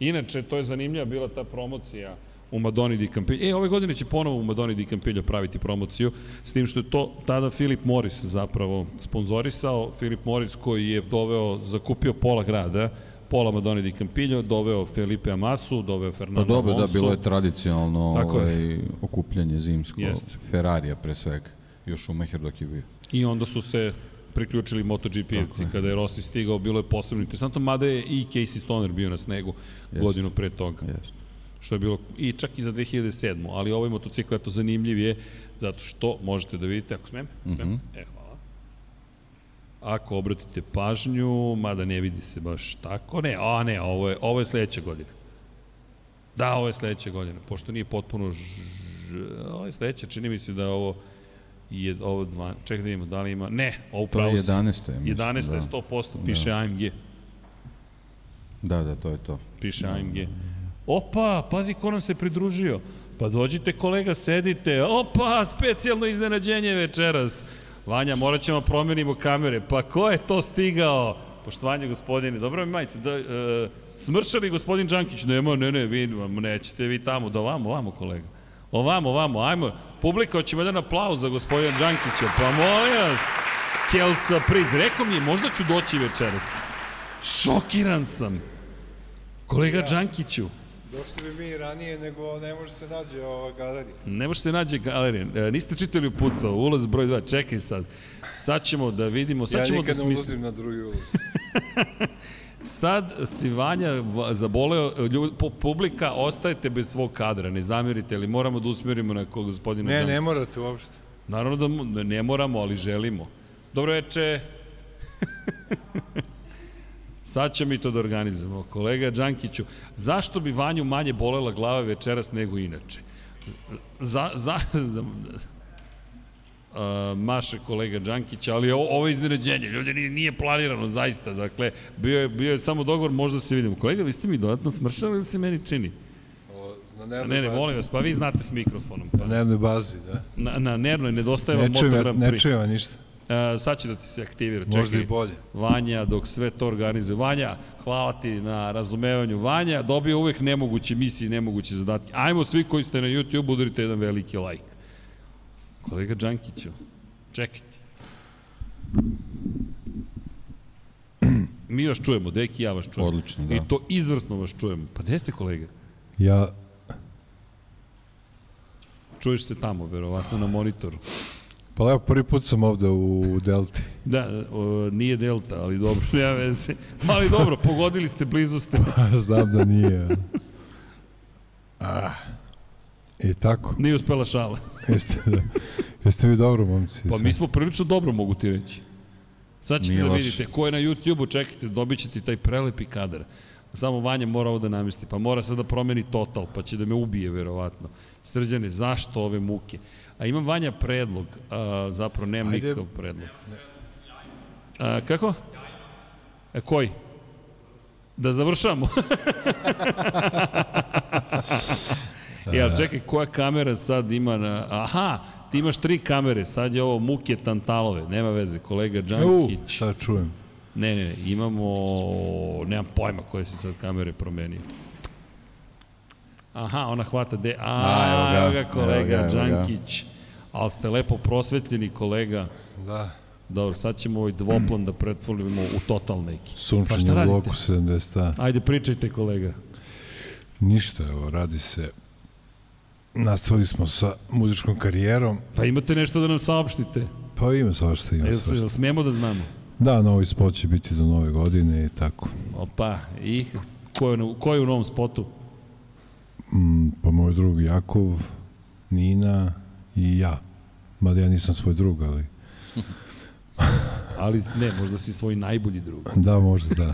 Inače, to je zanimljiva bila ta promocija u Madoni di Campillo. E, ove godine će ponovo u Madoni di Campillo praviti promociju, s tim što je to tada Filip Morris zapravo sponzorisao. Filip Morris koji je doveo, zakupio pola grada, pola Madoni di Campillo, doveo Felipe Amasu, doveo Fernando Pa dobro, da, Alonso. bilo je tradicionalno Tako je. ovaj, okupljanje zimsko, Jeste. Ferrarija pre svega, još u Meher dok je bio. I onda su se priključili MotoGP-evci. je. Kada je Rossi stigao, bilo je posebno interesantno, mada je i Casey Stoner bio na snegu Jeste. godinu pre toga. Jeste. Što je bilo i čak i za 2007. Ali ovaj motocikl, eto, zanimljiv je zato što možete da vidite, ako smem, smem, Mhm. e, hvala. Ako obratite pažnju, mada ne vidi se baš tako, ne, a ne, ovo je, ovo je sledeća godina. Da, ovo je sledeća godina, pošto nije potpuno ž... ovo je sledeća, čini mi se da je ovo je ovo dva, čekaj da vidimo da li ima, ne, ovo To je pravo si. 11. Ja mislim, 11. je da. 100%, piše AMG, Da, da, to je to. piše AMG. Opa, pazi ko nam se pridružio. Pa dođite kolega, sedite. Opa, specijalno iznenađenje večeras. Vanja, morat ćemo promenimo kamere. Pa ko je to stigao? Poštovanje gospodine, dobro mi majice, da, e, smršali gospodin Đankić, nema, ne, ne, vi, nećete vi tamo, da ovamo, ovamo kolega. Ovamo, ovamo, ajmo, publika, hoćemo jedan aplauz za gospodina Đankića, pa molim vas, Kelsa Priz, rekao mi je, možda ću doći večeras. Šokiran sam. Kolega Đankiću, Došli bi mi ranije, nego ne može se nađe ova galerija. ne može se nađe galerija. E, niste čitali uputstvo, ulaz broj 2, čekaj sad. Sad ćemo da vidimo, sad ja ćemo da nikad ne smislimo. ulazim na drugi ulaz. Sad si Vanja zaboleo, ljud, pu- publika, ostajete bez svog kadra, ne zamerite, ali moramo da usmerimo na kog gospodina Ne, Đankića. ne morate uopšte. Naravno da ne moramo, ali želimo. Dobro veče. Sad ćemo mi to da organizujemo. Kolega Đankiću, zašto bi Vanju manje bolela glava večeras nego inače? Za, za, za, Uh, maše kolega Đankić, ali ovo, ovo je iznenađenje, ljudi nije, nije planirano zaista, dakle, bio je, bio je samo dogovor, možda se vidimo. Kolega, vi ste mi dodatno smršali ili se meni čini? Na nervnoj Ne, ne, molim vas, pa vi znate s mikrofonom. Na Pa. nervnoj bazi, da. Na, na nervnoj nedostaje vam Ne čujem, ja- Moto Grand ne čujem ništa. E, sad će da ti se aktivira. Čekaj, Možda i bolje. Vanja, dok sve to organizuje. Vanja, hvala ti na razumevanju. Vanja, dobio uvek nemoguće misije i nemoguće zadatke. Ajmo svi koji ste na YouTube, udarite jedan veliki like. Kolega Đankiću, čekajte. Mi vas čujemo, Deki ja vas čujemo. Odlično, da. I to izvrsno vas čujemo. Pa gde ste kolega? Ja, Čuješ se tamo, verovatno, na monitoru. Pa evo prvi put sam ovde u Delti. Da, o, nije Delta, ali dobro, nema veze. Ali dobro, pogodili ste, blizu ste. Znam da nije. Ah. I tako. Nije uspela šala. Jeste, da. Jeste vi dobro, momci? Pa mi smo prilično dobro, mogu ti reći. Sad ćete Nije da vidite ko je na YouTube-u, čekajte, dobit ćete taj prelepi kadar. Samo Vanja mora ovo da namesti, pa mora sad da promeni total, pa će da me ubije, verovatno. Srđane, zašto ove muke? A imam Vanja predlog, a, zapravo nemam Ajde. nikakav predlog. A, kako? E, koji? Da završamo. ali čekaj, koja kamera sad ima na... Aha, ti imaš tri kamere, sad je ovo muke tantalove, nema veze, kolega U, Đankić. šta čujem? Ne, ne, ne, imamo, nemam pojma koje se sad kamere promenio. Aha, ona hvata de... A, A, evo ga, evo ga kolega evo ga, evo ga. Đankić. Ali ste lepo prosvetljeni kolega. Da. Dobro, sad ćemo ovaj dvoplan da pretvorimo u total neki. Pa Sunčanje šta u bloku 70. Ajde, pričajte kolega. Ništa, evo, radi se. Nastavili smo sa muzičkom karijerom. Pa imate nešto da nam saopštite? Pa ima svašta, ima Jel, svašta. jel smemo da znamo? Da, novi spot će biti do nove godine i tako. Opa, i ko je, ko je u novom spotu? Mm, pa moj drug Jakov, Nina i ja. Mada ja nisam svoj drug, ali Ali ne, možda si svoj najbolji drug. da, možda da.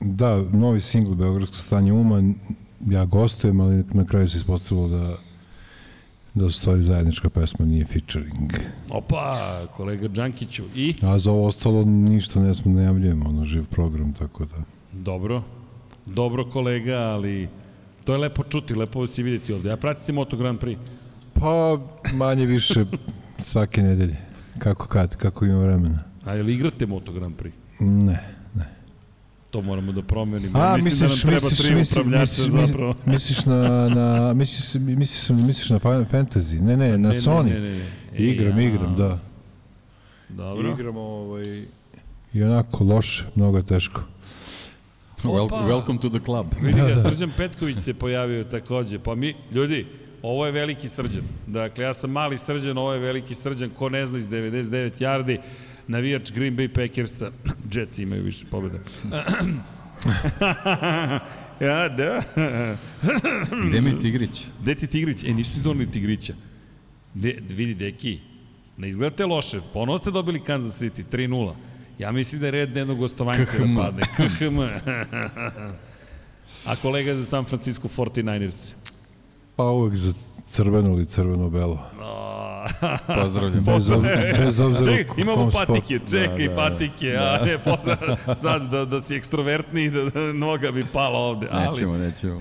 Da, novi singl Beogradsko stanje uma, ja gostujem, ali na kraju se ispostavilo da da su stvari zajednička pesma, nije featuring. Opa, kolega Đankiću. I? A za ovo ostalo ništa ne smo najavljujemo, ono, živ program, tako da. Dobro. Dobro kolega, ali to je lepo čuti, lepo vas i vidjeti ovde. Ja pratite Moto Grand Prix. Pa, manje više svake nedelje. Kako kad, kako ima vremena? A je li igrate Moto Grand Prix? Ne, ne. To moramo da promenimo. A, Mislim misliš, da nam treba misliš, tri misliš, upravljača misliš, zapravo. misliš na, na misliš, misliš, misliš na Fantasy? Ne, ne, na Ne, Sony. Ne, ne, ne, ne. Igram, E, igram, da. Dobro. Igramo ovaj, i onako loše, mnogo teško. Wel, Opa! welcome to the club. Vidi Da, ga, da. Srđan Petković se pojavio takođe. Pa mi, ljudi, ovo je veliki Srđan. Dakle, ja sam mali Srđan, ovo je veliki Srđan. Ko ne zna iz 99 yardi, navijač Green Bay Packersa. Jets imaju više pobjeda. ja, da. Gde mi je Tigrić? Gde ti Tigrić? E, nisu ti doneli Tigrića. De, vidi, deki, ne izgledate loše. Ponovo ste dobili Kansas City, 3-0. Ja mislim da je red dnevnog gostovanjca da padne. KHM. A kolega za San Francisco 49ers. Pa uvek za crveno ili crveno-belo. Pozdravljam. Bez, ob, bez obzira Čekaj, imamo patike, sportu. čekaj, Da, da, da. patike, a ne, posle, sad da, da si ekstrovertni, da, da noga bi pala ovde. Ali, Nećemo, nećemo.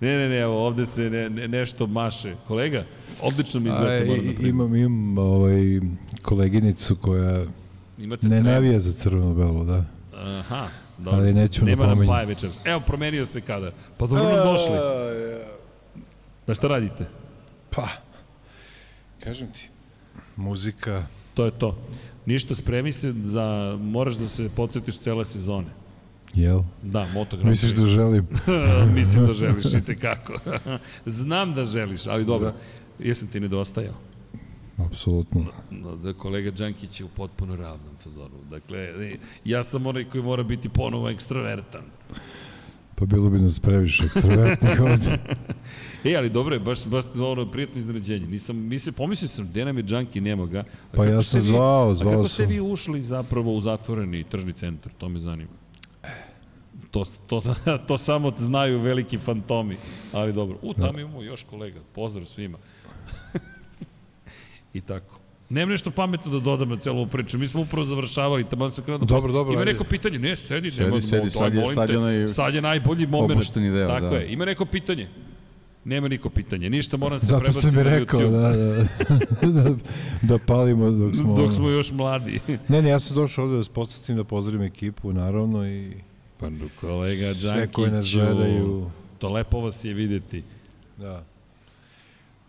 Ne, ne, ne, evo, ovde se ne, ne, nešto maše. Kolega, odlično mi izgleda, moram da priznam. imam, imam ovaj, koleginicu koja Imate ne tremu. navija za crveno-belo, da. Aha, dobro. Ali nećemo Nema da nam paje večeras. Evo, promenio se kada. Pa dobro nam došli. Pa šta radite? Pa, kažem ti, muzika, To je to. Ništa, spremi se za... Moraš da se podsjetiš cele sezone. jel? Da, Moto Grand Misliš da želim? Mislim da želiš i tekako. Znam da želiš, ali dobro. Jesam ti nedostajao. Apsolutno. No, da kolega Đankić je u potpuno ravnom fazonu. Dakle, ja sam onaj koji mora biti ponovo ekstrovertan. Pa bilo bi nas previše ekstrovertnih ovde. E, ali dobro je, baš, baš ono prijatno iznenađenje. Nisam, mislio, pomislio sam, gde nam je Džanki, nema ga. A Pa ja sam vi- zvao, A zvao kako ste sam. vi ušli zapravo u zatvoreni tržni centar? To me zanima. To, to, to samo znaju veliki fantomi. Ali dobro. U, tamo imamo još kolega. Pozdrav svima. I tako. Nemam nešto pametno da dodam na celu ovu priču. Mi smo upravo završavali, tamo sam krenuo. Dobro, dobro, Ima neko pitanje? Ne, sedi, Sedi, nema, sedi, sad je- sad je te. onaj sad je najbolji moment. opušteni deo, Tako da. je. Ima neko pitanje? Nema niko pitanje. Ništa, moram se Zato prebaciti sam na rekao YouTube. da, da, da, da palimo dok smo... Dok smo još mladi. Ne, ne, ja sam došao ovde da vas podsjetim da pozdravim ekipu, naravno, i Pa kolega Đankiću, gledaju. to lepo vas je videti. Da.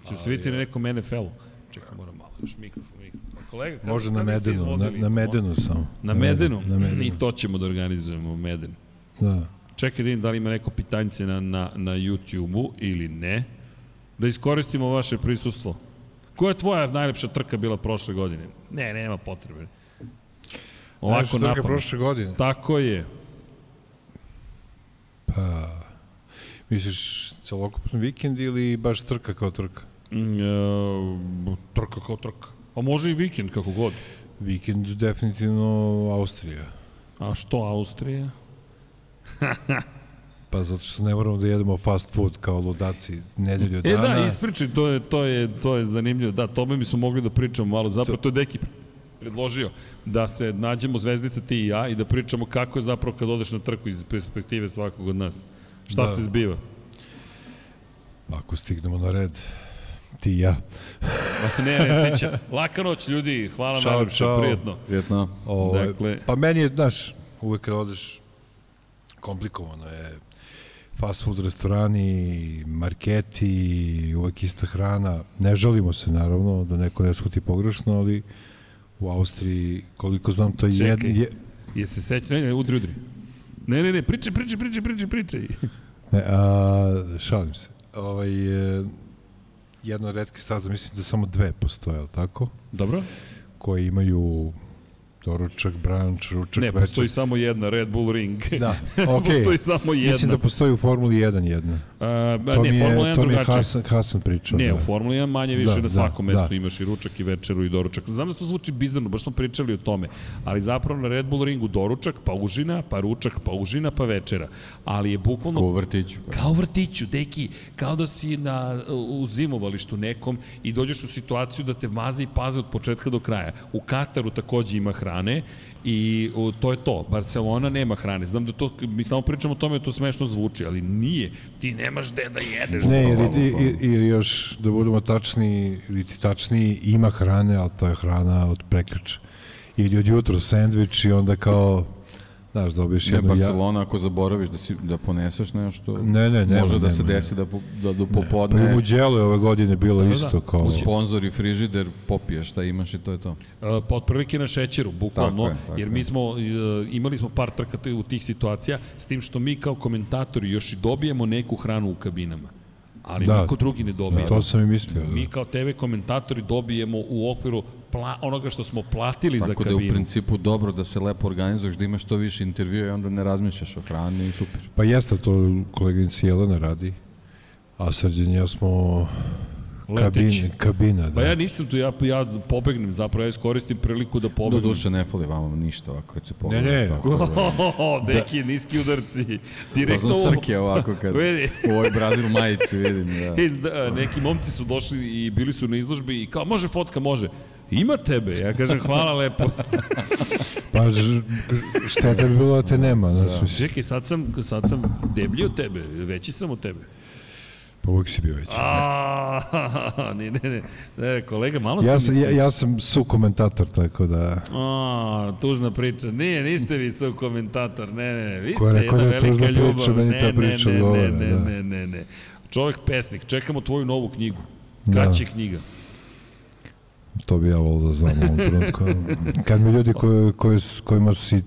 Će se vidjeti na nekom NFL-u. Čekaj, moram malo, još mikrofon, mikrofon. Kolega, kada, Može na Medenu, na, na Medenu samo. Na Medenu? Na Medenu, I to ćemo da organizujemo, Meden. da. Čekaj da vidim da li ima neko pitanjce na, na, na YouTube-u ili ne. Da iskoristimo vaše prisustvo. Koja je tvoja najlepša trka bila prošle godine? Ne, nema potrebe. Ovako Najviše trka napad. prošle godine. Tako je. Pa, misliš celokupni vikend ili baš trka kao trka? Mm, e, trka kao trka. A može i vikend, kako god. Vikend definitivno Austrija. A što Austrija? Pa zato što ne moramo da jedemo fast food kao ludaci nedelju E dana. da, ispričaj, to je, to je, to je zanimljivo. Da, tome mi smo mogli da pričamo malo. Zapravo, to je Deki predložio da se nađemo zvezdica ti i ja i da pričamo kako je zapravo kad odeš na trku iz perspektive svakog od nas. Šta Da. se zbiva? Ako stignemo na red, ti i ja. ne, ne, stiće. Laka noć, ljudi. Hvala Ćao, najlepše, čao. prijetno. Vjetno. Ovaj, Dakle- Pa meni je, znaš, uvek kad odeš, komplikovano je fast food restorani, marketi, uvek ista hrana. Ne žalimo se, naravno, da neko ne shvati pogrešno, ali u Austriji, koliko znam, to je... Jed, Čekaj. je, Je se seća? Ne, ne, udri, udri. Ne, ne, ne, pričaj, pričaj, pričaj, pričaj, pričaj. ne, a, šalim se. Ovaj, e, jedna od redkih staza, mislim da samo dve postoje, ali tako? Dobro? Koji imaju doručak, brunch, ručak, Ne, večer. postoji samo jedna, Red Bull Ring. Da, okej. postoji samo jedna. Mislim da postoji u Formuli 1 jedna. A, To ne, mi Formula je, 1 to mi je drugačije. Hasan, Hasan pričao. Ne, da. u Formuli 1 manje više Da, na da, svakom mestu da. imaš i ručak i večeru i doručak. Znam da to zvuči bizarno, baš smo pričali o tome, ali zapravo na Red Bull ringu doručak, pa užina, pa ručak, pa užina, pa večera. Ali je bukvalno Ko u vrtiću. Kao u vrtiću, deki, kao da si na, u zimovalištu nekom i dođeš u situaciju da te maze i paze od početka do kraja. U Kataru takođe ima hrana. Hrane i o, to je to. Barcelona nema hrane. Znam da to, mi samo pričamo o tome to smešno zvuči, ali nije. Ti nemaš gde da jedeš. Ne, jer, bukvalno. i, i, i još da budemo tačni, ili ti tačniji, ima hrane, ali to je hrana od prekriča. Ili od jutro sandvič i onda kao, znaš, dobiješ Ne, jednu... ja- Barcelona, ako zaboraviš da, si, da poneseš nešto, Ne, ne, nema, može da se nema, desi da, po- da do Pa i popodne u Đelu je ove godine bilo Da, da, isto kao... sponzor i frižider popiješ šta imaš i to je to. Uh, pa otprilike na šećeru, bukvalno, Tako je, tako jer je. mi smo, uh, imali smo par trka te- u tih situacija, s tim što mi kao komentatori još i dobijemo neku hranu u kabinama, ali Da. niko drugi ne dobija. To sam i mislio. Mi Da. kao TV komentatori dobijemo u okviru pla, onoga što smo platili za Tako da je u kabinu. principu dobro da se lepo organizuješ, da imaš što više intervjua i onda ne razmišljaš o hrani i super. Pa jeste to koleginica Jelena radi, a Srđan ja smo. Kabin, kabina. Da. Pa ja nisam tu, ja, ja pobegnem, zapravo ja iskoristim priliku da Do pobegnem. duše ne fali vama ništa ovako kad se pogleda. ne. Tako da, deki, niski udarci. Direktno Poznam ovo- Srke ovako kad Vidi. u ovoj Brazil majici vidim. Da. E, da, neki momci su došli i bili su na izložbi i kao, može fotka, može. Ima tebe. Ja kažem, hvala lepo. Pa ž- šteta bi bilo da te nema. Da. Čekaj, sad sam, sad sam deblji od tebe, veći sam od tebe. Pa uvijek si bio veći. A, ne, ne, ne, ne, kolega, malo Ja sam, mi ja, ja sam su komentator, tako da... A, tužna priča. Nije, niste vi su komentator. Ne, ne, ne. Vi ste jedna da je tužna velika priča, ljubav. meni Ne, ta ne, priča ne, odgovara, ne, ne, da. ne, ne, ne. Čovjek pesnik. Čekamo tvoju novu knjigu. Da. Kad će knjiga? To bi ja volio da znam u ovom trenutku. Kad mi ljudi koji, s kojima si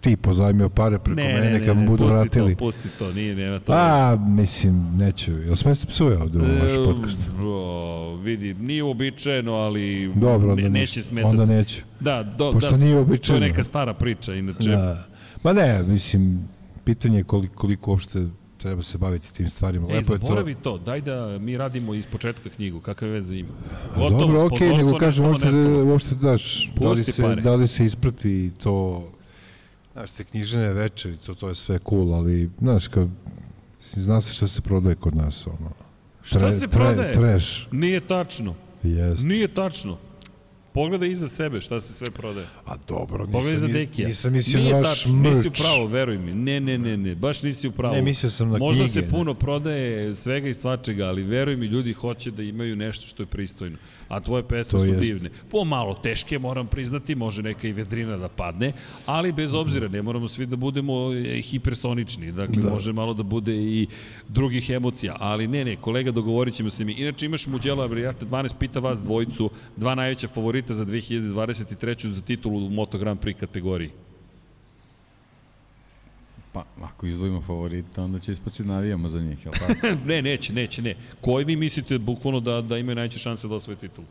ti pozajmio pare preko mene, kad mi budu pusti vratili. To, pusti to, nije, nema to. A, mislim, neću. Jel sme se psuje ovde u vaš E, podcast? o, vidi, nije uobičajeno, ali Dobro, onda ne, neće smetati. Onda neću. Da, do, Pošto da, nije to je uobičajeno. neka stara priča, inače. Da. Ma ne, mislim, pitanje je koliko, koliko uopšte treba se baviti tim stvarima. Ej, Lepo je to. to. daj da mi radimo iz početka knjigu, kakve veze ima. A Dobro, okej, okay, nego kažem, uopšte, nestalo. uopšte, daš, da li, Pusti se, pare. da li se isprati to, znaš, te knjižene večeri, to, to je sve cool, ali, znaš, kao, zna se šta se prodaje kod nas, ono. Šta se prodaje? Treš, Nije tačno. jest. Nije tačno. Pogledaj iza sebe šta se sve prodaje. A dobro, Pogledaj nisam, za mi- Dekija. nisam mislio Nije na vaš tačno, nisi u pravu, veruj mi. Ne, ne, ne, ne, baš nisi u pravu. Ne, mislio sam na Možda knjige. se puno prodaje svega i svačega, ali veruj mi, ljudi hoće da imaju nešto što je pristojno. A tvoje pesme To su jest. divne. Pomalo teške, moram priznati, može neka i vedrina da padne, ali bez obzira, ne moramo svi da budemo e, hipersonični. Dakle, Da. može malo da bude i drugih emocija. Ali ne, ne, kolega, dogovorit ćemo se mi. Inače, imaš Muđela Abrijata 12, pita vas dvojicu, dva najveća favorita za 2023. za titulu u Moto Grand Prix kategoriji. Pa, ako izdvojimo favorita, onda će ispati navijamo za njih, jel tako? ne, neće, neće, ne. Koji vi mislite bukvalno da, da imaju najveće šanse da osvoje titul?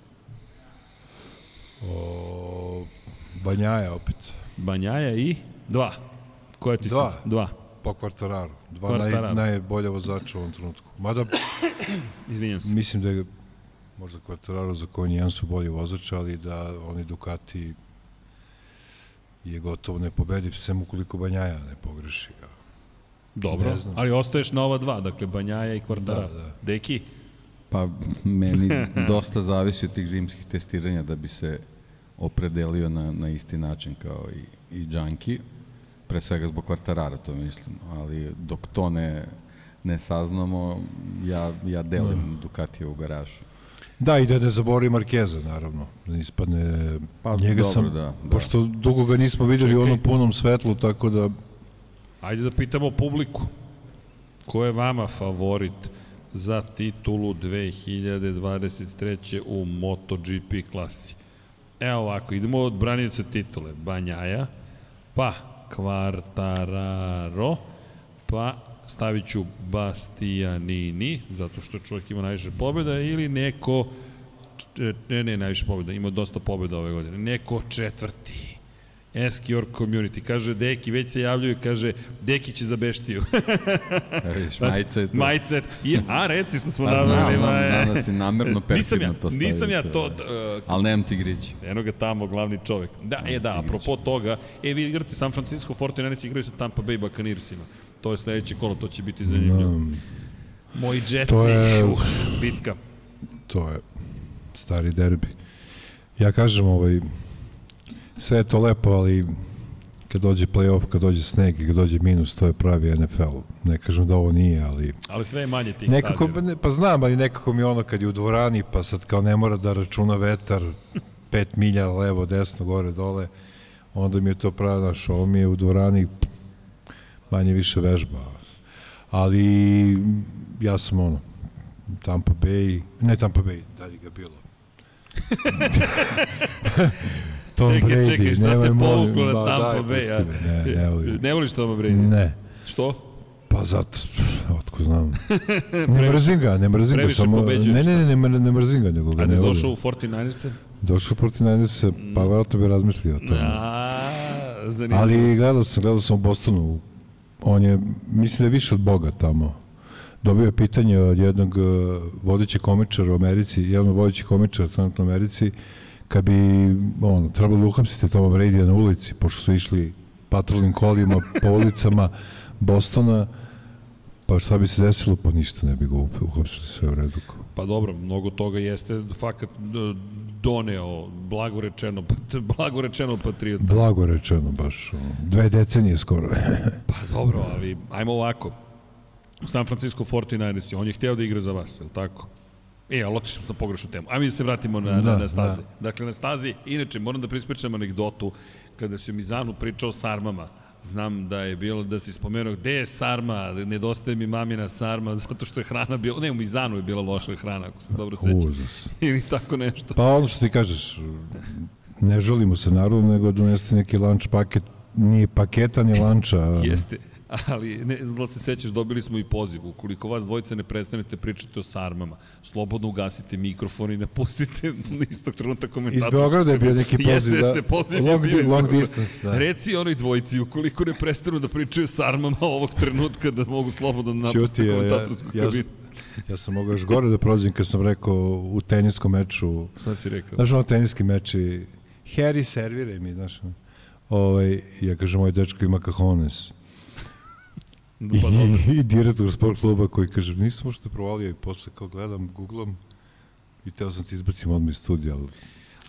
O, Banjaja opet. Banjaja i dva. Koje ti Dva. su? Dva. Po Kvartararu. Dva Quartararo. naj, najbolja vozača u ovom trenutku. Mada Izvinjam se. mislim da je možda Kvartararo za konji jedan su bolji vozač, ali da oni Ducati je gotovo nepobediv, sem ukoliko Banjaja ne pogreši. Dobro, ne znam. ali ostaješ na ova dva, dakle Banjaja i Kvartara. Da, da. Deki? Pa, meni dosta zavisi od tih zimskih testiranja da bi se opredelio na, na isti način kao i, i Džanki. Pre svega zbog kvartarara, to mislim. Ali dok to ne, ne saznamo, ja, ja delim Ducatija u garažu. Da, i da ne zabori Markeza, naravno. Da ne ispadne... Pa, njega dobro, sam, da, da. Pošto dugo ga nismo videli u onom punom svetlu, tako da... Ajde da pitamo publiku. Ko je vama favorit za titulu 2023. u MotoGP klasi? Evo ovako, idemo od branioca titule. Banjaja, pa Kvartararo, pa stavit ću Bastianini, zato što čovjek ima najviše pobjeda, ili neko, č- ne, ne, najviše pobjeda, ima dosta pobjeda ove godine, neko četvrti. Ask your community. Kaže, Deki, već se javljaju, kaže, Deki će za Beštiju. E, Vidiš, majica je to. I, a, reci što smo Pa znam, ma, znam da si namerno nisam ja, perfidno to stavio. nisam ja to, uh, Ali nemam ti grići. Eno ga tamo, glavni čovek. Da, e da, apropo toga, e vi igrate San Francisco 49ers igraju sa Tampa Bay Buccaneersima. To je sledeće kolo, to će biti zanimljivo. Um, Moji Jetsi, To je- uh, bitka. to je stari derbi. Ja kažem, ovaj, Sve je to lepo, ali kad dođe playoff, kad dođe sneg i kad dođe minus, to je pravi NFL. Ne kažem da ovo nije, ali... Ali sve je manje tih Nekako, stadiona. ne, pa znam, ali nekako mi ono kad je u dvorani, pa sad kao ne mora da računa vetar, pet milja levo, desno, gore, dole, onda mi je to pravi, znaš, ovo mi je u dvorani manje više vežba. Ali ja sam ono, Tampa Bay, ne Tampa Bay, dalje ga bilo. Tom Čekaj, Brady, čekaj, šta nemoj, te povuklo na Tampa Bay, a? me, Ne, ne volim. Ne voliš Toma Brady? Ne, Što? pa zato, otko znam. Ne mrzim ga, ne mrzim ga, samo, ne, ne, ne, ne, ne mrzim ga, nego ga A ne ne volim. došao u 49ers-e? Došao u 49ers, pa vjerojatno bi razmislio o tome. A, zanimljivo. Ali gledao sam, gledao sam u Bostonu. On je, mislim da je više od Boga tamo. Dobio je pitanje od jednog uh, vodećeg komičara u Americi, jedan od vodećih komičara trenutno u Americi, kad bi on, trebalo da uhapsite Toma Brady na ulici, pošto su išli patrolnim kolima po ulicama Bostona, pa šta bi se desilo, pa ništa ne bi ga up- uhapsili sve u redu. Pa dobro, mnogo toga jeste fakat e, doneo, blago rečeno, blago rečeno patriota. Blago rečeno, baš, dve decenije skoro. Pa dobro, ali ajmo ovako. U San Francisco 49ers, on je hteo da igra za vas, je li tako? E, ali otišli smo na pogrešnu temu. Ajmo da se vratimo na, Da, na, na staze. da. Dakle, na stazi, inače, moram da prispričam anegdotu, kada se Mizanu pričao o sarmama, znam da je bilo, da si spomenuo, gde je sarma, nedostaje mi mamina sarma, zato što je hrana bila, ne, u Mizanu je bila loša hrana, ako se dobro sećam. Užas. Ili tako nešto. Pa ono što ti kažeš, ne žalimo se narodu, nego donesti neki lunch paket, nije paketa ni lanča. Jeste, ali ne da se sećaš, dobili smo i poziv. Ukoliko vas dvojica ne prestanete pričati o sarmama, slobodno ugasite mikrofon i napustite istog trenutka komentator. Iz Beograda je bio neki poziv, jeste, da. Jeste, poziv Long je bio long distance, da. Reci onoj dvojici, ukoliko ne prestanu da pričaju o sarmama ovog trenutka, da mogu slobodno da napuste Ćuti, ja, ja, komentatorsku ja, kabinu. ja sam mogao još gore da prođem kad sam rekao u teniskom meču, Šta si rekao? znaš ono teniski meč i Harry serviraj mi, znaš. Ovaj, ja kažem, moj dečko ima kahones. I, Pa dobro. i direktor sport kluba koji kaže, nisam možda provalio i posle kao gledam, googlam i teo sam ti izbacim odmah iz studija, ali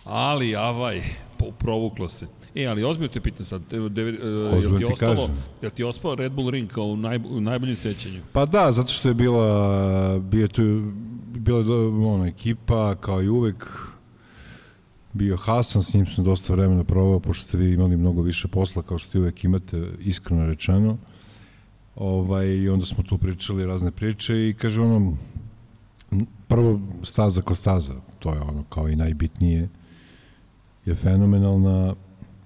Ali, avaj, provuklo se. E, ali ozbiljno te pitan sad, evo, de, e, jel ti, ti ostalo, kažem. jel ti ospao Red Bull Ring kao u, najb, u najboljem sećanju? Pa da, zato što je bila, bio tu, bila je ono, ekipa, kao i uvek, bio Hasan, s njim sam dosta vremena provao, pošto ste vi imali mnogo više posla, kao što i uvek imate, iskreno rečeno. Ovaj, I onda smo tu pričali razne priče i kaže ono, prvo staza ko staza, to je ono kao i najbitnije, je fenomenalna.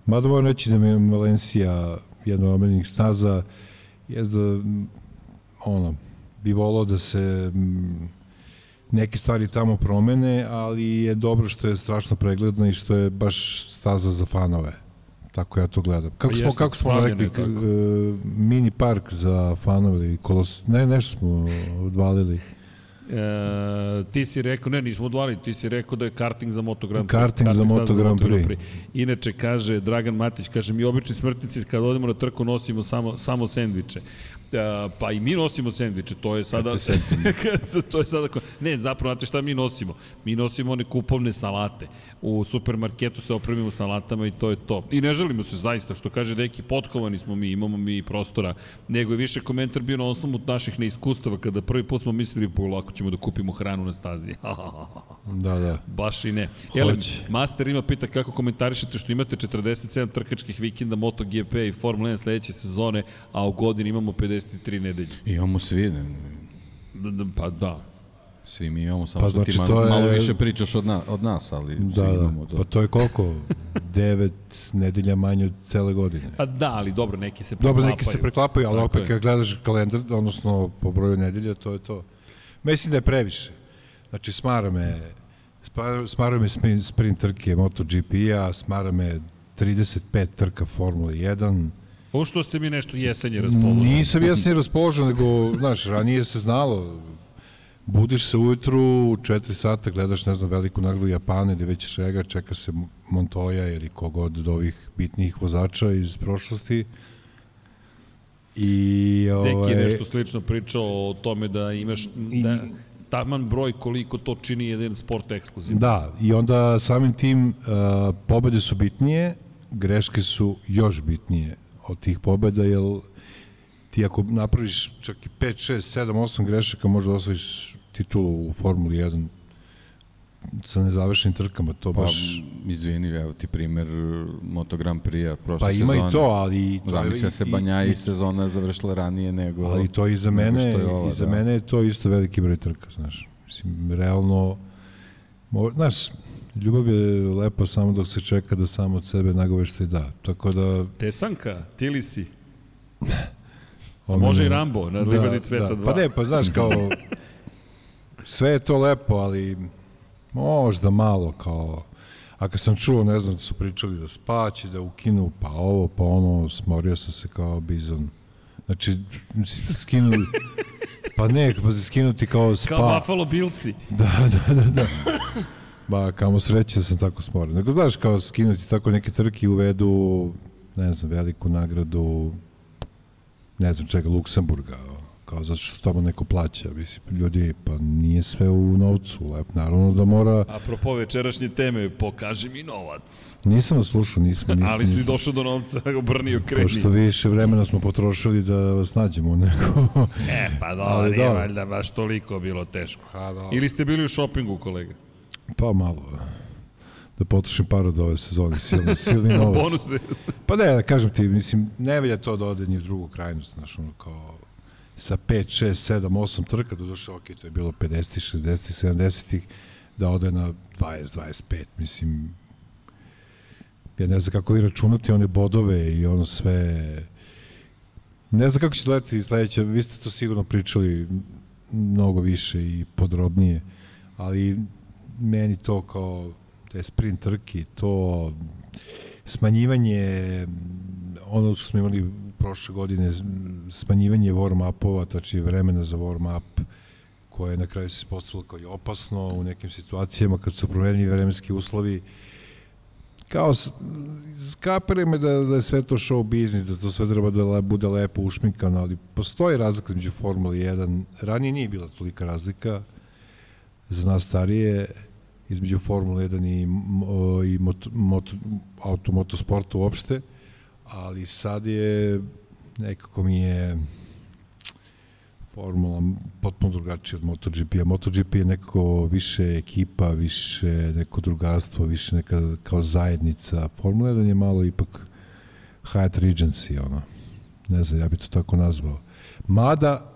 Mada moram reći da mi je Valencija jedna od omiljenih staza, je da ono, bi volao da se neke stvari tamo promene, ali je dobro što je strašno pregledna i što je baš staza za fanove. Tako ja to gledam. Kako Pa smo, jeste, kako smo rekli, tako. e, mini park za fanove i kolos... Ne, nešto smo odvalili. E, ti si rekao, ne, nismo odvalili, ti si rekao da je karting za Moto Grand Prix. Karting za Moto Grand Prix. Inače, kaže Dragan Matić, kaže, mi obični smrtnici kad odemo na trku nosimo samo, samo sendviče. E, pa i mi nosimo sendviče, to je sada... Kad se- to je sada... Ne, zapravo, znate šta mi nosimo? Mi nosimo one kupovne salate. U supermarketu se opremimo salatama i to je to. I ne želimo se zaista, što kaže Deki, potkovani smo mi, imamo mi prostora, nego je više komentar bio na osnovu naših neiskustava, kada prvi put smo mislili, po lako ćemo da kupimo hranu na stazi. Da, da. Baš i ne. Ele, Hoće. Master ima pita kako komentarišete što imate 47 trkačkih vikenda MotoGP i Formula 1 sledeće sezone, a u godini imamo 53 nedelje. Imamo svi, ne, D, d, pa da. svi mi imamo, samo Pa što znači, ti malo, je- malo više pričaš od, na, od nas, ali Da, svi da. imamo to. Pa to je koliko? Devet nedelja manje od cele godine. Pa da, ali dobro, neki se Dobro, preklapaju. neki se preklapaju, ali Tako opet je. kad gledaš kalendar, odnosno po broju nedelja, to je to. Mislim da je previše. Znači, smara me, smara- smara me sprint, sprint trke MotoGP-a, smara me 35 trka Formula 1. Ovo što ste mi nešto jesenje raspoložili. Nisam jasnije raspoložen, nego, znaš, ranije se znalo, budiš se ujutru, u 4 sata gledaš, ne znam, veliku nagradu Japana ili već šega, čeka se Montoya ili kogod od ovih bitnijih vozača iz prošlosti. I, Deki ovaj, je nešto slično pričao o tome da imaš da, taman broj koliko to čini jedan sport ekskluzivno. Da, i onda samim tim uh, pobede su bitnije, greške su još bitnije od tih pobeda, jer ti ako napraviš čak i 5, 6, 7, 8 grešaka, možda osvojiš titulu u Formuli 1 sa nezavršenim trkama, to Pa, baš... izvini, evo ti primer Moto Grand Prix-a prošle Pa ima sezone. i to, ali... To je- Zamisli da se Banja i- i sezona završila ranije nego... Ali to i za mene, je ova, i za da. mene je to isto veliki broj trka, znaš. Mislim, realno, mo, znaš, ljubav je lepa samo dok se čeka da samo od sebe nagovešta i da. Tako da... Tesanka, ti li si? ono- Može i Rambo na Livadi Cveta 2. Pa ne, pa znaš, kao... Sve je to lepo, ali možda malo kao... A kad sam čuo, ne znam, da su pričali da spaće, da ukinu, pa ovo, pa ono, smorio sam se kao bizon. Znači, si da skinuli... Pa ne, pa se skinuti kao spa. Kao Buffalo Billsi. Da, da, da, da. Ba, kamo sreće da sam tako smoren. Nego, znaš, kao skinuti tako neke trke i uvedu, ne znam, veliku nagradu, ne znam čega, Luksemburga, kao zato što tamo neko plaća, mislim, ljudi, pa nije sve u novcu, lep, naravno da mora, Apropo večerašnje teme, pokaži mi novac. nisam vas slušao, nisam, nisam, Ali si nisam. došao do novca, obrnio kreni. Pošto više vremena smo potrošili da vas nađemo neko. E, pa dobro, nije dobro. valjda baš toliko bilo teško. Ha, da. Ili ste bili u šopingu, kolega? Pa malo, da potrošim par od ove sezone, silni, silni novac. Bonuse. Pa ne, da kažem ti, mislim, ne velja to da ode ni u drugu krajnost, znaš, ono kao sa 5, 6, 7, 8 trka, do duše, ok, to je bilo 50, 60, 70, da ode na 20, 25, mislim, ja ne znam kako vi računate one bodove i ono sve, ne znam kako će gledati sledeće, vi ste to sigurno pričali mnogo više i podrobnije, ali meni to kao te sprint trki, to smanjivanje ono što smo imali prošle godine smanjivanje warm-upova, tači vremena za warm-up koje na kraju se ispostavilo kao i opasno u nekim situacijama kad su promenili vremenski uslovi. Kao skapere me da, da je sve to show biznis, da to sve treba da le, bude lepo ušminkano, ali postoji razlika između Formule 1, ranije nije bila tolika razlika za nas starije, između Formule 1 i, i moto, moto, automotosporta uopšte, ali sad je nekako mi je formula potpuno drugačija od MotoGP-a. MotoGP je nekako više ekipa, više neko drugarstvo, više neka kao zajednica. Formula 1 je malo ipak Hyatt Regency, ono. Ne znam, ja bih to tako nazvao. Mada,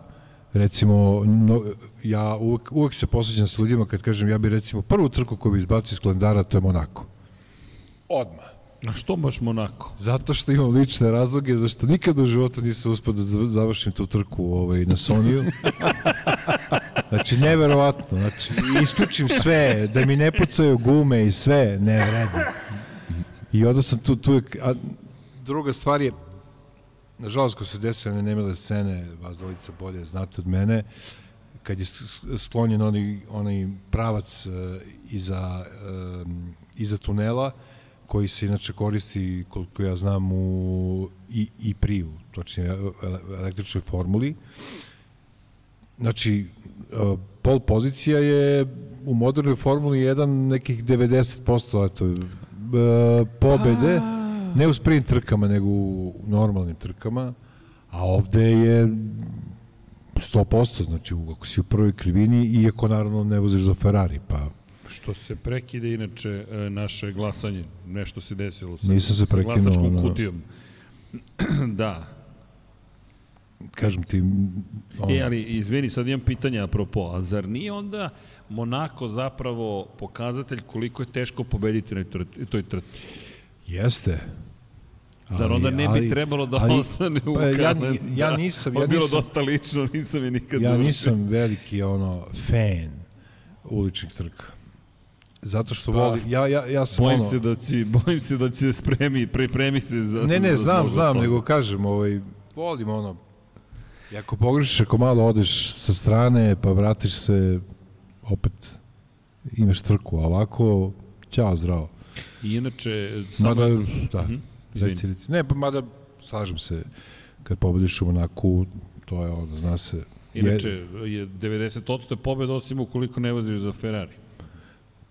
recimo, no, ja uvek, uvek se posveđam sa ljudima kad kažem, ja bih recimo prvu trku koju bi izbacio iz kalendara, to je Monako. Odmah. A što baš Monako? Zato što imam lične razloge, zašto nikad u životu nisam uspio da zav- završim tu trku ovaj, na Soniju. Znači, neverovatno. Znači, isključim sve, da mi ne pucaju gume i sve, ne vredi. I onda sam tu, tu je, a druga stvar je, nažalost, ko se desile one nemile scene, vas dvojica bolje znate od mene, kad je sklonjen onaj, onaj pravac uh, iza, um, iza tunela, koji se inače koristi, koliko ja znam, u i, i priju, točnije ele- električnoj formuli. Znači, pol pozicija je u modernoj formuli 1 nekih 90% eto, pobede, ne u sprint trkama, nego u normalnim trkama, a ovde je 100%, znači ako si u prvoj krivini, iako naravno ne voziš za Ferrari, pa Što se prekide inače e, naše glasanje, nešto se desilo sa, Nisam se sa prekinuo, glasačkom ono. kutijom. da. kažem ti, ono, E, ali izvini, sad imam pitanje apropo, a zar nije onda Monako zapravo pokazatelj koliko je teško pobediti na toj trci? Jeste. Zar onda ne bi trebalo da ali- ostane u pa ja ja nisam- ja je bilo nisam- dosta lično, nisam je nikad Ja nisam veliki ono fan uličnih trka. Zato što Pa, volim, ja, ja, ja sam Bojim ono, se da će, bojim se da će spremi, pripremi se za... ne, ne, za znam, znam, toga. nego kažem, ovaj, volim ono, i ako pogrešiš, ako malo odeš sa strane, pa vratiš se, opet imaš trku, a ovako, ćao, zdravo. I inače, samo... Mada, da, reci, reci. Ne, pa mada, slažem se, kad pobediš u Monaku, to je ono, zna se. Inače, je 90% je pobeda osim ukoliko ne voziš za Ferrari.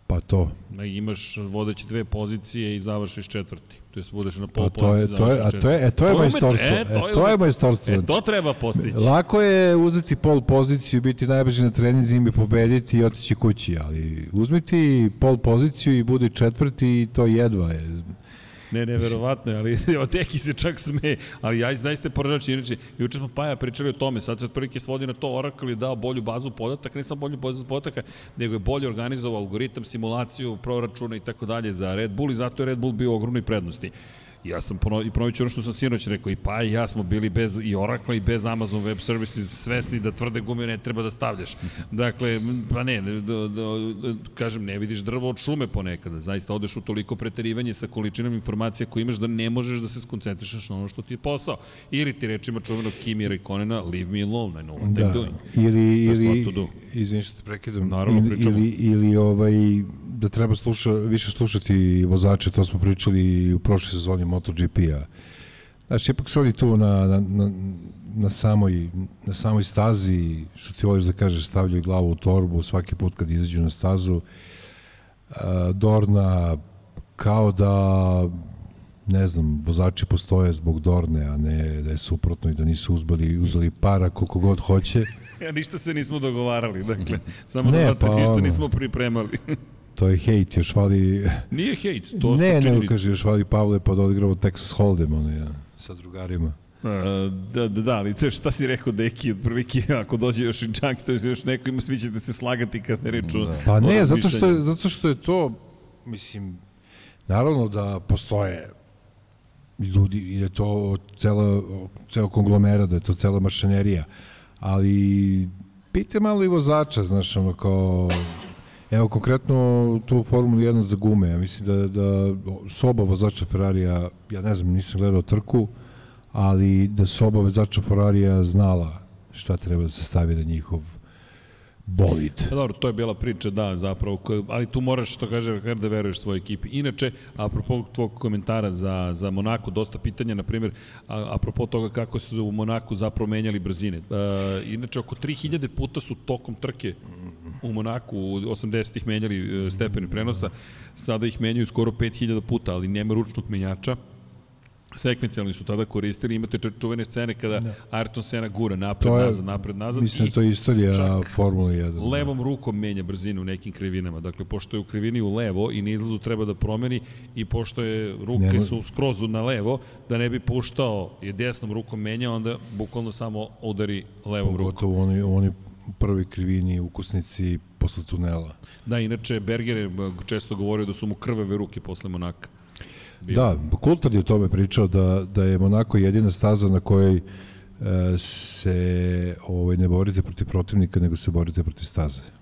Pa to. Imaš vodeći dve pozicije i završiš četvrti. To jest budeš na pol Pa to je, to je, a to je, e, to je To je majstorstvo. E, e, to to je, je- majstorstvo. E, to treba postići. Lako je uzeti pol poziciju, biti najbrži na treninzima i pobediti i otići kući, ali uzmiti pol poziciju i budi četvrti i to jedva je. Ne, ne, verovatno, je, ali evo Deki se čak sme, ali ja zaista poražač, inače, juče smo Paja pričali o tome, sad se otprilike svodi na to, Oracle je dao bolju bazu podataka, ne samo bolju bazu podataka, nego je bolje organizovao algoritam, simulaciju, proračuna i tako dalje za Red Bull i zato je Red Bull bio u ogromnoj prednosti. Ja sam pono, i ponovit ću ono što sam sinoć rekao, i pa i ja smo bili bez i Oracle i bez Amazon Web Services svesni da tvrde gume ne treba da stavljaš. Dakle, pa ne, do, do, do, kažem, ne vidiš drvo od šume ponekada. Zaista odeš u toliko preterivanje sa količinom informacija koje imaš da ne možeš da se skoncentrišeš na ono što ti je posao. Ili ti rečima čuvenog Kimi Rekonena, leave me alone, I know what Da, I'm doing. ili, ili, do. izvini što te prekidam, Naravno, ili, pričamo. ili, ili ovaj, da treba sluša, više slušati vozače, to smo pričali u prošloj sezoni MotoGP-a. Znači, ipak oni tu na, na, na, na, samoj, na samoj stazi, što ti voliš da kažeš, stavljaju glavu u torbu svaki put kad izađu na stazu. A, Dorna kao da ne znam, vozači postoje zbog Dorne, a ne da je suprotno i da nisu uzbali, uzeli para koliko god hoće. Ja, ništa se nismo dogovarali, dakle, samo Ne, da znate, pa ništa nismo pripremali. To je hejt, još vali... Nije hejt, to su ne, nego činjenice. kaže, još vali Pavle pa da odigrao Texas Hold'em, ono ja, sa drugarima. Da, da, da, ali te šta si rekao Deki, otprilike ako dođe još i Čak, to je još neko ima, svi ćete se slagati kad ne reču. Da. Pa ne, zato što, je, zato što je to, mislim, naravno da postoje ljudi i da je to cela, ceo konglomerat, da je to cela mašinerija, ali pite malo i vozača, znaš, ono kao, evo konkretno tu Formulu 1 za gume, ja mislim da, da soba vozača Ferrarija, ja ne znam, nisam gledao trku, ali da soba vozača Ferrarija znala šta treba da se stavi na njihov bolid. Pa dobro, to je bila priča, da, zapravo, ali tu moraš, što kaže da veruješ svojoj ekipi. Inače, apropo tvog komentara za, za Monaku, dosta pitanja, na primjer, apropo toga kako su u Monaku zapravo menjali brzine. E, inače, oko 3000 puta su tokom trke u Monaku u 80-ih menjali e, stepeni prenosa, sada ih menjaju skoro 5000 puta, ali nema ručnog menjača, sekvencijalni su tada koristili, imate ču- čuvene scene kada da. Ayrton Senna gura napred, To je- nazad, napred, nazad Mislim da i to je istorija čak Formule 1. levom rukom menja brzinu u nekim krivinama. Dakle, pošto je u krivini u levo i na izlazu treba da promeni i pošto je ruke Nema- su skroz na levo, da ne bi puštao je desnom rukom menja, onda bukvalno samo udari levom rukom. Pogotovo u onoj, u onoj prvoj krivini ukusnici posle tunela. Da, inače, Berger je b- često govorio da su mu krvave ruke posle Monaka. Bio. Da, Kultar je o tome pričao da, da je Monako jedina staza na kojoj e, se ovaj, ne borite protiv protivnika, nego se borite protiv staze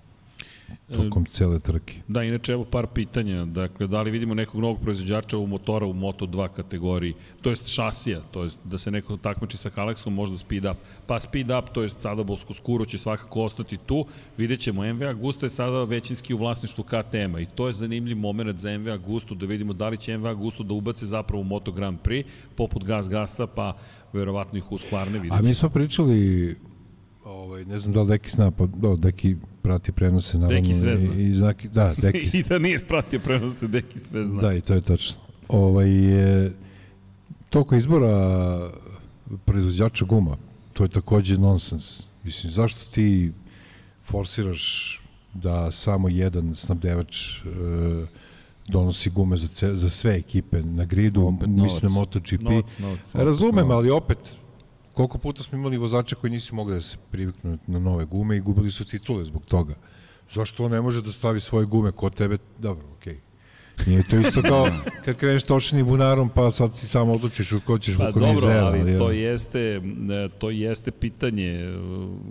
tokom cele trke. Da, inače evo par pitanja. Dakle, da li vidimo nekog novog proizvođača u motora u Moto2 kategoriji, to jest šasija, to jest da se neko takmiči sa Kalexom, možda speed up. Pa speed up, to jest sada Bolsko skuro će svakako ostati tu. Vidjet ćemo, MV Agusta je sada većinski u vlasništvu KTM-a i to je zanimljiv moment za MV Agustu da vidimo da li će MV Agustu da ubace zapravo u Moto Grand Prix, poput Gas Gasa, pa verovatno ih uskvarne vidjet A mi smo pričali Ovaj, ne znam da li Deki zna, pa da, Deki prati prenose, naravno. Deki sve zna. I, i znaki, da, Deki, I da nije pratio prenose, Deki sve zna. Da, i to je tačno. Ovaj, je, toliko izbora proizvođača guma, to je takođe nonsens. Mislim, zašto ti forsiraš da samo jedan snabdevač e, donosi gume za, ce, za sve ekipe na gridu, Opet mislim na. MotoGP. Novac, novac. Razumem, novac. ali opet, koliko puta smo imali vozača koji nisu mogli da se priviknu na nove gume i gubili su titule zbog toga. Zašto on ne može da stavi svoje gume kod tebe? Dobro, okej. Okay. Nije to isto kao kad kreneš tošenim bunarom, pa sad si samo odlučiš u ko ćeš Pa dobro, ali ali, to jeste, e, to jeste pitanje e,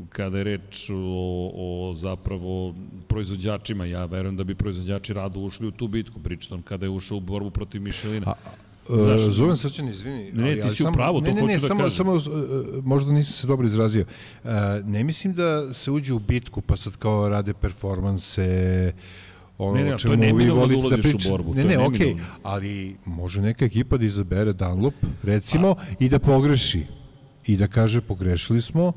kada je reč o, o zapravo proizvođačima. Ja verujem da bi proizvođači rado ušli u tu bitku. Bridgestone kada je ušao u borbu protiv Michelina. A, Znaš, Znaš, Zovem Srćan, izvini. Ne, ne, ali- ti si u pravu, to ne, ne, ne, hoću da samo, kažem. Samo, uh, možda nisam se dobro izrazio. Uh, ne mislim da se uđe u bitku, pa sad kao rade performanse, ono Ne, ne, o je čemu vi da volite da, u pričate. borbu, Ne, ne, okej, neminovno. ali može neka ekipa da izabere Dunlop, recimo, i da pogreši. I da kaže, pogrešili smo,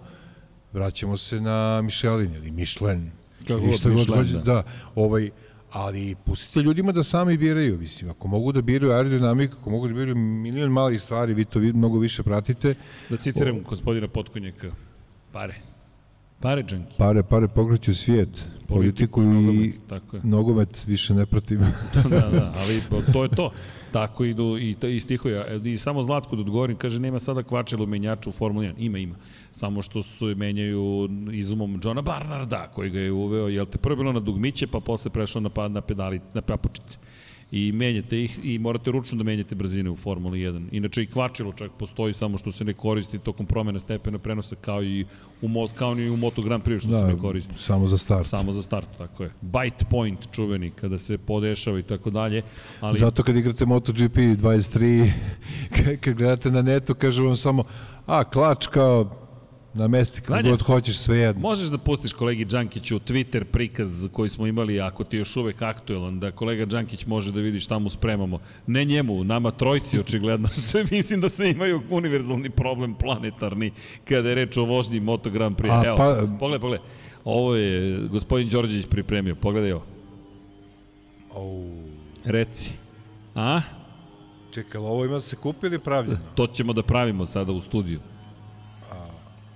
vraćamo se na Michelin ili Michelin. Kako god, hoće, da. da. ovaj, ali pustite ljudima da sami biraju, mislim, ako mogu da biraju aerodinamiku, ako mogu da biraju milion malih stvari, vi to vi mnogo više pratite. Da citiram gospodina Potkonjaka, pare. Pare, džanki. Pare, pare pokreću svijet, politiku, i nogomet, tako je. nogomet više ne pratim. da, da, ali to je to. Tako idu i, i stihoja. I samo Zlatko da odgovorim, kaže, nema sada kvačelo menjača u Formuli 1. Ima, ima. Samo što su menjaju izumom Johna Barnarda, koji ga je uveo, jel te prvo bilo na dugmiće, pa posle prešlo na, na pedali, na papučice i menjate ih i morate ručno da menjate brzine u Formuli 1. Inače i kvačilo čak postoji samo što se ne koristi tokom promene stepena prenosa kao i u, kao ni u Moto Grand Prix što da, se ne koristi. Samo za start. Samo za start, tako je. Bite point čuveni kada se podešava i tako dalje. Ali... Zato kad igrate MotoGP 23, kad gledate na netu, kažu vam samo, a klač kao Na mesti kako god hoćeš sve jedno. Možeš da pustiš kolegi Đankiću Twitter prikaz koji smo imali ako ti je još uvek aktuelan, da kolega Đankić može da vidi šta mu spremamo. Ne njemu, nama trojci očigledno. Sve, mislim da sve imaju univerzalni problem planetarni kada je reč o vožnji Moto Grand Prix. A, Evo, pa... pogledaj, pogledaj. Ovo je gospodin Đorđević pripremio. Pogledaj ovo. Oh. Reci. A? Čekaj, ovo ima se kupili pravljeno? To ćemo da pravimo sada u studiju.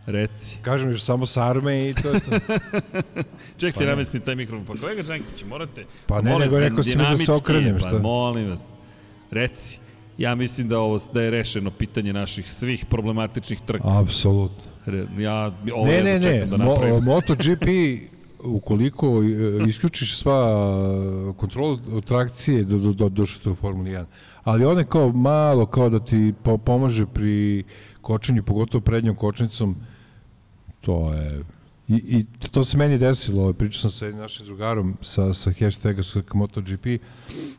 Reci. Kažem još samo sa arme i to je to. Ček ti pa taj mikrofon. Pa kolega Đankić, morate... Pa ne, nego rekao si mi da se okrenem. Pa molim vas. Reci. Ja mislim da ovo da je rešeno pitanje naših svih problematičnih trka. Apsolutno. Ja ovo ne, ne, ne. Da Mo, MotoGP ukoliko e, isključiš sva e, kontrolu trakcije do, do, do, došlo u Formuli 1. Ali one kao malo, kao da ti po, pomaže pri kočenju, pogotovo prednjom kočnicom, to je I, I to se meni desilo, ovaj, pričao sam sa našim drugarom sa, sa hashtaga sa MotoGP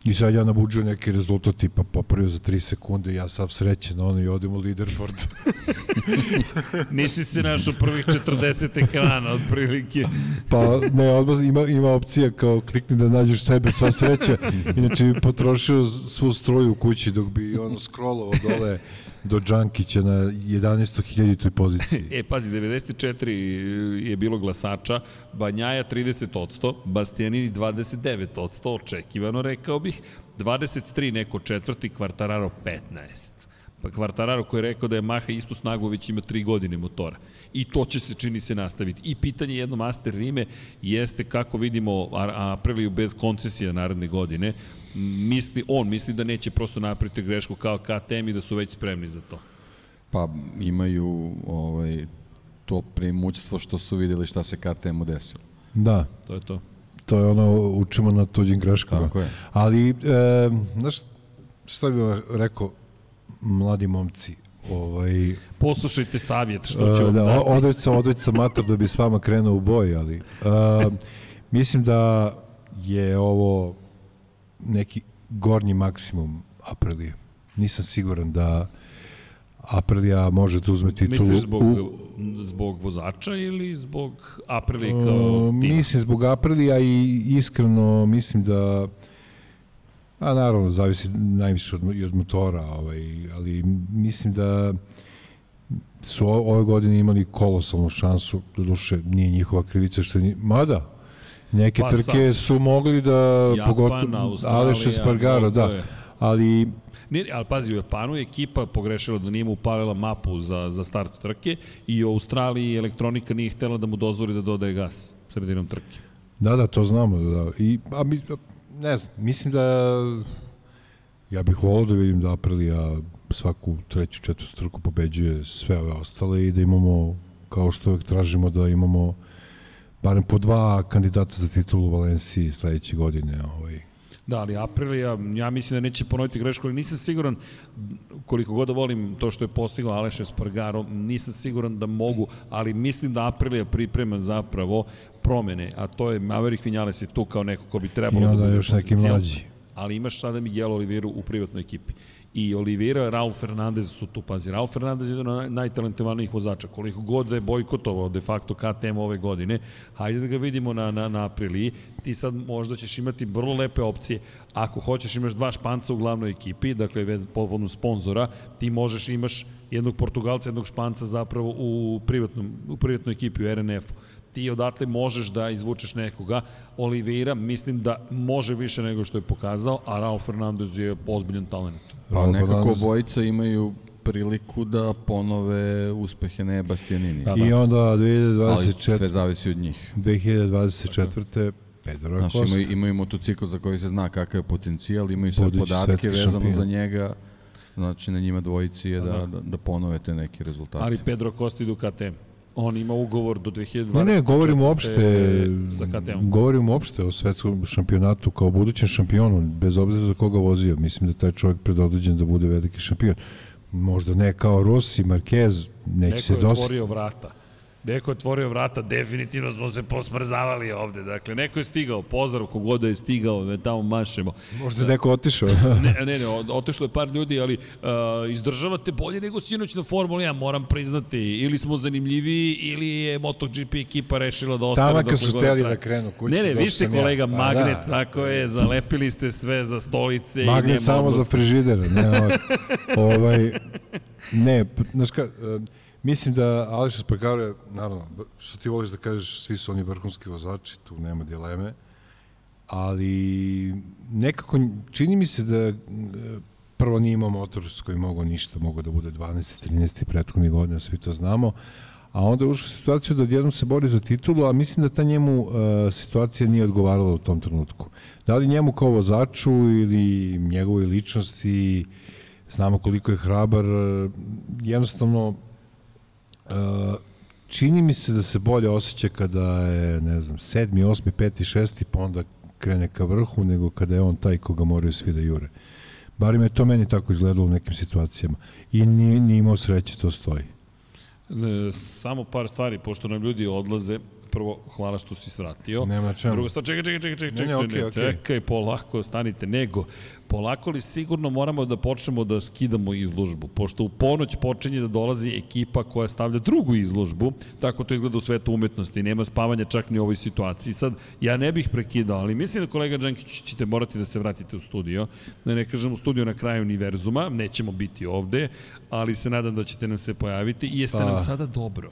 i sad ja nabuđujem neki rezultat tipa popravio za 3 sekunde ja sam srećen ono i odem u leaderboard. Nisi se našao prvih 40 ekrana otprilike. pa ne, odmah ima, ima opcija kao klikni da nađeš sebe sva sreća, inače bi potrošio svu struju u kući dok bi ono scrollovao dole do Džankića na 11.000 poziciji. e, pazi, 94 je bilo glasača, Banjaja 30%, Bastianini 29%, očekivano rekao bih, 23 neko četvrti, Kvartararo 15. Pa Kvartararo koji je rekao da je Maha istu snagu već ima 3 godine motora. I to će se čini se nastaviti. I pitanje jedno Master Rime jeste kako vidimo Apriliju bez koncesija naredne godine misli, on misli da neće prosto napraviti grešku kao KTM i da su već spremni za to. Pa imaju ovaj, to premućstvo što su videli šta se KTM-u desilo. Da. To je to. To je ono, učimo na tuđim greškama. Tako je. Ali, e, znaš, šta bih rekao, mladi momci, ovaj poslušajte savjet što će uh, da odojca odojca mator da bi s vama krenuo u boj ali uh, mislim da je ovo neki gornji maksimum Aprilije. Nisam siguran da Aprilija može da uzme titulu. Misliš zbog, u... zbog vozača ili zbog Aprilije kao uh, tima? Mislim zbog Aprilija i iskreno mislim da a naravno zavisi najviše od, od motora, ovaj, ali mislim da su ove godine imali kolosalnu šansu, do duše nije njihova krivica što nije, mada Neke pa, trke sad, su mogli da, Japan, pogotovo, Aleš Espargaro, da, je. ali Ne, ali pazi, u Japanu je ekipa pogrešila da nije mu upalila mapu za, za start trke i u Australiji elektronika nije htela da mu dozvoli da dodaje gas sredinom trke. Da, da, to znamo. Da. I, a, mi, ne znam, mislim da ja bih volao da vidim da Aprilia svaku treću, četvrtu trku pobeđuje sve ove ostale i da imamo, kao što uvek tražimo, da imamo barem po dva kandidata za titulu u Valenciji sledeće godine. Ovaj. Da, ali Aprilia, ja mislim da neće ponoviti grešku, ali nisam siguran, koliko god da volim to što je postigao Aleš Espargaro, nisam siguran da mogu, ali mislim da Aprilia priprema zapravo promene, a to je Maverick Vinales je tu kao neko ko bi trebalo da bude još neki mlađi. Ali imaš sada Miguel Oliveira u privatnoj ekipi i Oliveira, Raul Fernandez su tu, pazi, Raul Fernandez je jedan od najtalentovanijih vozača, koliko god da je bojkotovao de facto KTM ove godine, hajde da ga vidimo na, na, na Apriliji, ti sad možda ćeš imati vrlo lepe opcije, ako hoćeš imaš dva španca u glavnoj ekipi, dakle vez povodnu sponzora, ti možeš imaš jednog Portugalca, jednog španca zapravo u privatnom u privatnoj ekipi u RNF-u ti odatle možeš da izvučeš nekoga. Oliveira mislim da može više nego što je pokazao, a Raul Fernandez je ozbiljan talent. Pa nekako obojica imaju priliku da ponove uspehe ne Bastianini. Da, da. I onda 2024... Ali sve zavisi od njih. 2024. Pedro Znaš, imaju, imaju motocikl za koji se zna kakav je potencijal, imaju sve Budući podatke vezano šampion. za njega. Znači, na njima dvojici je da, da, da, da ponove te neke rezultate. Ali Pedro Costa i Ducati On ima ugovor do 2020. Ne, ne, govorim uopšte, sa KTM. Govorim uopšte o svetskom šampionatu kao budućem šampionu, bez obzira za koga vozio. Mislim da taj čovjek predodređen da bude veliki šampion. Možda ne kao Rossi, Marquez, neće se dosta. Neko je otvorio vrata. Neko je otvorio vrata, definitivno smo se posmrzavali ovde. Dakle, neko je stigao, pozdrav kogod da je stigao, da tamo mašemo. Možda je neko otišao. ne, ne, ne, otišlo je par ljudi, ali uh, izdržavate bolje nego sinoć na Formula 1, moram priznati. Ili smo zanimljiviji, ili je MotoGP ekipa rešila da ostane. Tamo kad su teli da krenu kući. Ne, ne, vi ste kolega ja. Pa magnet, da, tako je, zalepili ste sve za stolice. Magnet samo odnosno. za frižider, ne, ovaj, ne, znaš ka, uh, Mislim da Aleš Espargaro naravno, što ti voliš da kažeš, svi su oni vrhunski vozači, tu nema dileme, ali nekako čini mi se da e, prvo nije imao motor s kojim mogo ništa, mogo da bude 12. 13. prethodnih godina, svi to znamo, a onda je ušao u situaciju da odjednom se bori za titulu, a mislim da ta njemu uh, situacija nije odgovarala u tom trenutku. Da li njemu kao vozaču ili njegovoj ličnosti, znamo koliko je hrabar, jednostavno čini mi se da se bolje osjeća kada je, ne znam, sedmi, osmi, peti, šesti, pa onda krene ka vrhu, nego kada je on taj koga moraju svi da jure. Barim je to meni tako izgledalo u nekim situacijama. I nije, nije imao sreće, to stoji. Samo par stvari, pošto nam ljudi odlaze, prvo, hvala što si svratio. Nema čemu. Drugo stvar, čekaj, čekaj, čekaj, čekaj, čekaj, ne, ne, okay, okay. čekaj, polako, stanite, nego, polako li sigurno moramo da počnemo da skidamo izložbu, pošto u ponoć počinje da dolazi ekipa koja stavlja drugu izložbu, tako to izgleda u svetu umetnosti, nema spavanja čak ni u ovoj situaciji. Sad, ja ne bih prekidao, ali mislim da kolega Đankić ćete morati da se vratite u studio, da ne kažem u studio na kraju univerzuma, nećemo biti ovde, ali se nadam da ćete nam se pojaviti i jeste pa. nam sada dobro.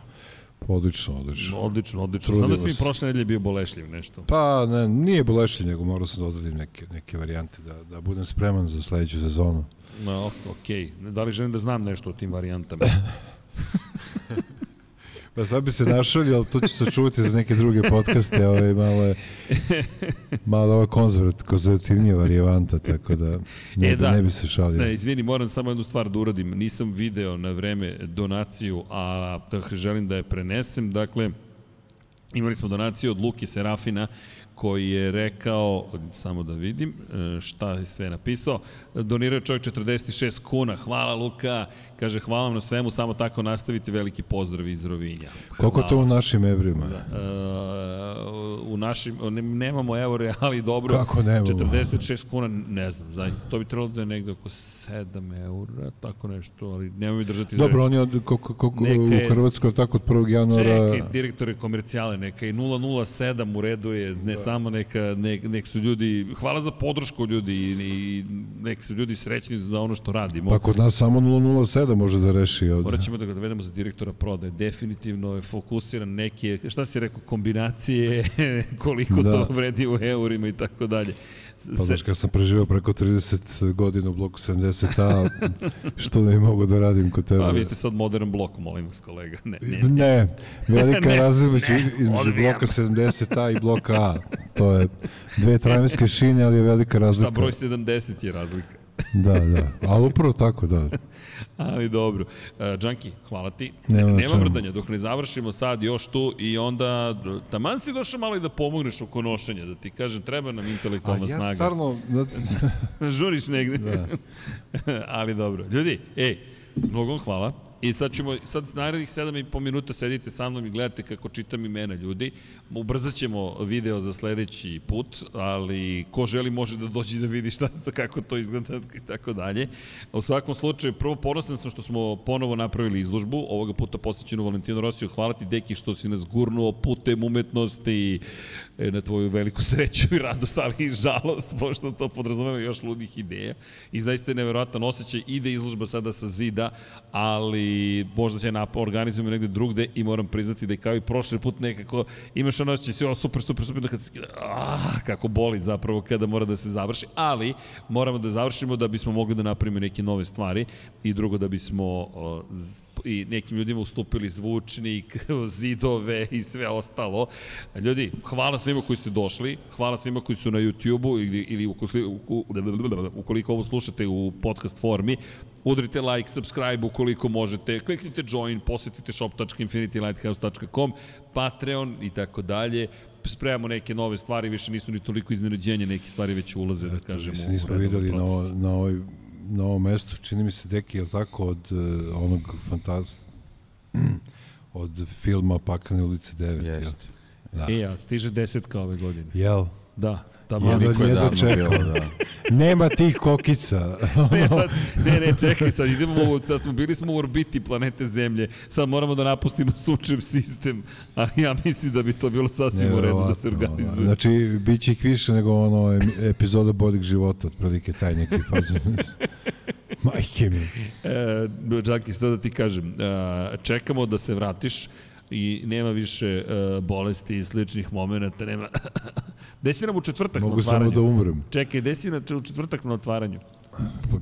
Odlično, odlično. Odlično, odlično. Znam da si mi prošle nedelje bio bolešljiv nešto. Pa, ne, nije bolešljiv, nego morao sam da odradim neke, neke varijante, da, da budem spreman za sledeću sezonu. No. Okay. Da li želim da znam nešto o tim varijantama? Pa sad bi se našalio, ali to će se čuvati za neke druge podcaste, ovaj, malo je, malo ova konzervat, konzervativnija varijanta, tako da ne, e, da, ne bi se šalio. Ne, izvini, moram samo jednu stvar da uradim. Nisam video na vreme donaciju, a da želim da je prenesem. Dakle, imali smo donaciju od Luke Serafina, koji je rekao, samo da vidim e, šta je sve napisao, donirao čovjek 46 kuna, hvala Luka, Kaže, hvala vam na svemu, samo tako nastavite, veliki pozdrav iz Rovinja. Hvala. Koliko to u našim evrima? Da. Uh, u našim, nemamo evre, ali dobro. Kako nemamo? 46 kuna, ne znam, zaista. To bi trebalo da je negde oko 7 eura, tako nešto, ali nemoj mi držati Dobro, oni od, koliko, koliko u Hrvatskoj, tako od 1. januara... Čekaj, direktore komercijale, neka i 007 u redu je, ne da. samo neka, nek, nek su ljudi, hvala za podršku ljudi i, i nek su ljudi srećni za ono što radimo. Pa kod nas samo 007 da može da reši ovde. Morat ćemo da ga dovedemo za direktora prodaje. Definitivno je fokusiran neke, šta si rekao, kombinacije, koliko da. to vredi u eurima i tako dalje. Pa znaš, kad sam preživao preko 30 godina u bloku 70A, što ne mogu da radim kod tebe? Pa vi ste sad modern blok, molim vas kolega. Ne, ne, ne. velika ne, razlika između bloka 70A i bloka A. To je dve tramijske šine, ali je velika razlika. Šta broj 70 je razlika? Da, da, ali upravo tako, da. ali dobro. Uh, Džanki, hvala ti. Nema, Nema mrdanja, dok ne završimo sad još tu i onda, taman si došao malo i da pomogneš oko nošenja, da ti kažem, treba nam intelektualna snaga. A ja stvarno... Žuriš negde. Da. ali dobro. Ljudi, ej, mnogo hvala. I sad ćemo, sad narednih 7 i po minuta sedite sa mnom i gledate kako čitam imena ljudi. Ubrzat ćemo video za sledeći put, ali ko želi može da dođe da vidi šta, kako to izgleda i tako dalje. U svakom slučaju, prvo ponosan sam što smo ponovo napravili izložbu, ovoga puta posvećenu Valentinu Rosiju. Hvala ti, Deki, što si nas gurnuo putem umetnosti na tvoju veliku sreću i radost, ali i žalost, pošto to podrazumeva još ludih ideja. I zaista je neverovatan osjećaj, ide izložba sada sa zida, ali možda će nap organizujemo negde drugde i moram priznati da je kao i prošli put nekako imaš ono će se super, super, super, da kad se, ah, kako boli zapravo kada mora da se završi, ali moramo da završimo da bismo mogli da napravimo neke nove stvari i drugo da bismo o, i nekim ljudima ustupili zvučnik, zidove i sve ostalo. Ljudi, hvala svima koji ste došli, hvala svima koji su na YouTube-u ili, ili ukoliko, ukoliko ovo slušate u podcast formi, udrite like, subscribe ukoliko možete, kliknite join, posetite shop.infinitylighthouse.com, Patreon i tako dalje spremamo neke nove stvari, više nisu ni toliko iznenađenja, neke stvari već ulaze, da kažemo. Eto, nismo videli na, na ovoj na ovom mestu, čini mi se deki, je tako, od uh, onog fantaz... od filma Pakrane ulice 9. Jeste. Da. E, a stiže desetka ove godine. Jel? Da. Tamo jedno, jedno čekao. Bilo, da. Nema tih kokica. Nema, ne, ne, čekaj, sad idemo, sad smo bili smo u orbiti planete Zemlje, sad moramo da napustimo sunčev sistem, a ja mislim da bi to bilo sasvim u redu da se organizuje. Da. Znači, bit će ih više nego ono epizoda boljeg života, otprilike taj neki fazon. Majke mi. E, Džaki, sada da ti kažem, e, čekamo da se vratiš, i nema više uh, bolesti i sličnih momenta, nema... desi nam u četvrtak Mogu na otvaranju. samo da umrem. Čekaj, desi nam u četvrtak na otvaranju.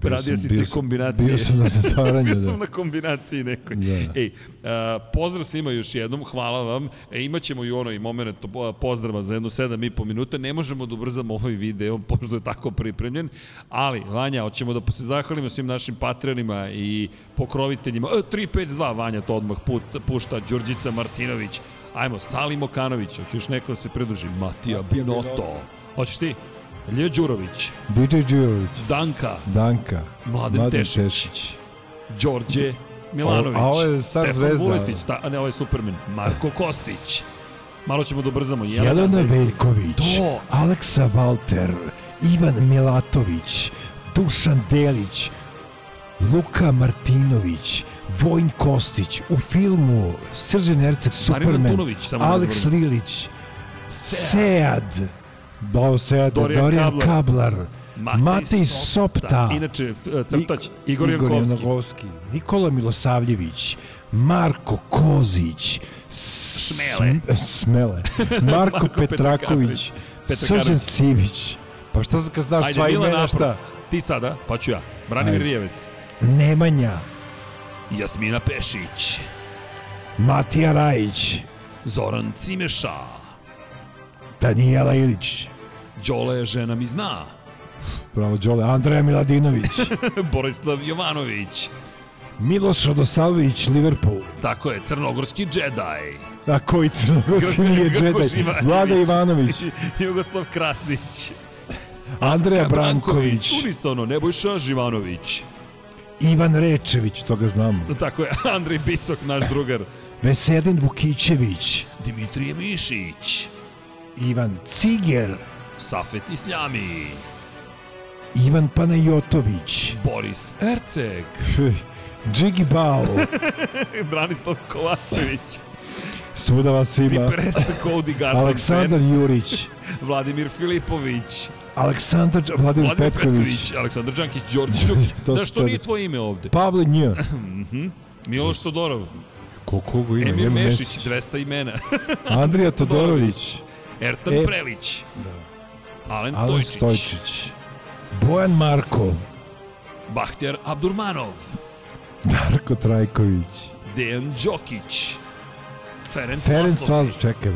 Pa Radio si te kombinacije. Bio sam na zatvaranju, bio da. sam na kombinaciji nekoj. Da. Ej, uh, pozdrav svima još jednom, hvala vam. E, imaćemo i onaj moment pozdrava za jedno 7,5 minuta. Ne možemo da ubrzamo ovaj video, pošto je tako pripremljen. Ali, Vanja, hoćemo da se zahvalimo svim našim patronima i pokroviteljima. E, 352, Vanja to odmah put, pušta, Đurđica Martinović. Ajmo, Salim Okanović, hoće još neko da se pridruži. Matija Binoto. Hoćeš ti? Lje Đurović. DJ Đurović. Danka. Danka. Mladen, Mladen Tešić. Tešić. Đorđe Milanović. A ovo je star Stefan zvezda. Vuletić, ta, a ne, ovo je Superman. Marko Kostić. Malo ćemo da ubrzamo. Jelena Veljković. To. Aleksa Valter. Ivan Milatović. Dušan Delić. Luka Martinović, Vojn Kostić, u filmu Srđan Erceg, Superman, Antunović, Alex Lilić, Sead, Bao Sead, Dorijan, Dorijan Kablar, Kablar Matej, Matej Sopta, Sopta, inače crtač Igor, Igor Jankovski. Nikola Milosavljević, Marko Kozić, Smele, Smele, Marko, Marko Petraković, Srđan Sivić, pa šta znaš sva imena šta? Ti sada, pa ću ja, Branimir Rijevec. Nemanja. Jasmina Pešić. Matija Rajić. Zoran Cimeša. Danijela Ilić. Đole žena mi zna. Bravo Đole. Andreja Miladinović. Borislav Jovanović. Miloš Radosavljević, Liverpool. Tako je, crnogorski džedaj. A koji crnogorski nije džedaj? Vlada Ivanović. Jugoslav Krasnić. Andreja Branković. Unisono, Nebojša Živanović. Ivan Rečević, to ga znamo. Tako je, Andrej Bicok, naš drugar. Veselin Vukićević. Dimitrije Mišić. Ivan Ciger. Safet Isljami. Ivan Panajotović. Boris Erceg. Džigi Bao. Branislav Kovačević. Svuda vas ima. Tiprest Cody Gardner. Aleksandar Jurić. Vladimir Filipović. Aleksandar Vladimir, Vladimir Petković. Petković. Aleksandar Đankić, Đorđe Đukić. Da što nije tvoje ime ovde? Pavle Nj. Miloš Todorov. Ko, kogo ima? Emir Mešić, 200 imena. Andrija Todorović. Ertan e, Prelić. Da. Alen Stojčić. Alen Stojčić. Bojan Markov. Bahtjar Abdurmanov. Darko Trajković. Dejan Đokić. Ferenc, Ferenc Vaslov. Čekaj.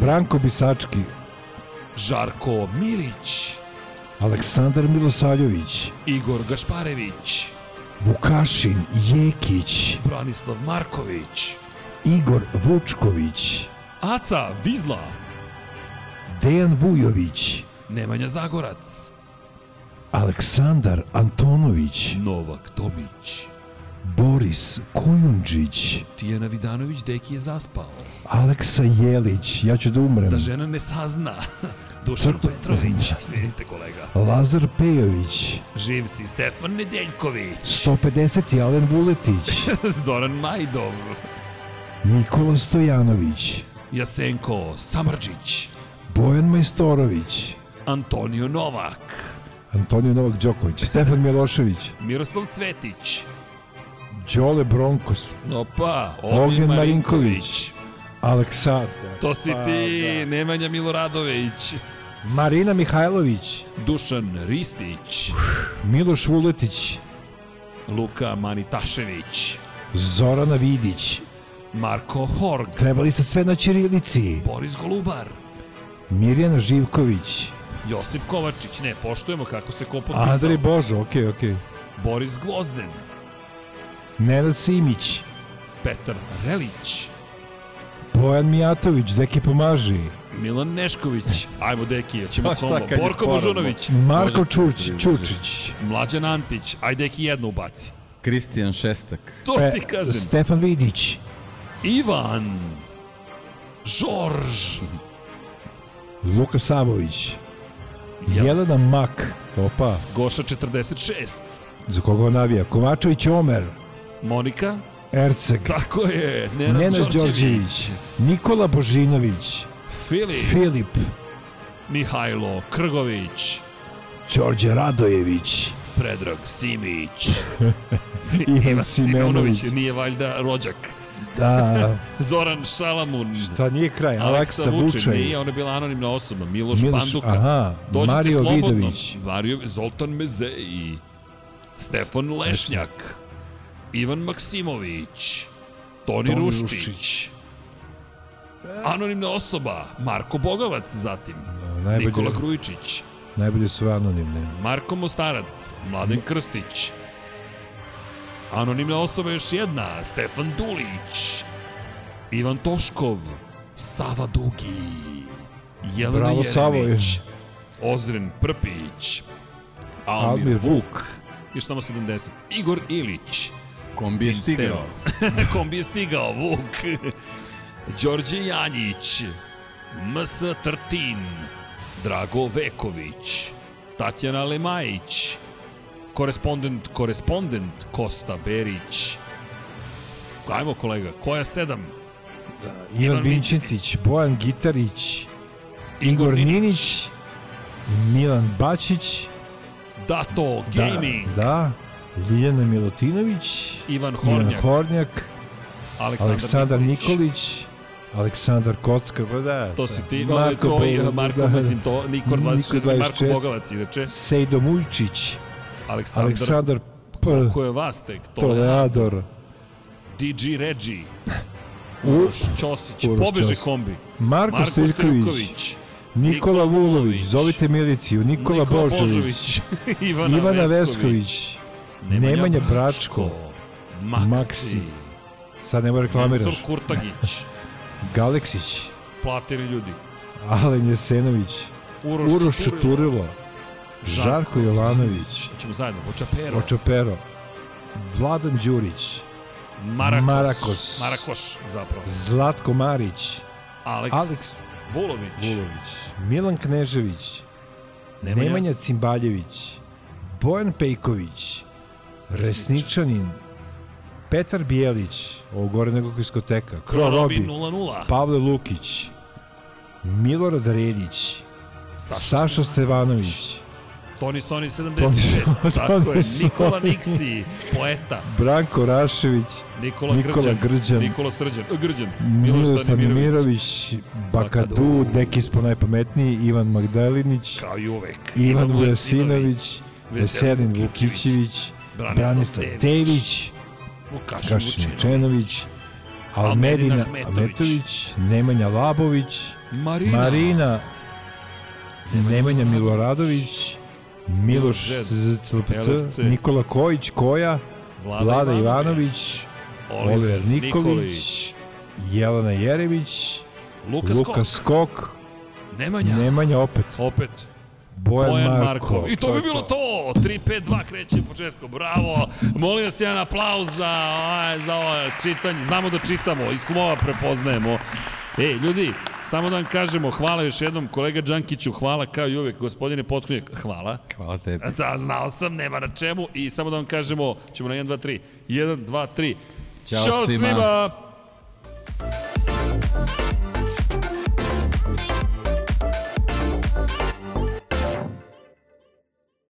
Branko Bisački. Žarko Milić. Aleksandar Milosavljević. Igor Gašparević. Vukašin Jekić. Branislav Marković. Igor Vučković. Aca Vizla. Dejan Vujović. Nemanja Zagorac. Aleksandar Antonović. Novak Tomić. Boris Kojundžić. Tijana Vidanović, deki je zaspao. Aleksa Jelić, ja ću da umrem. Da žena ne sazna. Dušan. Petrović, izvinite kolega. Lazar Pejović. Živ si Stefan Nedeljković. 150. Alen Vuletić. Zoran Majdov. Nikola Stojanović. Jasenko Samrđić. Bojan Majstorović. Antonio Novak. Antonio Novak Đoković. Stefan Milošević. Miroslav Cvetić. Đole Bronkos, Opa, Ognjen Ognjen Marinković. Marinković. Aleksandar, To si Pa, ti, da. Nemanja Miloradović. Marina Mihajlović, Dušan Ristić. Miloš Vuletić, Luka Manitašević. Zorana Vidić, Marko Horg. trebali ste sve na Čirilici, Boris Golubar. Mirjana Živković, Josip Kovačić. Ne, poštujemo kako se ko potpisao. Andrej Božo, okej, okej. Boris Glozden. Nenad Simić, Petar Relić. Bojan Mijatović, Deki pomaži, Milan Nešković. Ajmo, deki, ćemo Pa šta kombo. Borko Božunović. Marko. Čuč, Čučić, Mlađan Antić. Ajde, deki, jedno ubaci. Kristijan Šestak. To E, ti kažem. Stefan Vidić, Ivan. Žorž. Luka Savović, Ja. Jelena Mak, opa, Goša 46. za koga on navija, Kovačević Omer, Monika. Erceg, Tako je. Nenad, Nenad Đorđević. Nikola Božinović, Filip. Filip, Mihajlo Krgović. Đorđe Radojević, Predrag Simić. Ivan Simenović, Nije valjda rođak. da, Zoran Šalamun. šta nije kraj, Aleksa. Vučaj, Nije, ona je bila anonimna osoba. Miloš, Miloš, Panduka. aha, Dođite Mario slobodno. Vidović, Mario, Zoltan Mezeji. Stefan Lešnjak. Ivan Maksimović. Toni, Toni Ruščić. Ruščić. Anonimna osoba. Marko Bogavac zatim. najbolje, Nikola Grujičić. najbolje su anonimne. Marko Mostarac. Mladen Krstić. Anonimna osoba još jedna. Stefan Dulić. Ivan Toškov. Sava Dugi. Jelena Bravo, Jeremić. Savo. Ozren Prpić. Almir, Almir Vuk. Još samo 70. Igor Ilić. Kombi je stigao. Kombi je stigao, Vuk. Đorđe Janjić. MS Trtin. Drago Veković. Tatjana Lemajić. Korespondent, korespondent Kosta Berić. Ajmo kolega, koja sedam? Ivan Ivan Vinčetić, Bojan Gitarić, Igor Ninić, Milan Bačić, Dato Gaming. Da, da, Ljiljana Milutinović, Ivan Ivan Hornjak. Hornjak, Aleksandar, Aleksandar Nikolić. Nikolić, Aleksandar Kockar, pa da. To si ti, Marko tvoj, Bo- Marko, da. mislim to, Nikor Niko 24, Marko 24. Bogavac, inače. Sejdo Mujčić, Aleksandar, Aleksandar P. ko je vas tek? To Toleador, DG Regi, Uroš Ćosić, Uroš pobeže Ćosić. kombi. Marko Marko Stojković, Stojković, Nikola Vulović, zovite miliciju, Nikola, Božović, Ivana, Ivana Vesković, Vesković, Nemanja Bračko, Maksi, Maksi, sad ne mora Mensur reklamiraš, Kurtagić, Galeksić, platili ljudi. Alen Jesenović, Uroš, Uroš Čuturilo, Čuturilo, Žarko Jovanović, Ćemo zajedno, Očapero, Očapero, Vladan Đurić, Marakos, Marakos. Marakoš, zapravo, Zlatko Marić, Aleks, Aleks Vulović, Vulović, Milan Knežević, Nemanja, Nemanja Cimbaljević, Bojan Pejković, Resničanin, Petar Bijelić, ovo gore nego diskoteka, Kro Robi Robi, 0-0, Pavle Lukić, Milorad Reljić, Saša, Saša Stevanović, Toni Soni 76, Toni- tako je, Nikola. Niksi, poeta, Branko Rašević, Nikola, Nikola Grđan, Grđan, Nikola Srđan, e, Grđan, Miloš Stanimirović, Bakadu. Deki smo najpametniji, Ivan Magdalinić, kao i uvek, Ivan Vujasinović, Veselin Vukićević, Branislav Branislav Vukašin Kašin Vučinović, Vučenović, Almedin Almedina Ahmetović, Nemanja Labović, Marina, Marina, Nemanja Miloradović, Miloš LFC, Nikola Kojić, Koja, Vlada, Vlada Ivanović, Ivanović, Oliver Oliver Nikolić, Nikolić, Jelena Jerević, Luka, Luka Skok, Skok, Nemanja, Nemanja opet, opet, Bojan, Bojan Marko. Marko. I to bi bilo to. 3-5-2 kreće u početku. Bravo. Molim vas jedan aplauz za, ovaj, za ovo čitanje. Znamo da čitamo i slova prepoznajemo. Ej, ljudi, samo da vam kažemo, hvala još jednom kolega Đankiću, hvala kao i uvek, gospodine Potkonjak, hvala. Hvala tebi. Da, znao sam, nema na čemu. I samo da vam kažemo, ćemo na 1, 2, 3. 1, 2, 3. Ćao Ćao svima. svima.